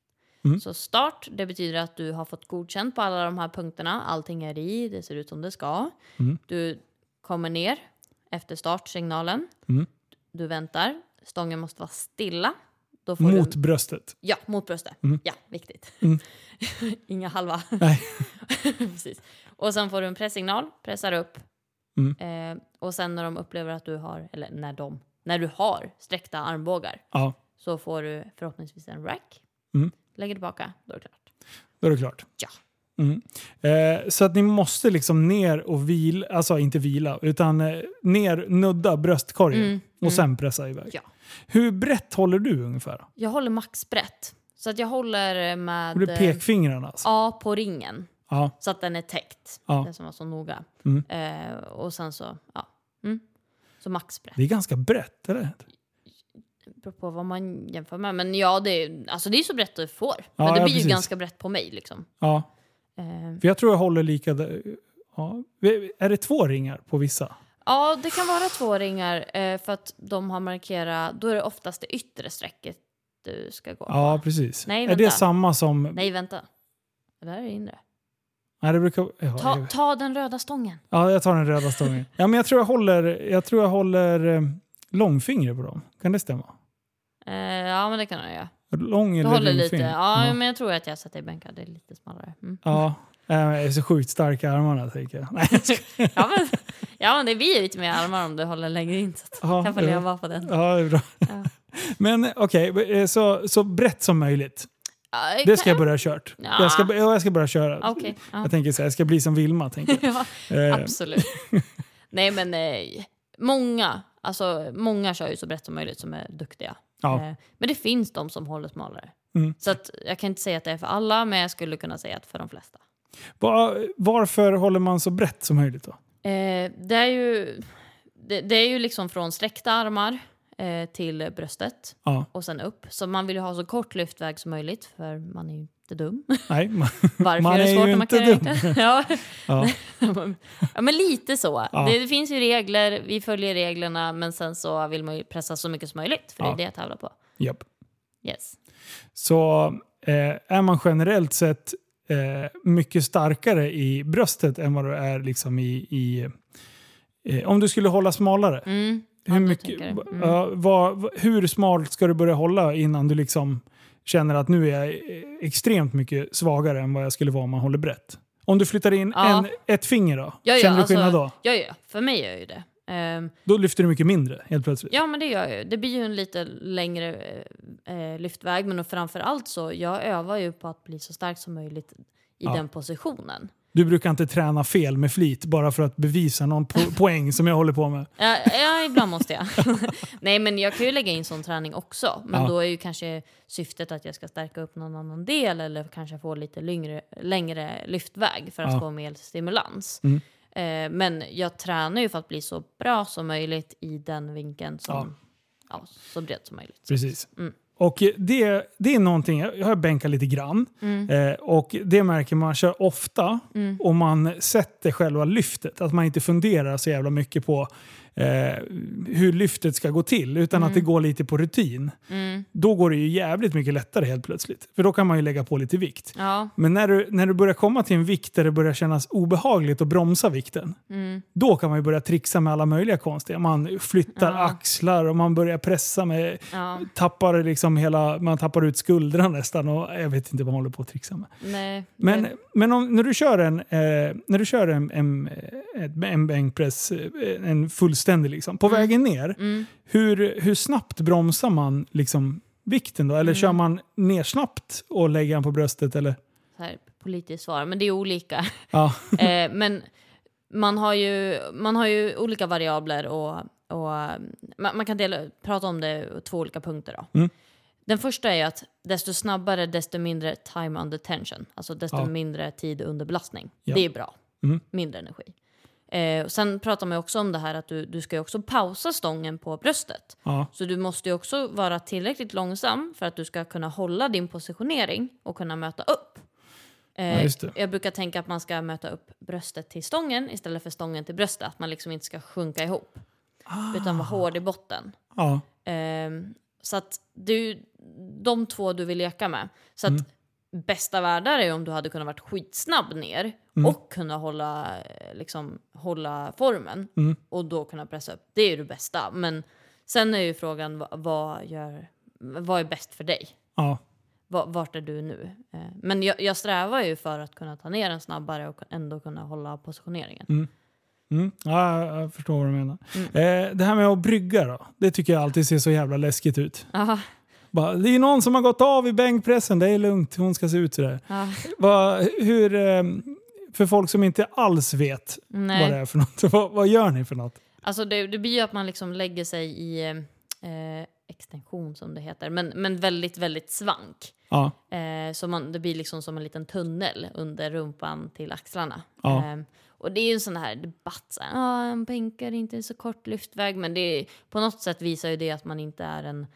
Mm. Så start, det betyder att du har fått godkänt på alla de här punkterna. Allting är i, det ser ut som det ska. Mm. Du kommer ner efter startsignalen. Mm. Du väntar. Stången måste vara stilla. Mot du, bröstet. Ja, mot bröstet. Mm. Ja, viktigt. Mm. Inga halva. Nej. Precis. Och sen får du en presssignal, pressar upp. Mm. Eh, och sen när de upplever att du har, eller när de, när du har sträckta armbågar Ja, så får du förhoppningsvis en rack. Mm. Lägger tillbaka, då är det klart. då är det klart. Ja. Mm. Eh, så att ni måste liksom ner och vila, alltså inte vila, utan eh, ner, nudda bröstkorgen Mm, och sen pressa iväg. Ja. Hur brett håller du ungefär? Jag håller maxbrett. Så att jag håller med... Och det är pekfingrarna alltså? Ja, på ringen. Ja. Så att den är täckt. Ja. Den som var så noga. Mm. Eh, och sen så, ja. Mm. Så maxbrett. Det är ganska brett, eller? beror på vad man jämför med. Men ja, det är, alltså det är så brett du får. Ja, Men det blir ju ganska brett på mig liksom. Ja. Eh, För jag tror jag håller lika... Ja. Är det två ringar på vissa? Ja, det kan vara två ringar eh, för att de har markerat, då är det oftast det yttre strecket du ska gå Ja, på. precis. Nej, är vänta. det samma som... Nej, vänta. Det där är inre. Nej, det brukar... Ja, Ta, jag- ta den röda stången. ja, jag tar den röda stången. Ja, men jag tror jag håller, jag tror jag håller eh, långfinger på dem. Kan det stämma? Eh, ja, men det kan jag göra. Lång Du eller håller lite. Ja, ja. men jag tror att jag sätter i bänkar. Det är lite smalare. Mm. Ja, jag är så sjukt stark i armarna tänker jag. Nej, jag. Ja, men, ja, men det blir lite mer armar om du håller längre in. Så att Ja, kan få leva på den. ja, det är bra. Ja. Men okej, eh, så, så brett som möjligt. Ja, Det ska jag börja kört. Ja. Jag, ska, ja, jag ska börja köra. Ja. Jag tänker så här, jag ska bli som Vilma. Tänker jag. Ja, Eh, absolut. Nej, men eh, många, alltså, många kör ju så brett som möjligt som är duktiga. Ja. Eh, men det finns de som håller smalare. Mm. Så att, jag kan inte säga att det är för alla, men jag skulle kunna säga att för de flesta. Var, varför håller man så brett som möjligt då? Eh, det, är ju, det, det är ju liksom från sträckta armar eh, till bröstet Ja. och sen upp. Så man vill ju ha så kort lyftväg som möjligt för man är ju inte dum. Nej, man, Varför Man är det svårt ju när man inte kan dum. det? Ja. ja. ja, men lite så. Ja. Det, det finns ju regler, vi följer reglerna men sen så vill man ju pressa så mycket som möjligt för det är det jag tävlar på. Japp. Yes. Så eh, är man generellt sett mycket starkare i bröstet än vad du är liksom i... i eh, om du skulle hålla smalare. Mm. Hur, mycket. Mm. vad, hur smalt ska du börja hålla innan du liksom känner att nu är jag eh, extremt mycket svagare än vad jag skulle vara om man håller brett? Om du flyttar in Ja. en, ett finger då? Ja, ja, känner du alltså- skillnad då? Ja, ja, för mig gör ju det. Ehm, Då lyfter du mycket mindre helt plötsligt. Ja, men det gör jag ju. Det blir ju en lite längre eh, lyftväg, men framför allt så jag övar ju på att bli så stark som möjligt i Ja. den positionen. Du brukar inte träna fel med flit bara för att bevisa någon po- poäng som jag håller på med. Ja, ja ibland måste jag. Nej, men jag kan ju lägga in sån träning också. Men Ja. då är ju kanske syftet att jag ska stärka upp någon annan del eller kanske få lite längre, längre lyftväg för att Ja. få mer stimulans. Mm. Eh, men jag tränar ju för att bli så bra som möjligt i den vinkeln som, ja. så bred som möjligt. Precis. Mm. Och det, det är någonting, jag har bänkat lite grann. Mm. Eh, och det märker man kör ofta om man sätter själva lyftet. Att man inte funderar så jävla mycket på eh, hur lyftet ska gå till. Utan att det går lite på rutin. Mm. Då går det ju jävligt mycket lättare helt plötsligt. För då kan man ju lägga på lite vikt. Ja. Men när du, när du börjar komma till en vikt där det börjar kännas obehagligt att bromsa vikten. Mm. Då kan man ju börja trixa med alla möjliga konstiga. Man flyttar Ja. axlar och man börjar pressa med Ja. tappar liksom hela, man tappar ut skuldran nästan och jag vet inte vad man håller på att trixa med. Nej, Men, det- men om, när du kör en, eh, när du kör en, en, en, en bänkpress, eh, en fullständig liksom, på vägen ner, mm. hur, hur snabbt bromsar man liksom vikten då? Mm. Eller kör man ner snabbt och lägger den på bröstet? Eller? så här, politiskt svar, men det är olika. Ja, eh, men man har, ju, man har ju olika variabler och, och man, man kan dela, prata om det i två olika punkter. Då. Mm. Den första är ju att desto snabbare, desto mindre time under tension. Alltså desto Ja. mindre tid under belastning. Ja. Det är bra. Mm. Mindre energi. Eh, sen pratar man också om det här att du, du ska också pausa stången på bröstet. ja, Så du måste ju också vara tillräckligt långsam för att du ska kunna hålla din positionering och kunna möta upp. Eh, Ja. Jag brukar tänka att man ska möta upp bröstet till stången istället för stången till bröstet. Att man liksom inte ska sjunka ihop. Utan vara hård i botten. ja, Ehm, så att ju de två du vill leka med. Så Mm. Bästa världar är om du hade kunnat varit skitsnabb ner Mm. och kunna hålla, eh, liksom, hålla formen Mm. och då kunna pressa upp. Det är ju det bästa. Men sen är ju frågan vad, vad, gör, vad är bäst för dig? ja. Va- Vart är du nu? Eh, Men jag, jag strävar ju för att kunna ta ner den snabbare och ändå kunna hålla positioneringen. Mm. ja jag förstår vad du menar. Eh, det här med att brygga då, det tycker jag alltid ser så jävla läskigt ut. Aha, Bara, det är någon som har gått av i bänkpressen, det är lugnt, hon ska se ut sådär. ja, Va, hur, eh, för folk som inte alls vet nej. vad det är för något, vad, vad gör ni för något? Alltså det, det blir ju att man liksom lägger sig i eh, extension som det heter, men, men väldigt, väldigt svank. Ja, Eh, så man, det blir liksom som en liten tunnel under rumpan till axlarna. Ja. Eh, och det är ju en sån här debatt, så här, ah, en bänkare är inte en så kort lyftväg, men det på något sätt visar ju det att man inte är en,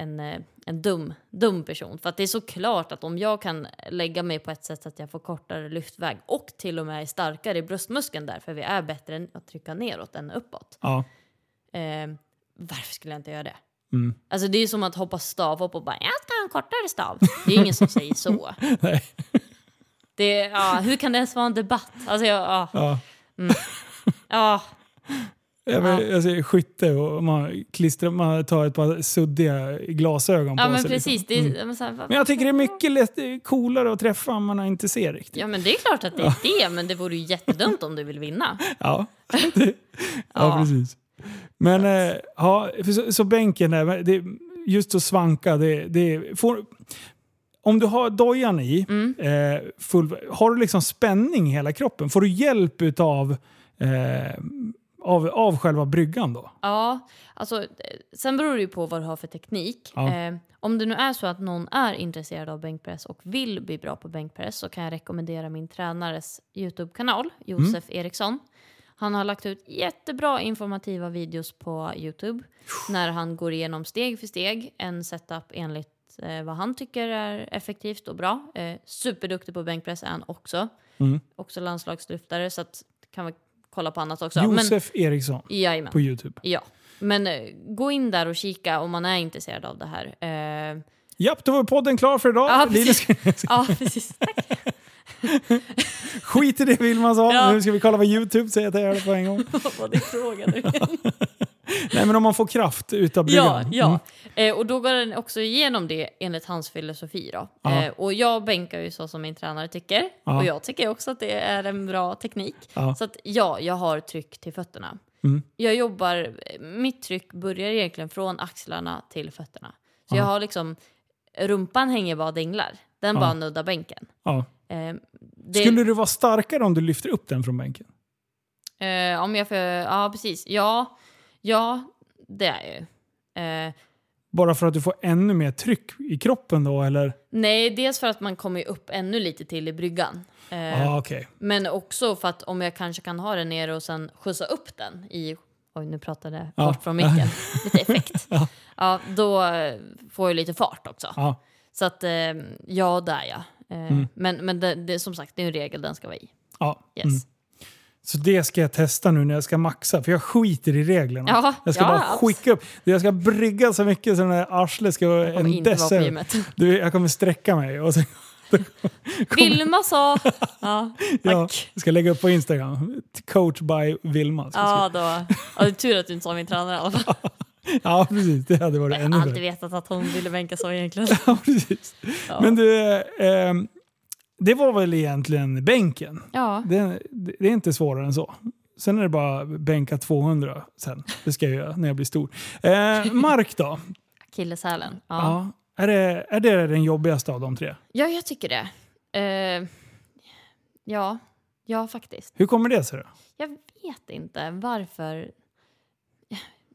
en, eh, en dum, dum person. För att det är så klart att om jag kan lägga mig på ett sätt så att jag får kortare lyftväg och till och med är starkare i bröstmuskeln där, för vi är bättre än att trycka neråt än uppåt. ja. Eh, varför skulle jag inte göra det? Mm. Alltså det är som att hoppa stavhopp och bara jag ska ha en kortare stav. Det är ingen som säger så. Nej. Det, ja, hur kan det ens vara en debatt? Alltså jag, ja, Ja. ja, Jag, Ja. jag säger skytte och man, klistrar, man tar ett par suddiga glasögon på ja men sig. precis. Liksom. Det är, Mm. men så här, Men jag tycker det är mycket lätt, coolare att träffa om man inte ser riktigt. Ja men det är klart att det är det, men det vore ju jättedumt om du vill vinna. Ja, det, ja, Ja. precis. Men eh, ja, så, så bänken där, det, just att svanka, det, det får, om du har dojan i, Mm. eh, full, har du liksom spänning i hela kroppen? Får du hjälp utav, eh, av, av själva bryggan då? Ja, alltså, eh, sen beror det ju på vad du har för teknik. Ja. Eh, om det nu är så att någon är intresserad av bänkpress och vill bli bra på bänkpress så kan jag rekommendera min tränares YouTube-kanal, Josef Mm. Eriksson. Han har lagt ut jättebra informativa videos på Youtube när han går igenom steg för steg en setup enligt eh, vad han tycker är effektivt och bra. Eh, superduktig på bänkpress är han också. Mm. Också landslagslyftare så att kan vi kolla på annat också. Men, Josef Eriksson jajamän. på Youtube. Ja, men eh, gå in där och kika om man är intresserad av det här. Eh, Japp, då var podden klar för idag. Ja, Linus, ja, precis. Tack. skit i det Vilma sa. Ja. Nu ska vi kolla på Youtube, säger jag till er på en gång. Vad var din fråga nu? Nej, men om man får kraft utav bryggan. Ja, ja. Eh, och då går den också igenom det enligt hans filosofi. Då. Eh, och jag bänkar ju så som min tränare tycker. Ja. Och jag tycker också att det är en bra teknik. Ja. Så att ja, jag har tryck till fötterna. Mm. Jag jobbar, mitt tryck börjar egentligen från axlarna till fötterna. Så Ja. jag har liksom, rumpan hänger bara dinglar. Den bara nuddar bänken. Eh, det, Skulle du vara starkare om du lyfter upp den från bänken? eh, om jag får, ja precis. Ja, ja det är jag ju. Eh, Bara för att du får ännu mer tryck i kroppen då, eller? Nej, dels för att man kommer upp ännu lite till i bryggan. Eh, Ja, okej. Men också för att om jag kanske kan ha den nere och sen skjutsa upp den i... Oj, nu pratade jag Ja. bort från micken. Lite effekt. Ja. ja. då får jag lite fart också. Ja. Så att, eh, ja, där ja. Eh, Mm. Men, men det, det, som sagt, det är en regel den ska vara i. ja. Yes. Mm. Så det ska jag testa nu när jag ska maxa, för jag skiter i reglerna. Ja, jag ska ja, bara skicka upp. Jag ska brygga så mycket så den där arslet ska vara Jag en inte vara på dess. gymmet. Du, jag kommer sträcka mig och sen, Vilma sa... Ja, ja, jag ska lägga upp på Instagram. Coach by Vilma. jag Ja, då. Ja, det är tur att du inte sa min tränare i alla fall. ja, precis. Det hade varit Jag ännu har alltid bättre. vetat att hon ville bänka så egentligen. Ja, precis. Ja. Men du, eh, det var väl egentligen bänken. ja. Det, det är inte svårare än så. Sen är det bara bänka 200 sen. Det ska jag göra när jag blir stor. Eh, Mark då? Akilleshälen. Ja. Ja. Är, det, är det den jobbigaste av de tre? Ja, jag tycker det. Eh, ja, ja faktiskt. Hur kommer det sig då? Jag vet inte varför.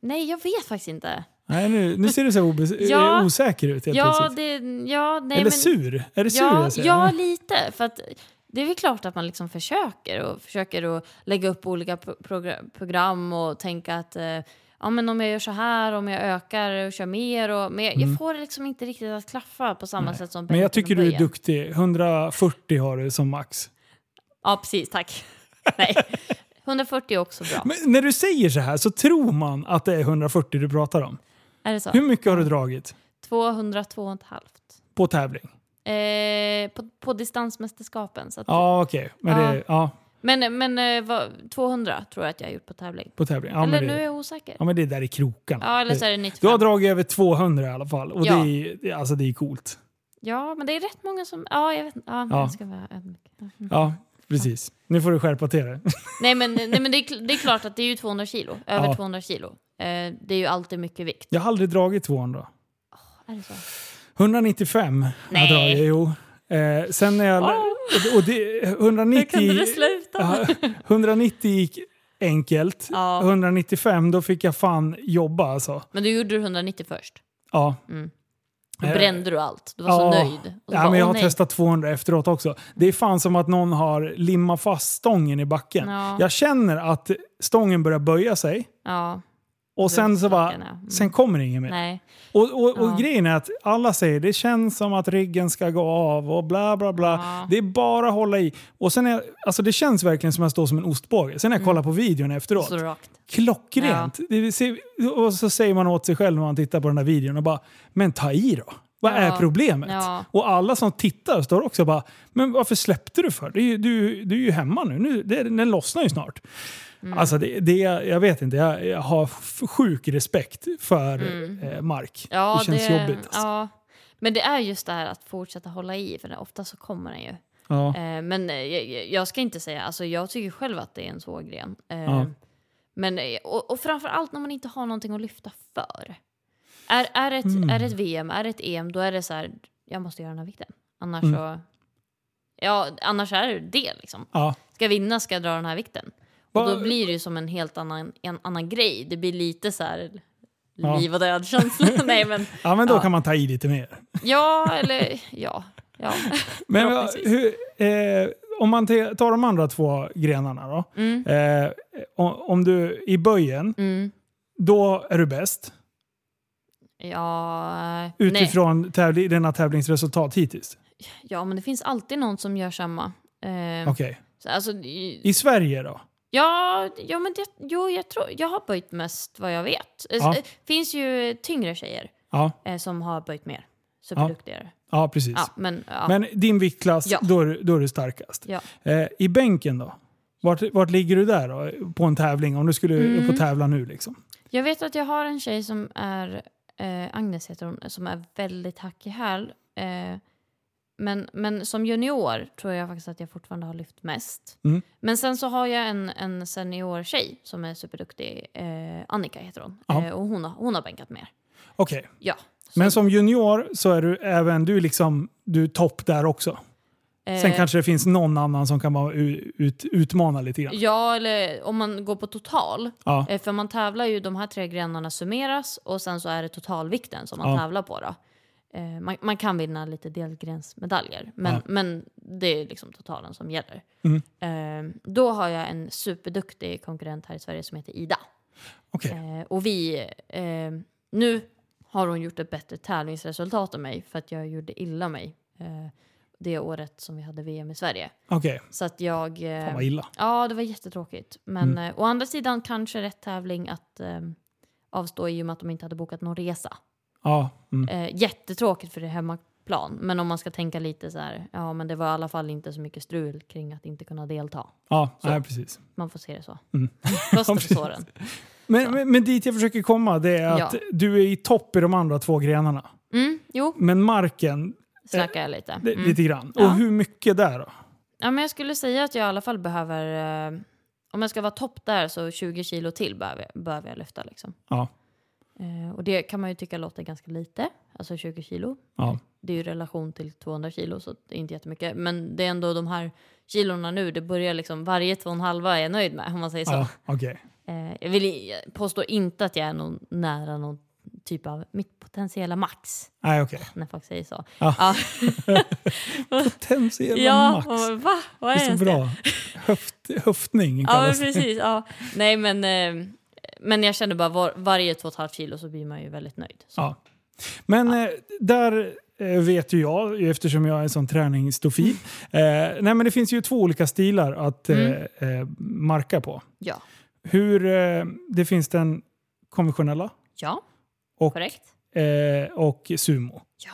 Nej, jag vet faktiskt inte. Nej, nu, nu ser du så Ja. osäker ut helt Ja, plötsligt. det, ja, nej, Eller men, sur? Är det sur ja, jag säger? ja, lite. För att det är väl klart att man liksom försöker och försöker att lägga upp olika pro- progra- program och tänka att eh, ja, men om jag gör så här, om jag ökar och kör mer. Och, men jag, jag får det liksom inte riktigt att klaffa på samma Mm. Nej. sätt som Men jag tycker du är duktig. 140 har du som max. Ja, precis. Tack. nej, 140 är också bra. Men när du säger så här så tror man att det är 140 du pratar om. Är det så? Hur mycket har du dragit 200, 2,5. på tävling? Eh, på, på distansmästerskapen. Så att, Ja, okej. Men Ja. det, ja, Men, men eh, vad, 200 tror jag att jag har gjort på tävling. på tävling. Ja, eller men nu är det, jag osäker. ja, men det är där i krokarna. Ja, eller så är det Du 95. har dragit över 200 i alla fall. Och Ja. det, är, det- alltså, det är coolt. Ja, men det är rätt många som... Ja, jag vet. Ja, Ja. Ska vara ödmjuk. Mm. Ja, precis. Nu får du skärpa till det. Nej, men, nej, men det, är, det är klart att det är ju 200 kilo. Över Ja. 200 kilo. Eh, det är ju alltid mycket vikt. Jag har aldrig dragit 200. Är det så? 195 har jag Nej. dragit, jo. Eh, sen när jag... Åh. Och, det, Hur 190, kunde det sluta? Ja, 190 gick enkelt. Ja. 195 då fick jag fan jobba alltså. Men du gjorde 190 först. Ja. Då Eh, brände du allt. Du var ja. så nöjd. Så Ja, bara, men jag har nej. testat 200 efteråt också. Det är fan som att någon har limmat fast stången i backen. Ja. Jag känner att stången börjar böja sig Ja, och sen så bara, ja. Mm. sen kommer det inget mer. nej. Och, och, och Ja. grejen är att alla säger det känns som att ryggen ska gå av och bla bla bla. Ja. Det är bara att hålla i. Och sen är, alltså det känns verkligen som att jag står som en ostbåge. Sen när jag kollar på videon efteråt, Mm. Så rakt. klockrent. Ser, och så säger man åt sig själv när man tittar på den här videon och bara, men ta i då. Vad Ja. är problemet? Ja. Och alla som tittar står också bara, men varför släppte du för? Ju, du, du är ju hemma nu, nu det, den lossnar ju snart. Mm. Alltså det, det, jag vet inte, jag, jag har sjuk respekt för eh, Mark. Mm. Ja, det känns jobbigt. Alltså. Ja. Men det är just det här att fortsätta hålla i, för det, ofta så kommer den ju. Ja. Eh, men eh, jag, jag ska inte säga, alltså jag tycker själv att det är en svår gren. Eh, Ja. Men, eh, och, och framför allt när man inte har någonting att lyfta för. Är, är, det ett, Mm. är det ett VM, är det ett EM, då är det så här, jag måste göra den här vikten. Annars Mm. så... Ja, annars är det det liksom. Ja. Ska jag vinna ska jag dra den här vikten. Och då blir det ju som en helt annan, en annan grej. Det blir lite så här Ja. liv och död känsla. Nej men, ja, men då Ja. kan man ta i lite mer. ja eller ja. ja. Men Förhoppningsvis. hur, eh, om man tar de andra två grenarna då. Mm. Eh, om, du i böjen, Mm. då är du bäst. Ja, nej. Utifrån tävli- dina tävlingsresultat hittills. Ja, men det finns alltid någon som gör samma. Eh, Okej. så, alltså, I Sverige då? Ja, ja, men det, jo, jag, tror, jag har böjt mest vad jag vet. Det Ja. finns ju tyngre tjejer Ja, eh, som har böjt mer. Superduktigare. ja precis. Ja, men, ja. Men din viktklass, Ja. då, är, då är du starkast. Eh, I bänken då? Vart, vart ligger du där då? På en tävling? Om du skulle Mm. upp och tävla nu liksom. Jag vet att jag har en tjej som är, eh, Agnes heter hon, som är väldigt hack i häl. Eh, men, men som junior tror jag faktiskt att jag fortfarande har lyft mest. Mm. Men sen så har jag en, en senior tjej som är superduktig. Eh, Annika heter hon. Ja. Eh, och hon har, hon har bänkat mer. Okej. Ja. Så, Men som junior så är du även du liksom, du topp där också. Sen eh, kanske det finns någon annan som kan vara ut, utmana lite grann. Ja, eller om man går på total. Ja. Eh, för man tävlar ju, de här tre grenarna summeras och sen så är det totalvikten som man Ja. tävlar på. Då. Eh, man, man kan vinna lite delgrensmedaljer, men, Ja. men det är liksom totalen som gäller. Mm. Eh, då har jag en superduktig konkurrent här i Sverige som heter Ida. Okej. Eh, och vi, eh, nu har hon gjort ett bättre tävlingsresultat än mig för att jag gjorde illa mig eh, det året som vi hade VM i Sverige. Okej. Så att jag... eh, Fan vad illa. Ja, det var jättetråkigt. Men Mm. eh, å andra sidan kanske rätt tävling att eh, avstå i och med att de inte hade bokat någon resa. Ja. Mm. Eh, jättetråkigt för det är hemmaplan. Men om man ska tänka lite så här, ja men det var i alla fall inte så mycket strul kring att inte kunna delta. Ja, Så. nej, precis. Man får se det så. Mm. Plåster på såren. Men, Så. men, men dit jag försöker komma det är att Ja. du är i topp i de andra två grenarna. Mm, jo, Men marken, snackar jag lite. Mm. lite grann. Ja. Och hur mycket där då? Ja, men jag skulle säga att jag i alla fall behöver, eh, om jag ska vara topp där så 20 kilo till behöver, jag- behöver jag lyfta. Liksom. Ja. Eh, och det kan man ju tycka låter ganska lite, alltså 20 kilo. Ja. Det är ju relation till 200 kilo så det är inte jättemycket. Men det är ändå de här kilorna nu, det börjar liksom varje två och en halva är jag nöjd med om man säger så. Ja, okej. Eh, jag vill påstå inte att jag är någon, nära någon typ av mitt potentiella max Nej, okej. när folk säger så. Ja. Ja, Potentiella ja max. och, va? Vad är Det är så ens bra. Höft, höftning Ja, kallas det. precis. Ja. Nej, men, eh, men jag känner bara var, varje två och ett halvt kilo så blir man ju väldigt nöjd. Så. Ja. Men eh, där eh, vet ju jag, eftersom jag är en sån träningsstofil. Eh, nej, men det finns ju två olika stilar att eh, Mm. eh, marka på. Ja. Hur, eh, det finns den konventionella ja, och, korrekt. och sumo. Ja.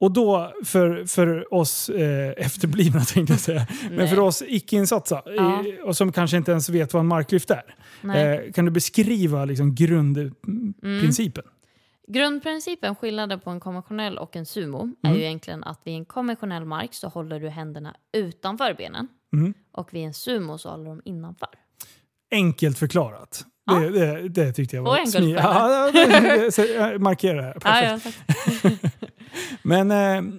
Och då för, för oss eh, efterblivna tänkte jag säga, men Nej. för oss icke-insatta Ja. eh, och som kanske inte ens vet vad en marklyft är. Eh, kan du beskriva liksom, grundprincipen? Grundprincipen, skillnaden på en konventionell och en sumo, är Mm. ju egentligen att vid en konventionell mark så håller du händerna utanför benen Mm. och vid en sumo så håller de innanför. Enkelt förklarat. Ja. Det, det, det tyckte jag var smidigt. Ja, jag markerar det här. Perfekt. ja. Men, eh,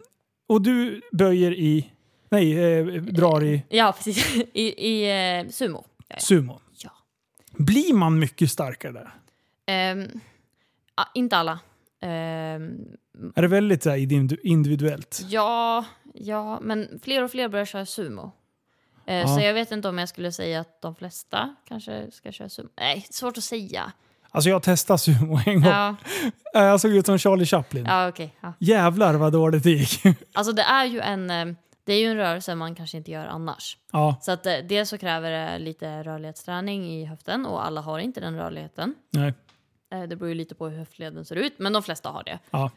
och du böjer i... Nej, eh, drar i ja precis. I, i eh, sumo. Sumo. Ja. Blir man mycket starkare där? Ja, inte alla. Ehm, Är det väldigt så individuellt? Ja, ja, men fler och fler börjar köra sumo. Ja. Så jag vet inte om jag skulle säga att de flesta kanske ska köra sumo. Nej, svårt att säga. Alltså jag testade sumo en gång. Ja, Eh, Jag såg ut som Charlie Chaplin. ja okej. ja. Jävlar vad dåligt det gick. Alltså det är ju en, eh, det är ju en rörelse man kanske inte gör annars. ja, Så att eh, dels så kräver det lite rörlighetsträning i höften och alla har inte den rörligheten. nej. Det beror ju lite på hur höftleden ser ut, men de flesta har det. Ja.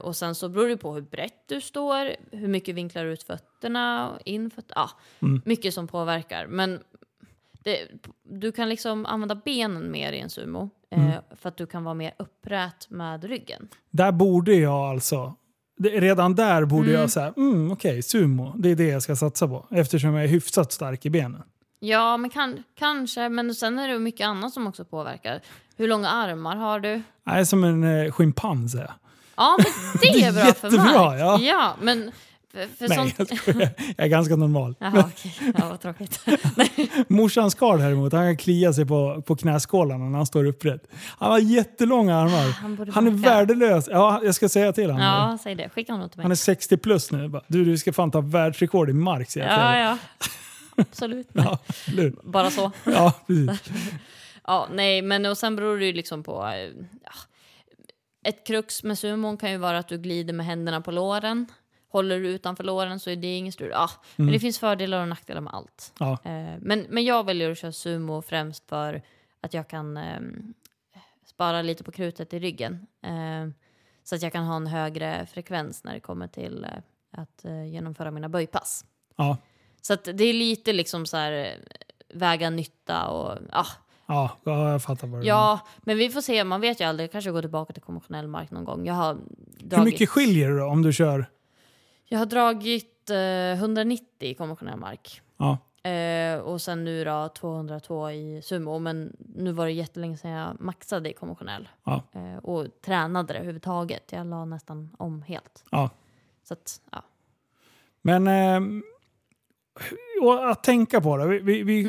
Och sen så beror det på hur brett du står, hur mycket vinklar du ut fötterna, in fötterna, ja, Mm. mycket som påverkar. Men det, du kan liksom använda benen mer i en sumo eh, Mm. för att du kan vara mer upprät med ryggen. Där borde jag alltså... det- Redan där borde Mm. jag säga, mm, okej, sumo, det är det jag ska satsa på. Eftersom jag är hyfsat stark i benen. Ja, men kan, kanske, men sen är det mycket annat som också påverkar. Hur långa armar har du? Jag är som en eh, schimpans är. Ja, men det är bra för Jättebra, mark. ja. ja men, För, Nej, sånt... jag skojar. Jag är ganska normal. Jaha, okej. Ja, vad tråkigt. Morsans karl däremot, han kan klia sig på, på knäskålarna när han står upprätt. Han har jättelånga armar. Han borde Han är värdelös. Ja, jag ska säga till honom. Ja, säg det. Skicka honom till mig. Han är 60 plus nu. Du, du ska fan ta världsrekord i mark, säger jag Ja, ja. Absolut. Ja? Bara så. ja, precis. Ja, nej, men och sen beror det ju liksom på... eh, Ja. Ett krux med sumon kan ju vara att du glider med händerna på låren. Håller du utanför låren så är det ingen strul. Ja, Men det finns fördelar och nackdelar med allt. Ja. Eh, men, men jag väljer att köra sumo främst för att jag kan eh, spara lite på krutet i ryggen. Eh, så att jag kan ha en högre frekvens när det kommer till eh, att eh, genomföra mina böjpass. Ja, Så att det är lite liksom så här eh, väga nytta och ja, ja, ja, jag fattar vad du. Ja, men vi får se. Man vet ju aldrig. Jag kanske går tillbaka till konventionell mark någon gång. Jag har dragit, Hur mycket skiljer det då om du kör? Jag har dragit eh, 190 i konventionell mark. Ja, Eh, och sen nu då 202 i sumo. Men nu var det jättelänge sedan jag maxade i konventionell. ja, Eh, och tränade det överhuvudtaget. Jag la nästan om helt. ja. Så att, ja. Men eh, att tänka på det. Vi, vi,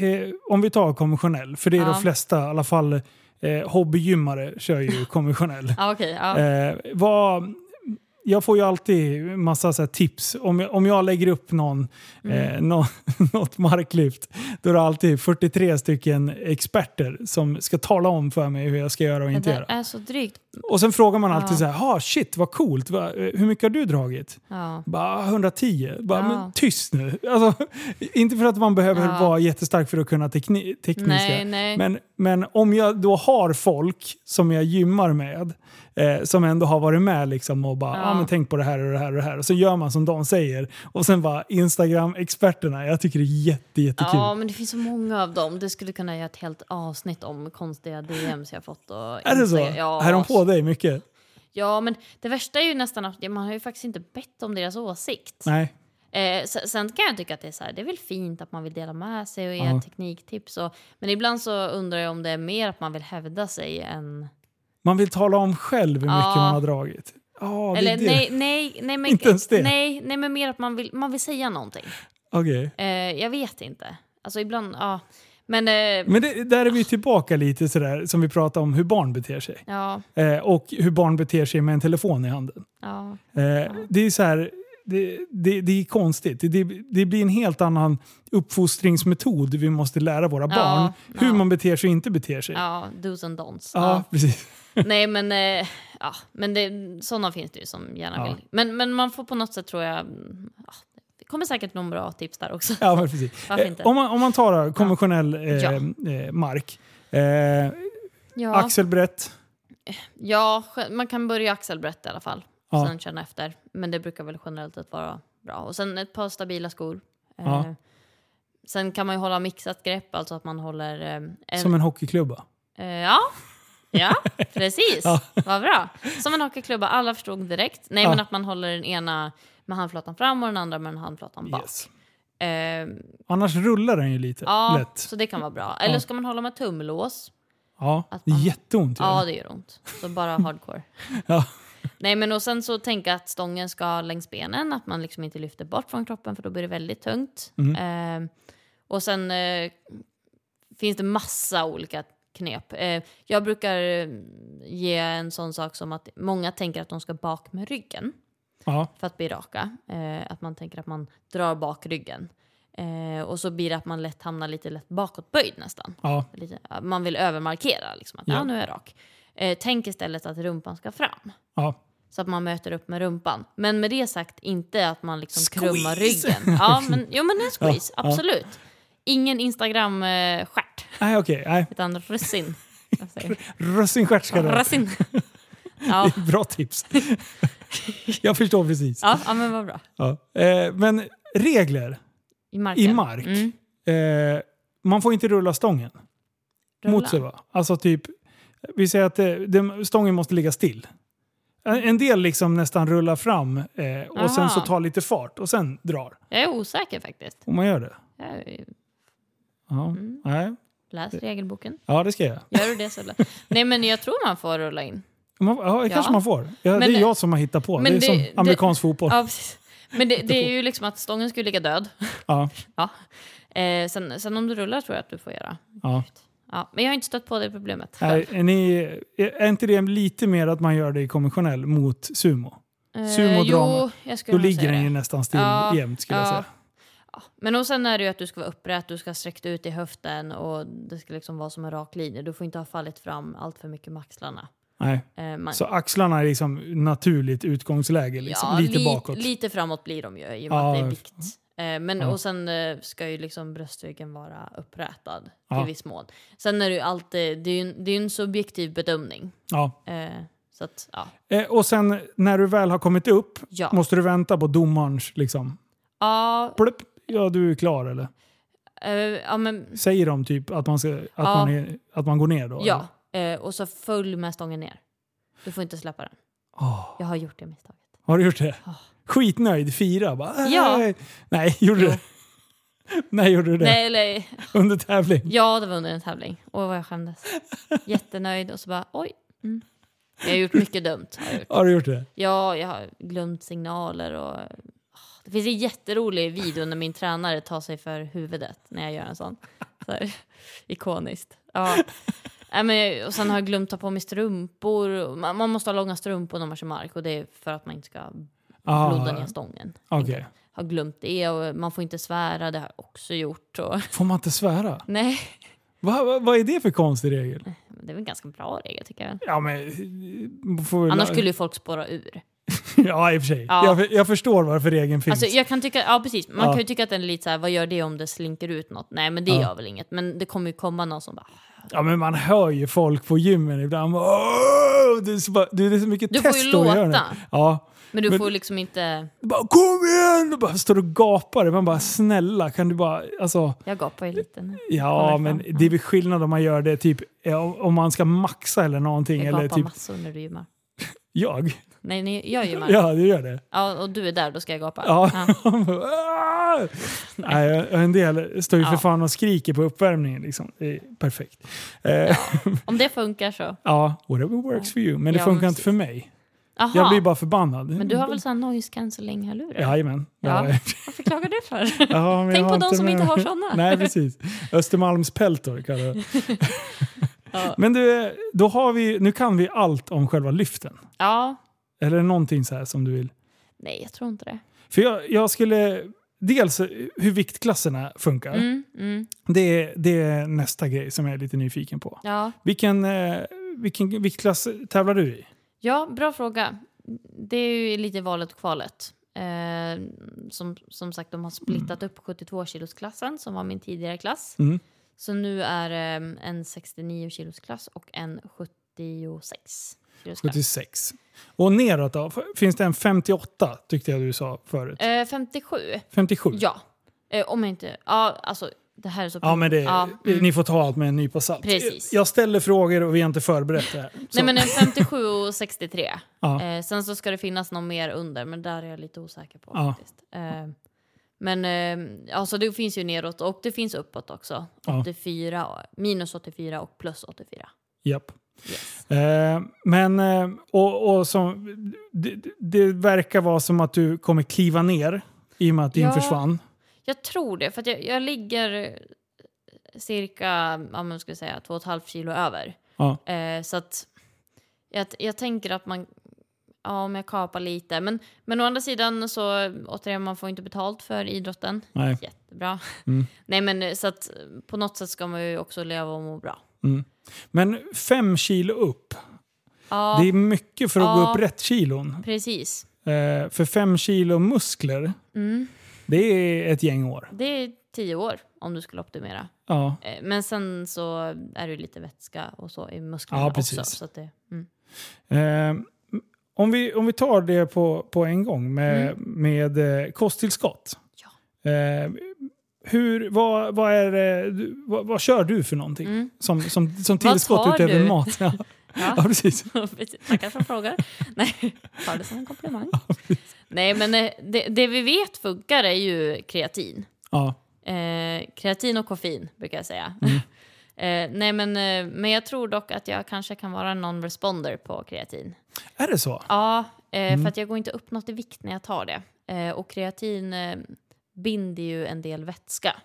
Mm. eh, om vi tar konventionell, för det är Ja. de flesta, i alla fall eh, hobbygymmare kör ju konventionell. Ja, okej. ja. Eh, vad, jag får ju alltid massa så tips. Om jag, om jag lägger upp någon, Mm. eh, nå, något marklyft, då är det alltid 43 stycken experter som ska tala om för mig hur jag ska göra och det inte göra. är så drygt. Och sen frågar man alltid Ja. så här, ah, shit vad coolt, Va, eh, hur mycket har du dragit? Ja. Bara 110. Bara, Ja. men tyst nu. Alltså, inte för att man behöver Ja. vara jättestark för att kunna tekni- tekniska. Nej, nej. Men, men om jag då har folk som jag gymmar med, eh, som ändå har varit med liksom och bara, ja. Ja. men tänk på det här och det här och det här. Och så gör man som de säger. Och sen bara Instagram-experterna, jag tycker det är jätte, jättekul. Ja, men det finns så många av dem. Det skulle kunna göra ett helt avsnitt om konstiga DMs jag fått. Och är det så? Ja, Är de på dig mycket? Ja, men det värsta är ju nästan att man har ju faktiskt inte bett om deras åsikt. Nej. Eh, se- sen kan jag tycka att det är så här, det är väl fint att man vill dela med sig och ge Ja. tekniktips. Och, men ibland så undrar jag om det är mer att man vill hävda sig än... Man vill tala om själv hur mycket Ja. man har dragit. Ja, det Eller är det. nej, nej, nej, men, Inte ens det? Nej, nej, men mer att man vill, man vill säga någonting. Okej. Eh, jag vet inte. Alltså ibland, ja. Men, eh, Men det, där är vi tillbaka lite sådär som vi pratade om hur barn beter sig. ja, Eh, och hur barn beter sig med en telefon i handen. ja. Eh, Det är så här, det, det, det är konstigt. Det, det blir en helt annan uppfostringsmetod vi måste lära våra Ja, barn. Hur ja. man beter sig och inte beter sig. Ja, dos and don'ts. Ja, Ja. precis. Nej, men, eh, ja, men det, sådana finns det ju som gärna Ja. vill. Men, men man får på något sätt tror jag... mm, Ja, det kommer säkert någon bra tips där också. Ja, men precis. Varför Eh, inte? om, man, om man tar konventionell eh, Ja. eh, mark. Eh, Ja, Axelbrett. ja, man kan börja axelbrett i alla fall. Ja. Sen känna efter. Men det brukar väl generellt sett vara bra. Och sen ett par stabila skor. Ja. Eh, sen kan man ju hålla mixat grepp, alltså att man håller... Eh, en, Som en hockeyklubba. Eh, ja, ja precis. Ja. Vad bra. Som en hockeyklubba, alla förstod direkt. Nej, Ja. men att man håller den ena med handflatan fram och den andra med handflatan bak. Yes. Eh, Annars rullar den ju lite ja, lätt. så det kan vara bra. Eller Ja. ska man hålla med tumlås? Ja, att det är man- jätteont. Ja, Ja. det gör ont. Så bara hardcore. Ja. Nej, men och sen så tänka att stången ska längs benen, att man liksom inte lyfter bort från kroppen för då blir det väldigt tungt. Mm. Eh, och sen eh, finns det massa olika knep. Eh, jag brukar eh, ge en sån sak som att många tänker att de ska bak med ryggen Ja. för att bli raka. Eh, att man tänker att man drar bak ryggen. Och så blir det att man lätt hamnar lite lätt bakåtböjd nästan. Lite, man vill övermarkera liksom, att Ja. ja. nu är jag rak. Tänk istället att rumpan ska fram. Ja. Så att man möter upp med rumpan. Men med det sagt, inte att man liksom Squeeze! krummar ryggen. Ja, men, jo, men en squeeze, Ja, ja. Ingen Instagram-stjärt, Nej, okej. Nej. utan russin. Russinstjärt ska det. Russin. Ja, Bra tips. Jag förstår precis. ja, ja, men vad bra. Ja. Eh, men regler I marken. i mark. Mm. Eh, man får inte rulla stången Rulla. mot sig va? Alltså typ, vi säger att det, stången måste ligga still. En del liksom nästan rullar fram eh, och sen Aha. så tar lite fart och sen drar. Jag är osäker faktiskt. Om man gör det. Jag, Ja, Mm. Nej. läs regelboken. ja det ska jag. Gör du det så Nej, men jag tror man får rulla in. Man, ja, det kanske man får. Ja, det Men är det- jag som har hittat på. Det är det- som det- amerikansk fotboll. Ja. Men det, det är ju liksom att stången skulle ligga död. Ja, Ja. Eh, sen, sen om du rullar tror jag att du får göra. ja. Ja, men jag har inte stött på det problemet. Är, är, ni, är inte det lite mer att man gör det i konventionell mot sumo? Eh, sumo jo, drama. jag skulle Då ligger den ju det. nästan still Ja, jämt skulle jag ja. säga. Ja. Men och sen är det ju att du ska vara upprätt, du ska sträcka ut i höften och det ska liksom vara som en rak linje. Du får inte ha fallit fram allt för mycket med axlarna. Nej. Eh, man, Så axlarna är liksom naturligt utgångsläge, liksom, ja, lite li- bakåt. Lite framåt blir de ju i och med Ja, att det är vikt. Eh, men, Ja. Och sen eh, ska ju liksom bröstryggen vara upprätad Ja. till viss mån. Sen är det ju alltid, det är ju en, det är en subjektiv bedömning. Ja. Eh, så att, ja. Eh, och sen när du väl har kommit upp måste du vänta på domarens liksom. Ja, Plupp, ja, du är klar eller? eh, ja, men, Säger de typ att man, ska, att Ja. man, är, att man går ner då? ja. Eh, och så följ med stången ner. Du får inte släppa den. Åh, Jag har gjort det misstaget. har du gjort det? Ja. Skitnöjd, fira bara. "Äh." Ja. Nej, gjorde du Jo. det? Nej, gjorde du det? Nej, eller, Under tävling? ja, det var under en tävling. Oj, vad jag skämdes. Jättenöjd och så bara, oj. Mm. Jag har gjort mycket dumt. Har gjort. Har du gjort det? Ja, jag har glömt signaler och... Det finns en jätterolig video när min tränare tar sig för huvudet när jag gör en sån. Så här, ikoniskt. Ja. Nej, men, och sen har jag glömt ta på mig strumpor. Man, man måste ha långa strumpor när man kör mark och det är för att man inte ska Ah, blodda ner stången. Okej. Har glömt det och man får inte svära, det har jag också gjort. Och, Får man inte svära? nej, Va, va, vad är det för konstig regel? det är väl en ganska bra regel tycker jag. Ja, men... Annars skulle ju folk spåra ur. Ja, i och för sig. Ja. Jag, jag förstår varför regeln finns. Alltså, jag kan tycka, ja precis, man Ja. kan ju tycka att den är lite så här, vad gör det om det slinker ut något? Nej men det Ja. gör väl inget. Men det kommer ju komma någon som bara, Ja, men man hör ju folk på gymmen ibland. Det är så, bara, det är så mycket Du får ju testo att göra det. låta. Ja. men du Men- får liksom inte, Bara, Kom igen! Och bara står och gapar. Man bara snälla kan du bara... Alltså, jag gapar ju lite nu. ja men fram. det är väl skillnad om man gör det typ om man ska maxa eller någonting. Jag eller gapar typ massor när du gymmar. Jag. Nej, nej jag gymmar. Ja. Ja, du gör det. och du är där, då ska jag gapa. Ja. Ja. Nej, en del står ju för Ja. fan och skriker på uppvärmningen. Liksom. Perfekt. Eh, Om det funkar så. ja, whatever works for you. Men det Ja, funkar men inte för mig. Aha. Jag blir bara förbannad. Men du har väl sån noise cancelling hörlurar? Jajamän. Ja. Ja. Varför klagar du för? Ja, Tänk på de som med inte har såna. Nej, precis. Östermalmspeltor kallar jag. Ja. Men du, då har vi, nu kan vi allt om själva lyften. ja. Eller är det någonting så här som du vill? Nej, jag tror inte det. För jag, jag skulle... Dels hur viktklasserna funkar. Mm, mm. Det, är, det är nästa grej som jag är lite nyfiken på. Ja. Vilken, eh, vilken viktklass tävlar du i? Ja, bra fråga. Det är ju lite valet och kvalet. Eh, som, som sagt, de har splittat upp 72 kilosklassen som var min tidigare klass. Mm. Så nu är det en 69 kilos klass och en 76 kilos klass. 76. Och neråt då? Finns det en 58 tyckte jag du sa förut? Eh, 57, 57? ja. Eh, om jag inte... Ja, alltså det här är så... Ja, men det, Ja, mm. ni får ta allt med en nypa salt. Precis. Jag ställer frågor och vi har inte förberett det här. Nej men en 57 och 63. Ja. Eh, sen så ska det finnas någon mer under, men där är jag lite osäker på Ja. faktiskt. Eh, men eh, alltså det finns ju neråt och det finns uppåt också. Ja. 84, minus 84 och plus 84. Japp. Yes. Eh, men eh, och, och som, det, det verkar vara som att du kommer kliva ner i och med att din Ja. försvann. Jag tror det, för jag, jag ligger cirka, ja, men ska säga, 2,5 kilo över. Ja. Eh, så att jag, jag tänker att man, ja om jag kapar lite. Men, men å andra sidan så, återigen, man får inte betalt för idrotten. Nej. Jättebra. Mm. Nej men eh, så att på något sätt ska man ju också leva och må bra. Men fem kilo upp, Ja, det är mycket för att gå Ja. upp rätt kilon. precis. Eh, för fem kilo muskler, Mm. det är ett gäng år. Det är tio år om du skulle optimera. Ja. Eh, Men sen så är det lite vätska och så i musklerna Ja, också. precis. Så att det, mm. Eh, om, vi, om vi tar det på, på en gång med, Mm. med eh, kosttillskott. Ja. Eh, hur, vad, vad, är, vad, vad kör du för någonting Mm. som, som, som tillskott utöver du? mat? Ja, ja Ja. precis. Tackar som frågar. Nej, tar det som en komplimang. Nej, men eh, det, det vi vet funkar är ju kreatin. Ja. Eh, kreatin och koffein brukar jag säga. Mm. Eh, nej, men, eh, men jag tror dock att jag kanske kan vara non-responder på kreatin. Är det så? Ja, eh, Mm. för att jag går inte upp något i vikt när jag tar det. Eh, och kreatin eh, binder ju en del vätska.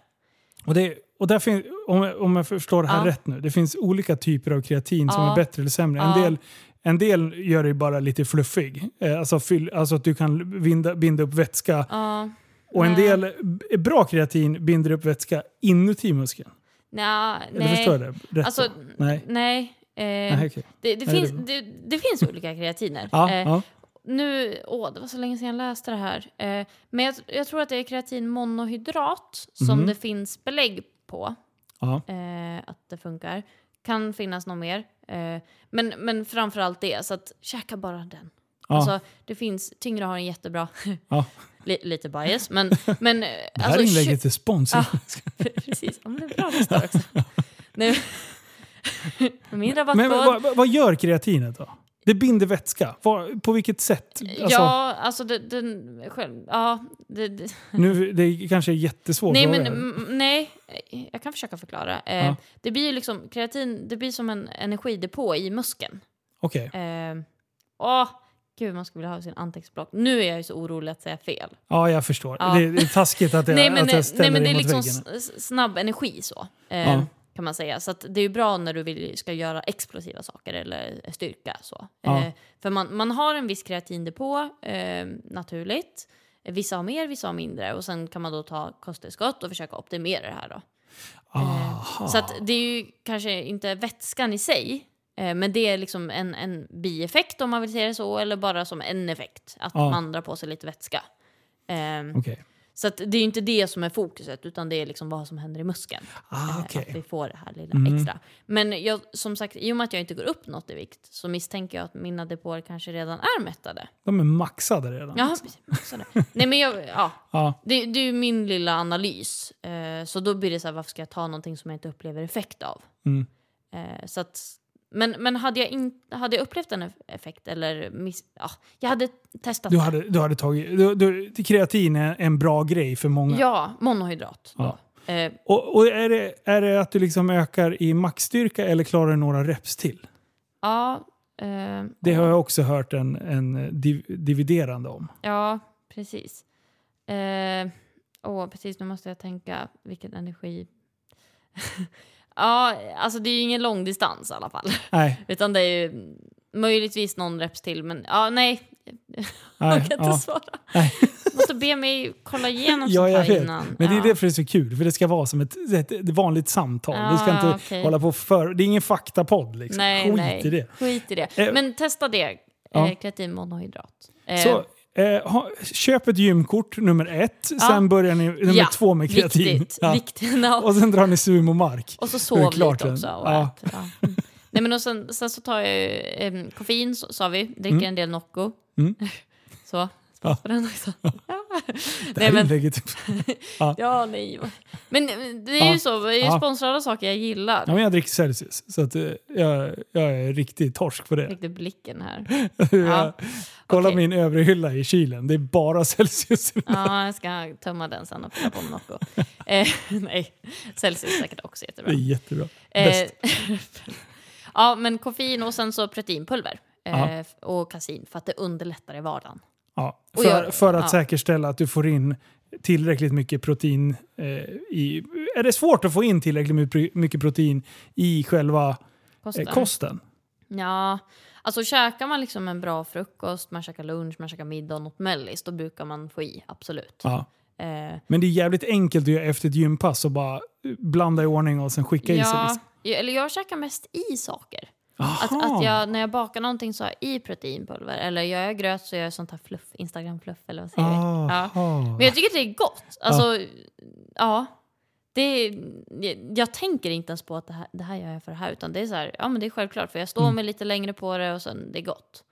Och, det, och där finns, om, om jag förstår det här Ja. rätt nu, det finns olika typer av kreatin som Ja. är bättre eller sämre. En, Ja. del, en del gör dig bara lite fluffig. Eh, alltså, fyll, alltså att du kan binda, binda upp vätska. Och en del bra kreatin binder upp vätska inuti muskeln. Nja, Eller förstår jag nej. det rätt? Alltså? Nej. nej. Eh, Nej, okej. det, det, Nej, finns, det- det, finns olika kreatiner. Ja, Eh, ja. Nu, åh, det var så länge sedan jag läste det här. Eh, men jag, jag tror att det är kreatin monohydrat som Mhm. det finns belägg på eh, att det funkar. Kan finnas något mer. Eh, men, men framförallt det, så att käka bara den. Ja. Alltså, det finns, tyngre har en jättebra, Ja. li, lite bias, men... men eh, Det här alltså, inlägget är sponsrat. Ja, precis. Men det är bra står också. Nu, min Men rabattkod. vad, vad- vad gör kreatinet då? Det binder vätska. Var, på vilket sätt? Alltså, ja, alltså det, den själv, ja, det, det, nu, det kanske är jättesvårt nej, men mm, nej, jag kan försöka förklara. Eh, Ja. Det blir liksom, kreatin, det blir som en energidepå i muskeln. Okej. Eh, åh, gud man skulle vilja ha sin anteckningsblock. Nu är jag ju så orolig att säga fel. Ja, jag förstår. Ja. Det, är taskigt att jag, nej, men, att jag ställer nej, men det är liksom väggen. snabb energi så. Eh, Ja. Kan man säga. Så det är ju bra när du vill, ska göra explosiva saker eller styrka. Så. Ja. Eh, för man, man har en viss kreatindepå eh, naturligt. Vissa har mer, vissa har mindre. Och sen kan man då ta kosttillskott och försöka optimera det här. Då. Aha. Så det är ju kanske inte vätskan i sig. Eh, men det är liksom en, en bieffekt om man vill säga det så. Eller bara som en effekt. Att Ja. man drar på sig lite vätska. Eh, Okej. så att det är ju inte det som är fokuset, utan det är liksom vad som händer i muskeln. Ah, Eh, okej. Att vi får det här lilla Mm. extra. Men jag, som sagt, i och med att jag inte går upp något i vikt så misstänker jag att mina depåer kanske redan är mättade. De är maxade redan. Ja, precis. maxade. Nej, men jag, ja, Ja. det, det är ju min lilla analys. Eh, så då blir det så här, varför ska jag ta någonting som jag inte upplever effekt av? Mm. Så att, men men hade, jag in, hade jag upplevt en effekt eller miss, ja, jag hade testat Du, det. hade, du hade tagit... Du, du, kreatin är en bra grej för många. Ja, monohydrat. Ja. Eh, Och, och är, det, är det att du liksom ökar i maxstyrka eller klarar du några reps till? ja, eh, Det har jag också hört en, en div, dividerande om. Ja, precis. Eh, åh, precis, nu måste jag tänka vilken energi... ja, alltså det är ju ingen lång distans i alla fall. Nej. Utan det är ju möjligtvis någon reps till, men ja, nej. nej Jag kan inte ja. svara. Nej. Måste be mig kolla igenom Ja, sånt här innan. Men det är ja. därför det är så kul, för det ska vara som ett, ett, ett vanligt samtal. vi ska Ah, inte okej. hålla på för... Det är ingen faktapodd liksom. Nej, Skit nej. i det. Skit i det. Eh, Men testa det. ja. Eh, kreatin monohydrat. Eh, Så, eh, ha, köp ett gymkort nummer ett, Ja. sen börjar ni nummer Ja, två med kreatin. Viktigt. Ja. viktigt. Ja. Och sen drar ni sumomark. Och så Det är sov klart lite också. Och Ja. Mm. Nej, men och sen, sen så tar jag eh, koffein, så, sa vi. Dricker en del Nocco. Mm. Så, Ja. den också. Ja. Det Nej, men, inlägget... ja, nej. Men eh, det är Ja. ju så, det är ju Ja. sponsrade saker jag gillar. Ja, men jag dricker Celsius, så att, eh, jag, jag är riktigt torsk på det. Riktigt blicken här. jag, kolla okej. min övre hylla i kylen, det är bara Celsius. Ja, jag ska tömma den sen och fylla på med Nocco. Eh, nej, Celsius är säkert också Det jättebra. är jättebra. Eh, Bäst. ja, men koffein och sen så proteinpulver. Ja. Eh, och kasin för att det underlättar i vardagen. Ja, för, för att ja. säkerställa att du får in tillräckligt mycket protein eh, i... Är det svårt att få in tillräckligt mycket- protein i själva Kosten. eh, kosten? Ja, alltså käkar man liksom en bra frukost, man käkar lunch, man käkar middag och något mellis, då brukar man få i, absolut. Ja. Eh, Men det är jävligt enkelt att göra efter ett gympass och bara blanda i ordning och sen skicka i sig. ja, Liksom. eller jag käkar mest i saker. Att, att jag, när jag bakar någonting så har jag i proteinpulver. Eller gör jag gröt så gör jag sånt här fluff, Instagram-fluff eller vad säger vi? Ja. Men jag tycker att det är gott. Alltså, ja. Det jag, tänker inte ens på att det här, det här gör jag för det här. Utan det är så här, ja men det är självklart. För jag står Mm. mig lite längre på det och sen det är gott.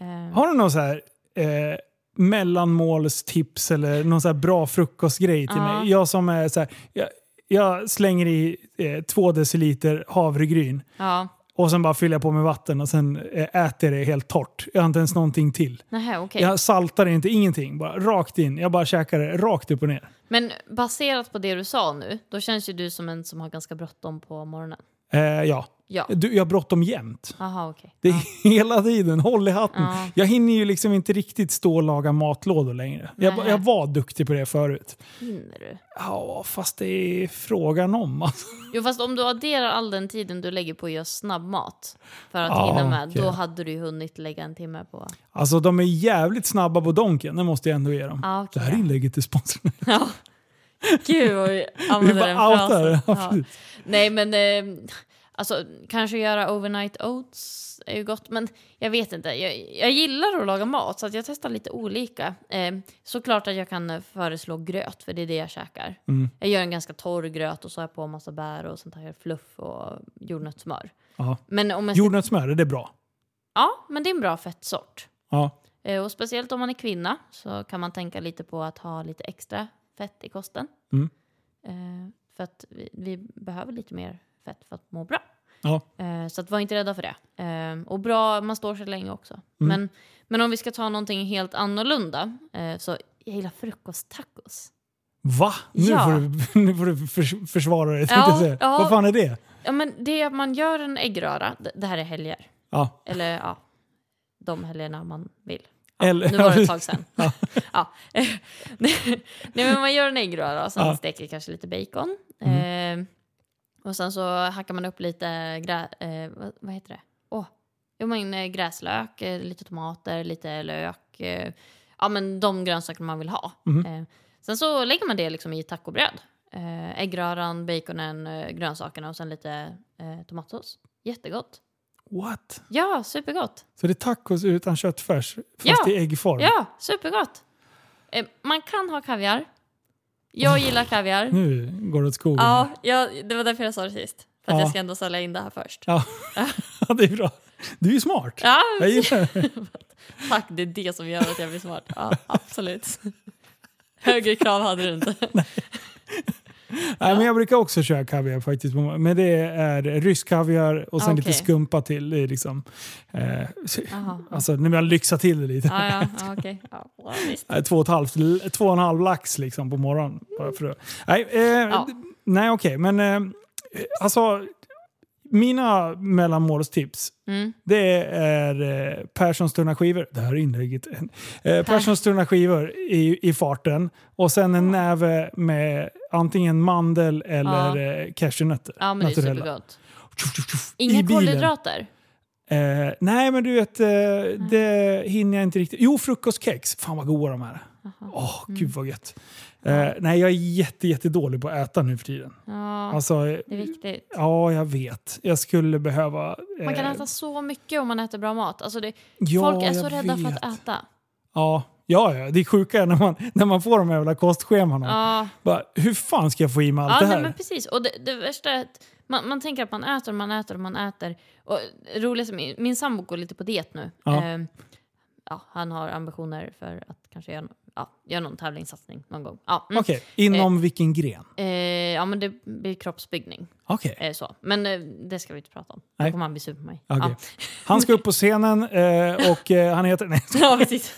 Eh, Har du någon så här eh, mellanmålstips eller någon så här bra frukostgrej till mig? Jag som är så här, jag, jag slänger i eh, två deciliter havregryn ja, och sen bara fyller jag på med vatten och sen eh, äter det helt torrt. Jag har inte ens någonting till. nähä okej. Jag saltar inte, ingenting. Bara rakt in. Jag bara käkar det rakt upp och ner. Men baserat på det du sa nu, då känns ju du som en som har ganska bråttom på morgonen. Eh, ja. Ja. Du, jag har bråttom jämt. Jaha, okej. Det är hela tiden, håll i hatten. Ja. Jag hinner ju liksom inte riktigt stå och laga matlådor längre. Jag, jag var duktig på det förut. Hinner du? Ja, fast det är frågan om. Alltså. Jo, fast om du adderar all den tiden du lägger på att göra snabbmat för att Ja, hinna med, okej. då hade du ju hunnit lägga en timme på... alltså de är jävligt snabba på donken, det måste jag ändå ge dem. Ja, okej. Det här inlägget är sponsrat. Ja. Gud vad vi Vi använder den bara outar det. frasen. Ja. Nej men, eh, alltså kanske göra overnight oats är ju gott. Men jag vet inte, jag, jag gillar att laga mat så att jag testar lite olika. Eh, såklart att jag kan eh, föreslå gröt för det är det jag käkar. Mm. Jag gör en ganska torr gröt och så har jag på massa bär och sånt här fluff och jordnötssmör. Men om jag Jordnötssmör, det är bra. Ja, men det är en bra fettsort. Ja. Eh, Och speciellt om man är kvinna så kan man tänka lite på att ha lite extra fett i kosten. Mm. Eh, för att vi, vi behöver lite mer fett för att må bra. Ja. Eh, så att var inte rädda för det. Eh, och bra, man står sig länge också. Mm. Men, men om vi ska ta någonting helt annorlunda eh, så jag gillar frukosttacos. Va? Nu, Ja. får du, nu får du förs- försvara dig. Ja, säga. ja. Vad fan är det? Ja, men det är att man gör en äggröra, det, här är helger. Ja. Eller ja, de helgerna man vill. Eller, Nu var det ett tag sedan. Ja. ja. Nej, men man gör en äggröra och sen Ja. steker kanske lite bacon. Mm. Eh, och sen så hackar man upp lite grä, eh, vad, vad heter det? Åh, jo, men, eh, gräslök, eh, lite tomater, lite lök. Eh, ja, men de grönsaker man vill ha. Mhm. Eh, sen så lägger man det liksom i tacobröd. Eh, äggröran, baconen, eh, grönsakerna och sen lite tomatsås. Jättegott. What? Ja, supergott. Så det är tacos utan köttfärs, fast Ja. i äggform? Ja, supergott. Man kan ha kaviar. Jag gillar kaviar. Nu går det åt skogen. Ja, ja, det var därför jag sa det sist. För att Ja. jag ska ändå sälja in det här först. Ja. Ja, det är bra. Du är ju smart. Ja, Jag gillar det. tack. Det är det som gör att jag blir smart. Ja, absolut. Högre krav hade du inte. Nej, men jag brukar också köra kaviar faktiskt. Men det är rysk kaviar och sen Ah, lite skumpa till. Det är liksom, eh, alltså när man lyxar till det lite. Ja, ja, ja. Ja, ja, Två och, ett halvt, två och en halv lax liksom på morgonen. Bara för nej, eh, Ja. nej okej. Men eh, alltså, mina mellanmålstips. Mm. Det är eh, Perssons tunna skivor. Det här är inlägget. Eh, Perssons tunna skivor i, i farten. Och sen en näve med antingen mandel eller eh, cashewnötter. Ja, men det är Naturella. supergott. Inga kolhydrater? Eh, nej, men du vet, eh, det hinner jag inte riktigt. Jo, frukostkex. Fan vad goda de är. Åh, Mm. gud vad gött. Eh, nej, jag är jätte, jätte dålig på att äta nu för tiden. Ja, Alltså, eh, det är viktigt. ja, jag vet. Jag skulle behöva... Man kan eh, äta så mycket om man äter bra mat. Alltså det, ja, folk är så rädda för vet. att äta. Ja, ja, ja. Det är sjuka är när man, när man får de här jävla kostschemana. Ja, Bara, hur fan ska jag få i mig allt ja det nej, här? men precis. Och det, det värsta är att man, man tänker att man äter och man äter och man äter. Och det roligaste, min, min sambo går lite på diet nu. Ja. Ehm, ja, han har ambitioner för att kanske göra, ja, göra någon tävlingssatsning någon gång. Ja, mm. Okej, inom vilken gren? Eh, ja men det blir kroppsbyggning. Okej. Eh, så. Men eh, det ska vi inte prata om. Nej. Då kommer han bli sur på mig. okej. Ja. Han ska upp på scenen eh, och eh, han heter... Nej, ja, precis.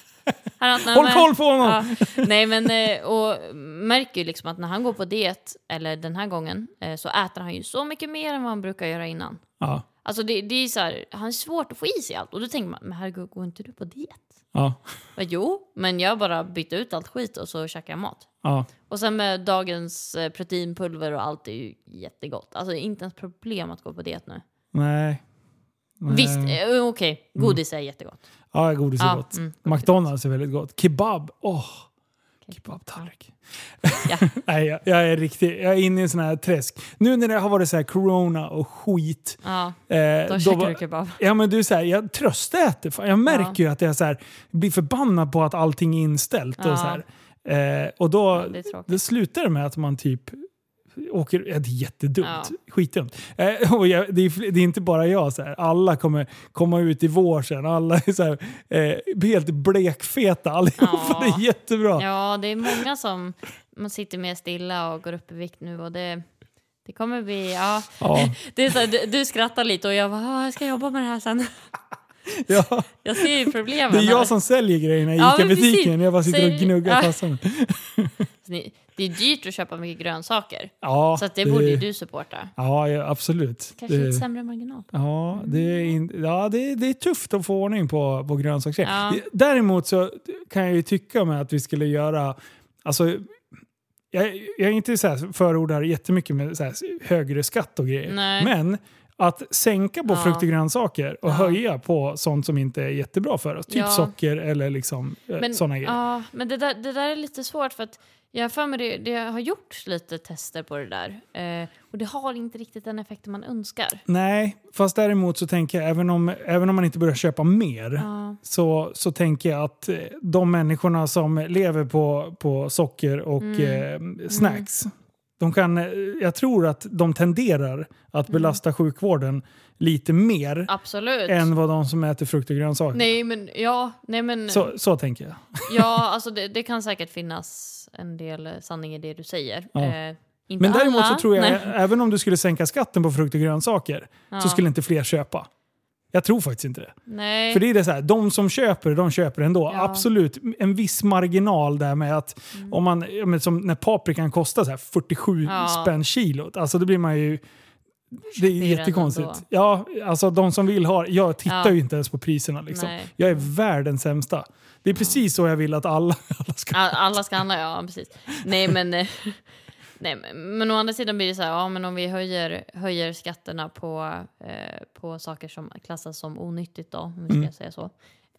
Han har- nej, håll koll på honom! Ja, nej men eh, och märker ju liksom att när han går på diet, eller den här gången, eh, så äter han ju så mycket mer än vad han brukar göra innan. Ja. Alltså det, det är så här, han är svårt att få i sig allt. Och då tänker man, men herregud, går inte du på diet? Ja. Men, jo, men jag bara bytte ut allt skit och så käkar jag mat. Ja. Och sen med dagens eh, proteinpulver och allt är ju jättegott. Alltså det är inte ens problem att gå på diet nu. Nej. Nej. Visst, eh, okej, godis är jättegott. Ja, godis är Ja, gott. mm, McDonalds är väldigt gott. Kebab, åh! Kebabtallrik. Ja. Nej, jag, jag är riktigt, jag är inne i en sån här träsk. Nu när det har varit så här corona och skit. Ja, Eh, då käkar du kebab. Ja men du säger jag tröstäter. Fan, Jag märker ju att jag så här, blir förbannad på att allting är inställt. Ja. Och, så här. Eh, och då, Ja, det då slutar det med att man typ åker... Det är jättedumt. Ja. Skitdumt. Eh, och jag, det, är, det är inte bara jag. Så här. Alla kommer komma ut i vår sen. Alla är så här, eh, helt blekfeta allihopa. Ja. Det är jättebra. Ja, det är många som man sitter mer stilla och går upp i vikt nu och det, det kommer bli, ja. Ja. Det är så här, du, du skrattar lite och jag bara, "Ah, jag ska jobba med det här sen. Ja. Jag ser ju problemen. Det är här. jag som säljer grejerna i Ja, ICA-butiken. Jag bara sitter och gnuggar ja. ni- Det är dyrt att köpa mycket grönsaker. Ja, Så att det borde ju du supporta. Ja, ja absolut. Kanske Det- lite sämre marginal. Ja, det är, in, ja det, är, det är tufft att få ordning på, på grönsaksgrejer. Ja. Däremot så kan jag ju tycka med att vi skulle göra... Alltså, jag, jag är inte så här förordar jättemycket med så här högre skatt och grejer. Nej. Men att sänka på Ja. frukt och grönsaker och Ja. höja på sånt som inte är jättebra för oss. Typ Ja. socker eller liksom, Men, sådana grejer. ja, men det, där, det där är lite svårt för att jag har för mig det, det har gjorts lite tester på det där. Eh, och det har inte riktigt den effekten man önskar. Nej, fast däremot så tänker jag även om, även om man inte börjar köpa mer Ja. så, så tänker jag att eh, de människorna som lever på, på socker och Mm. eh, snacks, de kan, eh, jag tror att de tenderar Mm. att belasta sjukvården lite mer Absolut. än vad de som äter frukt och grönsaker. Nej men, ja, nej men, Så, så tänker jag. ja alltså det, det kan säkert finnas en del sanning i det du säger. Ja. Eh, Men däremot alla. så tror jag, Nej. även om du skulle sänka skatten på frukt och grönsaker, Ja. så skulle inte fler köpa. Jag tror faktiskt inte det. Nej. För det är det så här, de som köper, de köper ändå. Ja. Absolut, en viss marginal där med att om man, när paprikan kostar så här 47 Ja. spänn kilot, alltså då blir man ju... Det är jättekonstigt. Ja, alltså de som vill ha Jag tittar Ja. ju inte ens på priserna. Liksom. Nej. Jag är världens sämsta. Det är precis så jag vill att alla, alla ska... All- Alla ska handla, ja precis. Nej men, eh, nej, men, å andra sidan blir det så här, ja men om vi höjer, höjer skatterna på, eh, på saker som klassas som onyttigt då, om vi ska Mm. säga så.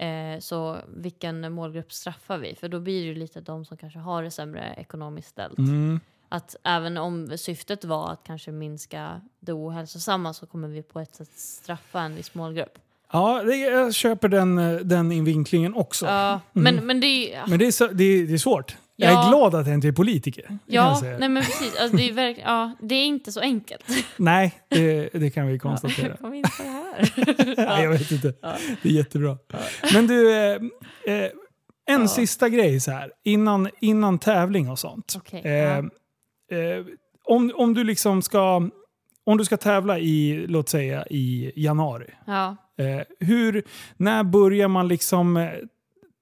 Eh, så vilken målgrupp straffar vi? För då blir det ju lite de som kanske har det sämre ekonomiskt ställt. Mm. Att även om syftet var att kanske minska det ohälsosamma så kommer vi på ett sätt straffa en viss målgrupp. Ja, det, jag köper den, eh, den invinklingen också. Ja, men, men det är. Men det är, det, är, det är svårt. Jag är Ja. glad att jag inte är politiker. Ja, nej men precis. Alltså, det, är verk, ja, det är inte så enkelt. Nej, det, det kan vi konstatera. Kom in på det här. Nej, jag vet inte. Det är jättebra. Men du, eh, eh, en Ja. sista grej så här. Innan, innan tävling och sånt. Okej, Eh, ja. eh, om, om du liksom ska... Om du ska tävla i, låt säga, i januari. Ja. Eh, hur, när börjar man liksom eh,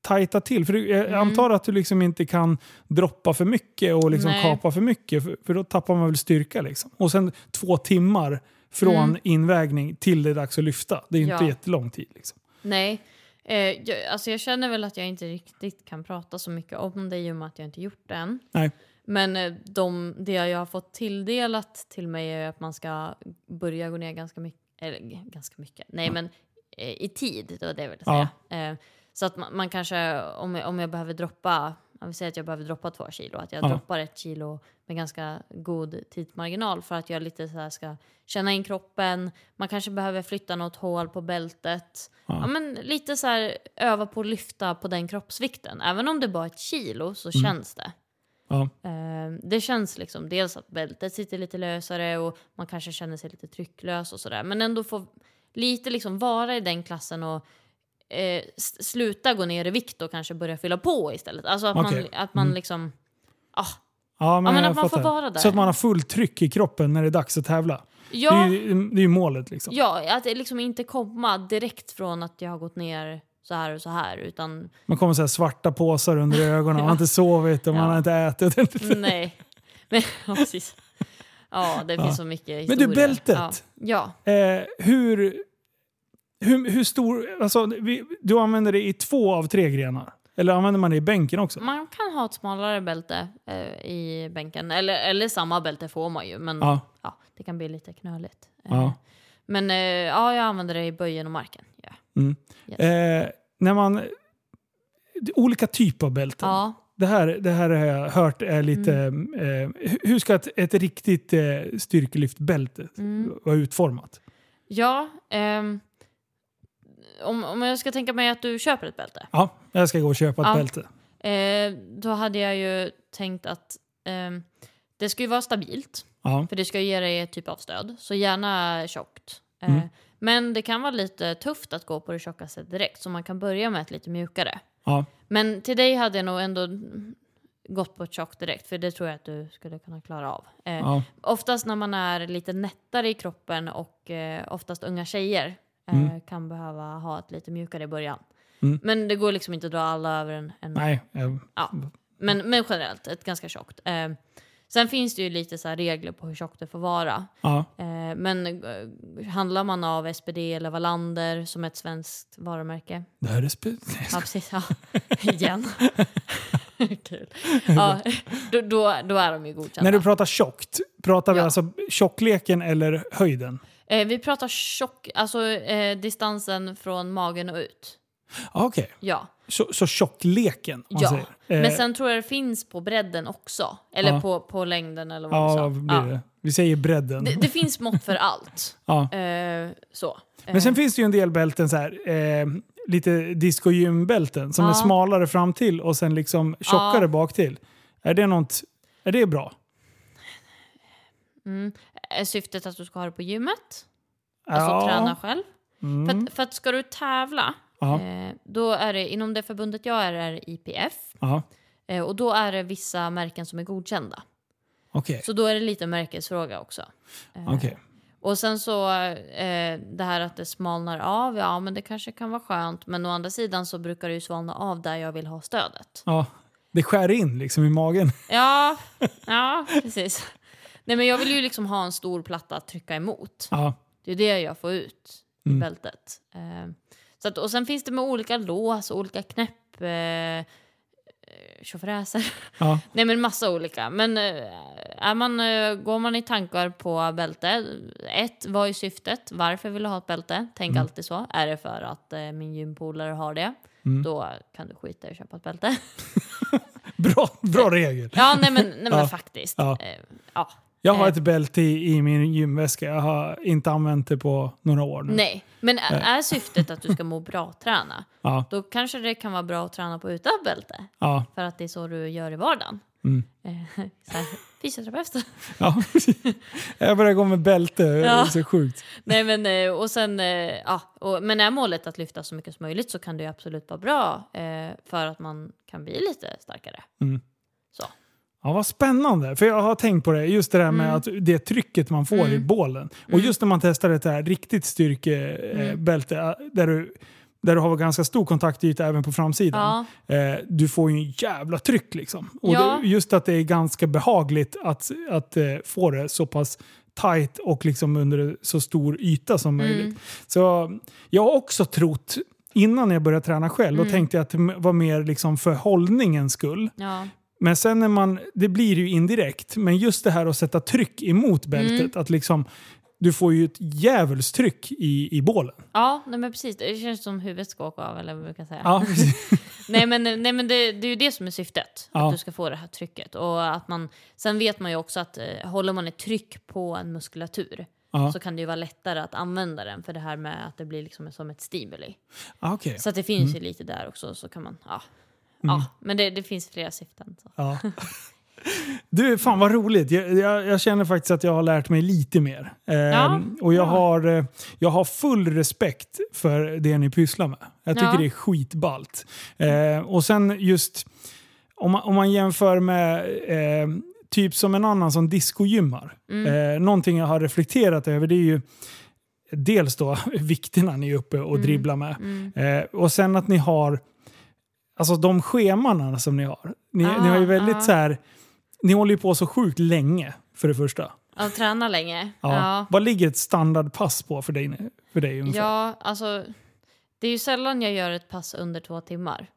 tajta till? För du- jag Mm. antar att du liksom inte kan droppa för mycket och liksom Nej. kapa för mycket. För, för då tappar man väl styrka. Liksom. Och sen två timmar från Mm. invägning till det är dags att lyfta. Det är inte Ja. jättelång tid. Liksom. Nej. Eh, jag, alltså jag känner väl att jag inte riktigt kan prata så mycket om det i och med att jag inte gjort det än. Nej. Men eh, de, det jag har fått tilldelat till mig är att man ska börja gå ner ganska mycket. Eller ganska mycket. Nej, men eh, i tid. Det var det jag ville Ja. säga. Eh, så att man, man kanske, om jag, om jag behöver droppa, om vi säger att jag behöver droppa två kilo, att jag Ja. droppar ett kilo med ganska god tidsmarginal för att jag lite så här ska känna in kroppen. Man kanske behöver flytta något hål på bältet. Ja. Ja. men lite så här öva på att lyfta på den kroppsvikten. Även om det bara är ett kilo så Mm. känns det. Ja. Eh, det känns liksom dels att bältet sitter lite lösare och man kanske känner sig lite trycklös och sådär. Men ändå få lite liksom vara i den klassen och eh, sluta gå ner i vikt och kanske börja fylla på istället. Alltså att Okej. man, att man Mm. liksom... Ah, Ja, men, men jag att man får vara där. Så att man har fullt tryck i kroppen när det är dags att tävla. ja, Det, är ju, det är ju målet. Liksom. ja, att liksom inte komma direkt från att jag har gått ner så här och så här. Utan Man kommer så här svarta påsar under ögonen, man har inte sovit och man Ja. har inte ätit. nej. Men, ja, precis. Ja, det Ja. finns så mycket Men historia. du, bältet. Ja. ja. Eh, hur, hur, hur stor... Alltså, vi, du använder det i två av tre grenar? Eller använder man det i bänken också? Man kan ha ett smalare bälte eh, i bänken. Eller, eller samma bälte får man ju, men Ja. ja, det kan bli lite knöligt. Eh, Ja. Men eh, ja, jag använder det i böjen och marken. Ja. Mm. Yes. Eh, när man... Olika typer av bälten. ja. Det, här, det här har jag hört är lite... Mm. Eh, hur- hur ska ett, ett riktigt eh, styrkelyftbälte Mm. vara utformat? Ja, ehm, om, om jag ska tänka mig att du köper ett bälte. Ja, jag ska gå och köpa ett Ja. bälte. Eh, då hade jag ju tänkt att ehm, det ska ju vara stabilt. Ja. För det ska ju ge dig ett typ av stöd. Så gärna tjockt. Eh, Mm. Men det kan vara lite tufft att gå på det tjockaste direkt. Så man kan börja med ett lite mjukare. Ja. Men till dig hade jag nog ändå gått på ett tjockt direkt. För det tror jag att du skulle kunna klara av. Eh, Ja. Oftast när man är lite nättare i kroppen och eh, oftast unga tjejer Mm. kan behöva ha ett lite mjukare i början. Mm. Men det går liksom inte att dra alla över en... en Nej, jag, Ja. Men, men generellt, ett ganska tjockt. Eh, sen finns det ju lite så regler på hur tjockt det får vara. Ja. Eh, men eh, handlar man av SPD eller Wallander som är ett svenskt varumärke. Det här är spe- Ja, precis. Ja. Igen. Kul. Ja, då, då, då är de ju godkända. När du pratar tjockt, pratar vi Ja. alltså tjockleken eller höjden? Eh, vi pratar tjock, alltså eh, distansen från magen och ut. Ah, Okej, Ja. så, så tjockleken? man Ja, säger. Eh, men sen tror jag det finns på bredden också. Eller Ja. på, på längden eller vad Ja, du sa. Ja. det? Vi säger bredden. Det, det finns mått för allt. ja. Eh, så. Men sen finns det ju en del bälten så här, eh, lite disco-gymbälten som Ja. är smalare fram till och sen liksom tjockare Ja. bak till. Är det något, är det bra? Mm. Är syftet att du ska ha det på gymmet? Alltså Ja. träna själv? För, Mm. att, för att ska du tävla, eh, då är det inom det förbundet jag är, är IPF. Eh, och då är det vissa märken som är godkända. Okej. Så då är det lite märkesfråga också. Eh, Okej. Och sen så eh, det här att det smalnar av, ja men det kanske kan vara skönt. Men å andra sidan så brukar det ju svalna av där jag vill ha stödet. Ja. Det skär in liksom i magen. Ja, ja precis. Nej men jag vill ju liksom ha en stor platta att trycka emot. Ja. Det är det jag får ut i Mm. bältet. Eh, så att, och sen finns det med olika lås och olika knäpp. Eh, eh, tjofräser. Ja. Nej men massa olika. Men eh, är man, eh, går man i tankar på bälte, ett, vad är syftet? Varför vill du ha ett bälte? Tänk Mm. alltid så. Är det för att eh, min gympolare har det? Mm. Då kan du skita i att köpa ett bälte. Bra, bra regel. ja, nej men, nej, men Ja. faktiskt. Ja. Ja. Jag har Eh. ett bälte i, i min gymväska. Jag har inte använt det på några år nu. Nej, men är, är syftet att du ska må bra träna, Ja. då kanske det kan vara bra att träna på utan bälte. Ja. För att det är så du gör i vardagen. Mm. Eh, så här, fysioterapeut. ja. jag börjar gå med bälte. Det är Ja. så sjukt. Nej men eh, och sen, eh, ja, och, men är målet att lyfta så mycket som möjligt så kan det absolut vara bra eh, för att man kan bli lite starkare. Mm. Så. Ja, vad spännande. För jag har tänkt på det, just det där med Mm. att det trycket man får i bålen. Och just när man testar ett här riktigt styrkebälte Mm. där, du, där du har ganska stor kontaktyta även på framsidan. Ja, Eh, du får ju en jävla tryck liksom. Och Ja. det, just att det är ganska behagligt att, att eh, få det så pass tight och liksom under så stor yta som Mm. möjligt. Så jag har också trott, innan jag började träna själv, Mm. då tänkte jag att det var mer liksom för hållningens skull. ja, Men sen när man, det blir ju indirekt, men just det här att sätta tryck emot bältet, Mm. att liksom du får ju ett djävulstryck i, i bålen. ja nej, men precis. Det känns som huvudet ska åka av eller vad man brukar säga. Ja. Nej men, nej, men det, det är ju det som är syftet. Ja. Att du ska få det här trycket. Och att man, sen vet man ju också att eh, håller man ett tryck på en muskulatur Ja. så kan det ju vara lättare att använda den för det här med att det blir liksom som ett stimuli. Ah, okej. Så att det finns ju lite där också. Så kan man, ja. Ja men det, det finns flera syften. Så. Ja. Du, fan vad roligt. Jag, jag, jag känner faktiskt att jag har lärt mig lite mer. Eh, Ja, och jag bra. har, eh, jag har full respekt för det ni pysslar med. Jag tycker Ja. det är skitballt. Eh, och sen just, om man, om man jämför med eh, typ som en annan som discogymmar. Mm. Eh, någonting jag har reflekterat över det är ju dels då vikterna ni är uppe och dribblar med. Mm. Eh, och sen att ni har, alltså de scheman som ni har. Ni, Ah, ni har ju väldigt ah. så här, ni håller ju på så sjukt länge för det första. Att träna länge? Ja. Ja. Vad ligger ett standardpass på för dig, för dig ungefär? Ja, alltså. Det är ju sällan jag gör ett pass under två timmar.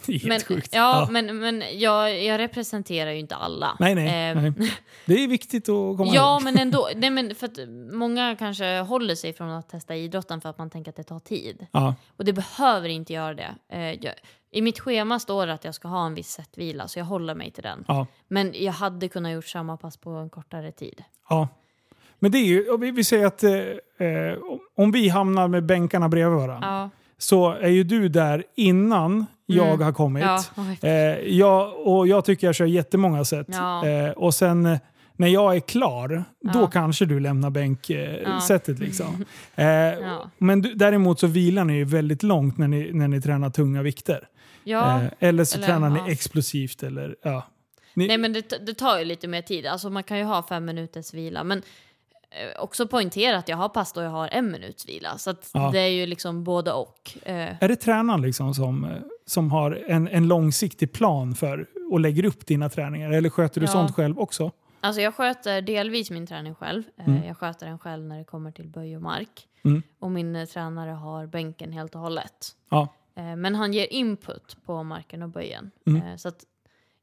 Helt Men, sjukt. ja, men, men jag, jag representerar ju inte alla. Nej, nej, Eh, nej. Det är viktigt att komma Ja, ihåg. men ändå. Nej, men för att många kanske håller sig från att testa idrotten för att man tänker att det tar tid. Ja. Och det behöver inte göra det. Eh, jag, I mitt schema står det att jag ska ha en viss sättvila, så jag håller mig till den. Ja. Men jag hade kunnat gjort samma pass på en kortare tid. ja. Men det är ju, vi, vi säger att eh, eh, om vi hamnar med bänkarna bredvid varandra Ja, så är ju du där innan jag Mm. har kommit. ja. Eh, jag, och jag tycker jag kör jättemånga set. Ja. Eh, och sen eh, när jag är klar, då Ja. kanske du lämnar bänksetet. Eh, Ja. liksom. eh, Ja. Men du, däremot så vilar ni ju väldigt långt när ni, när ni tränar tunga vikter. ja. Eh, eller så eller, tränar ni explosivt. Eller, ja. ni, Nej men det, det tar ju lite mer tid. Alltså man kan ju ha fem minuters vila. Men eh, också poängtera att jag har pass då jag har en minuts vila. Så det är ju liksom både och. Är det tränaren liksom som, som har en, en långsiktig plan för och lägger upp dina träningar? Eller sköter du Ja. sånt själv också? Alltså jag sköter delvis min träning själv. Eh, Mm. Jag sköter den själv när det kommer till böj och mark. Mm. Och min eh, tränare har bänken helt och hållet. Ja. Eh, Men han ger input på marken och böjen. Mm. Så att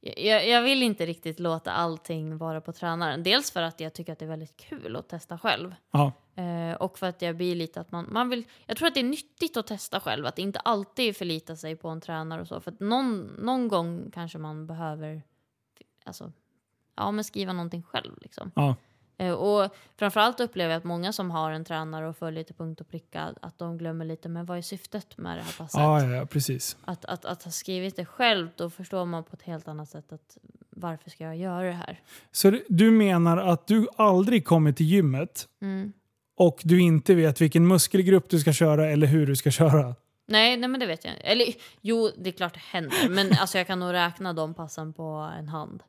jag, jag vill inte riktigt låta allting vara på tränaren. Dels för att jag tycker att det är väldigt kul att testa själv. Ja. Eh, och för att jag blir lite att man, man vill... Jag tror att det är nyttigt att testa själv. Att inte alltid förlita sig på en tränare och så. För att någon, någon gång kanske man behöver alltså, ja, men skriva någonting själv. Liksom. Ja. Eh, och framförallt upplever jag att många som har en tränare och följer till punkt och pricka att de glömmer lite men vad är syftet med det här passet? Ja, ja, ja, precis. Att, att, att ha skrivit det själv då förstår man på ett helt annat sätt att varför ska jag göra det här? Så du- du menar att du aldrig kommer till gymmet Mm. och du inte vet vilken muskelgrupp du ska köra eller hur du ska köra? Nej, nej, men det vet jag inte. Eller jo, det är klart det händer. Men alltså, jag kan nog räkna de passen på en hand.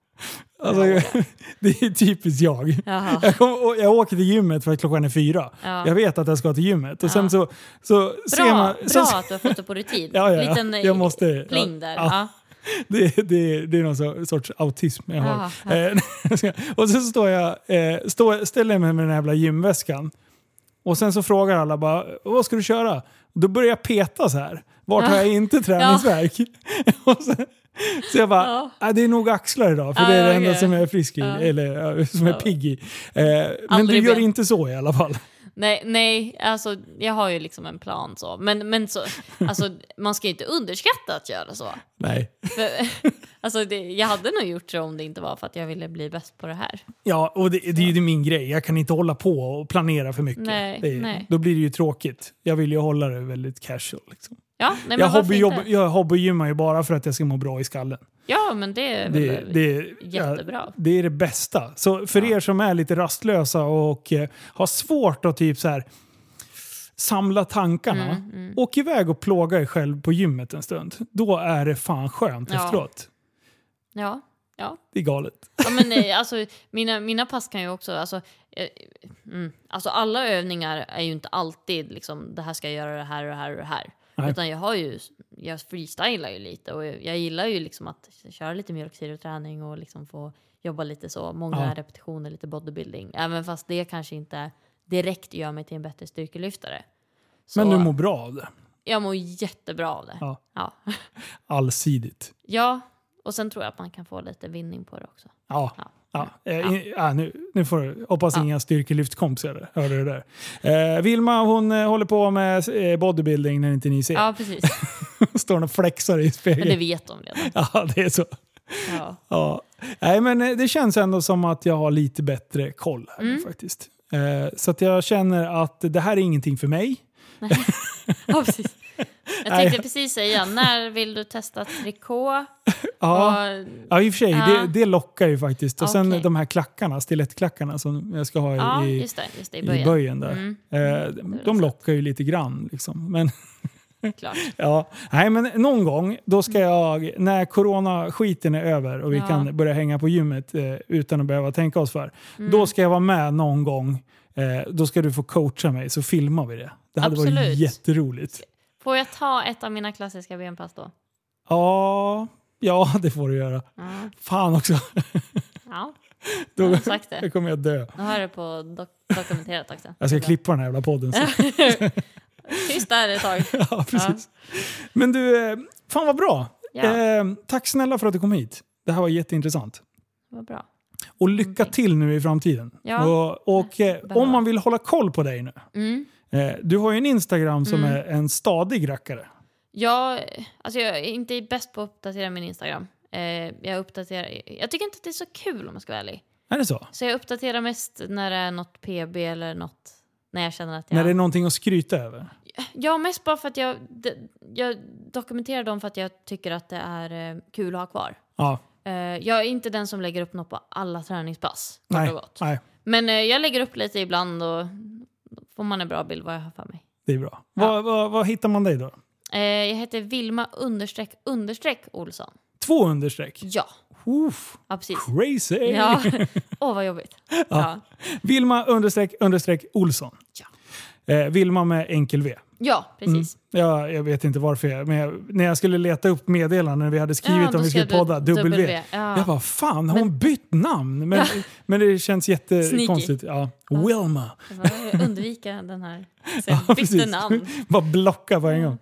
Alltså, Ja. det är typiskt jag. Jaha. Jag, kom, jag åker till gymmet för att klockan är fyra. Ja. Jag vet att jag ska till gymmet. Och sen så, så ser Bra, man... bra Så, att du har fått det på rutin. Ja, ja. Liten eh, Jag måste- pling där. det, det, det är någon sorts autism jag har. Eh, och så står jag, eh, står, ställer jag mig med den här jävla gymväskan. Och sen så frågar alla bara, vad ska du köra? Då börjar jag peta så här. Vart har jag inte träningsvärk? och sen, så jag bara, Ja. "Ah, det är nog axlar idag för Ja, det är det enda som jag är frisk i. Ja. Eller som jag är pigg i. Eh, men du gör ben. inte så i alla fall. Nej, nej, alltså jag har ju liksom en plan så. Men, men så, alltså, man ska ju inte underskatta att göra så. Nej. För, alltså, det, jag hade nog gjort så om det inte var för att jag ville bli bäst på det här. Ja, och det, det är ju min grej. Jag kan inte hålla på och planera för mycket. Nej, är- nej. Då blir det ju tråkigt. Jag vill ju hålla det väldigt casual. Liksom. Ja, nej, jag, hobbyjobb, jag hobbygymmar ju bara för att jag ska må bra i skallen. Ja, men det är Det, väl det, jättebra. Ja, det är det bästa. Så för Ja. er som är lite rastlösa och eh, har svårt att typ så här, samla tankarna, Mm, mm. åk iväg och plåga er själv på gymmet en stund. Då är det fan skönt Ja. efteråt. Ja, ja. Det är galet. ja men, nej, alltså, mina, mina pass kan ju också... Alltså, eh, mm, alltså alla övningar är ju inte alltid liksom, det här ska jag göra det här och det här och det här. Nej. Utan jag har ju, jag freestylar ju lite och jag gillar ju liksom att köra lite mjölksyroträning och liksom få jobba lite så, många Ja. repetitioner, lite bodybuilding. Även fast det kanske inte direkt gör mig till en bättre styrkelyftare. Så Men du mår bra av det. jag mår jättebra av det. Ja. Ja. Allsidigt. ja, och sen tror jag att man kan få lite vinning på det också. Ja. Ja. Ja, eh, Ja. i- ja, nu, nu får du, hoppas inga styrkelyftkompisar hörde det där. Eh, Vilma hon eh, håller på med eh, bodybuilding när inte ni ser. Ja, precis. Står och flexar i Men det spegeln. vet de redan. Ja, det är så. Ja. Ja. Nej, men eh, det känns ändå som att jag har lite bättre koll här Mm. faktiskt. Så att jag känner att det här är ingenting för mig. ja, precis. Jag tänkte precis säga, när vill du testa trikå? Ja, Och, ja i och för sig. Ja. Det, det lockar ju faktiskt. Och sen Okej. de här klackarna, stilettklackarna som jag ska ha i, ja, just det. Just det, i i början. böjen där. Mm, Eh, det de lockar ju lite grann. Liksom. Men klart. Ja, nej men någon gång då ska jag, när corona-skiten är över och vi Ja. kan börja hänga på gymmet eh, utan att behöva tänka oss för. Mm. Då ska jag vara med någon gång. Eh, då ska du få coacha mig så filmar vi det. Det hade varit Absolut. jätteroligt. Får jag ta ett av mina klassiska benpass då? Ja, ja, det får du göra. Ja, Fan också. ja Då, jag har sagt då det. kommer jag dö. Nu har det på dok- dokumenterat också. Jag ska klippa den här jävla podden. Så. Tyst där ett tag. ja, precis. Men du, eh, fan vad bra. Ja, Eh, tack snälla för att du kom hit. Det här var jätteintressant. vad bra. Och lycka till nu i framtiden. Ja. Och, och eh, om man vill hålla koll på dig nu. Mm. Eh, du har ju en Instagram som Mm. är en stadig rackare. Jag, alltså jag är inte bäst på att uppdatera min Instagram. Eh, jag, uppdaterar, jag tycker inte att det är så kul om jag ska vara ärlig. Är det så? Så jag uppdaterar mest när det är något PB eller något när jag känner att jag... När det är någonting att skryta över? Ja, mest bara för att jag, jag dokumenterar dem för att jag tycker att det är eh, kul att ha kvar. Ja. Jag är inte den som lägger upp något på alla träningspass. Kort Nej, och gott. nej, Men jag lägger upp lite ibland och får man en bra bild vad jag har för mig. det är bra. Ja. Vad, vad, vad hittar man dig då? Eh, jag heter Vilma understreck understreck Olsson. Två understreck? Ja, Oof, ja precis. crazy! Ja. Åh, vad jobbigt. Ja. Vilma understreck understreck Olsson. Ja. Eh, Vilma med enkel V. Ja, precis. Ja, jag vet inte varför, men jag, när jag skulle leta upp meddelanden när vi hade skrivit Ja, om vi skulle skrev du podda, W. W, ja. Jag bara, fan har hon bytt namn? Men, men det känns jättekonstigt. Sneaky. Ja. Wilma. Jag undvika den här. Så Ja, jag bytte precis. namn. Bara blocka på en gång.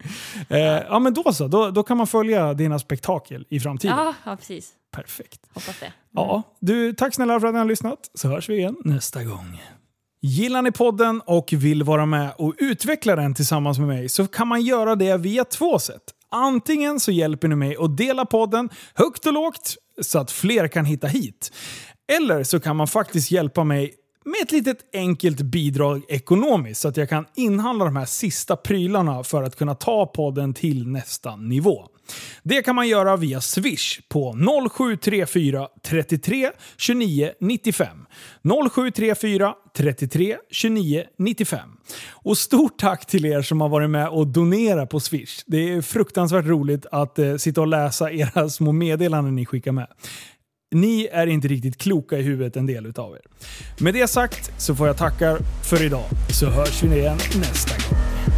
Eh, ja, men då så. Då, då kan man följa dina spektakel i framtiden. Ja, ja, precis. Perfekt. Hoppas det. Ja, du, tack snälla för att ni har lyssnat, så hörs vi igen nästa gång. Gillar ni podden och vill vara med och utveckla den tillsammans med mig så kan man göra det via två sätt. Antingen så hjälper ni mig att dela podden högt och lågt så att fler kan hitta hit. Eller så kan man faktiskt hjälpa mig med ett litet enkelt bidrag ekonomiskt så att jag kan inhandla de här sista prylarna för att kunna ta podden till nästa nivå. Det kan man göra via Swish på 0734 33 29 95. 0734 33 29 95. Och stort tack till er som har varit med och donerat på Swish. Det är fruktansvärt roligt att eh, sitta och läsa era små meddelanden ni skickar med. Ni är inte riktigt kloka i huvudet en del utav er. Med det sagt så får jag tacka för idag, så hörs vi igen nästa gång.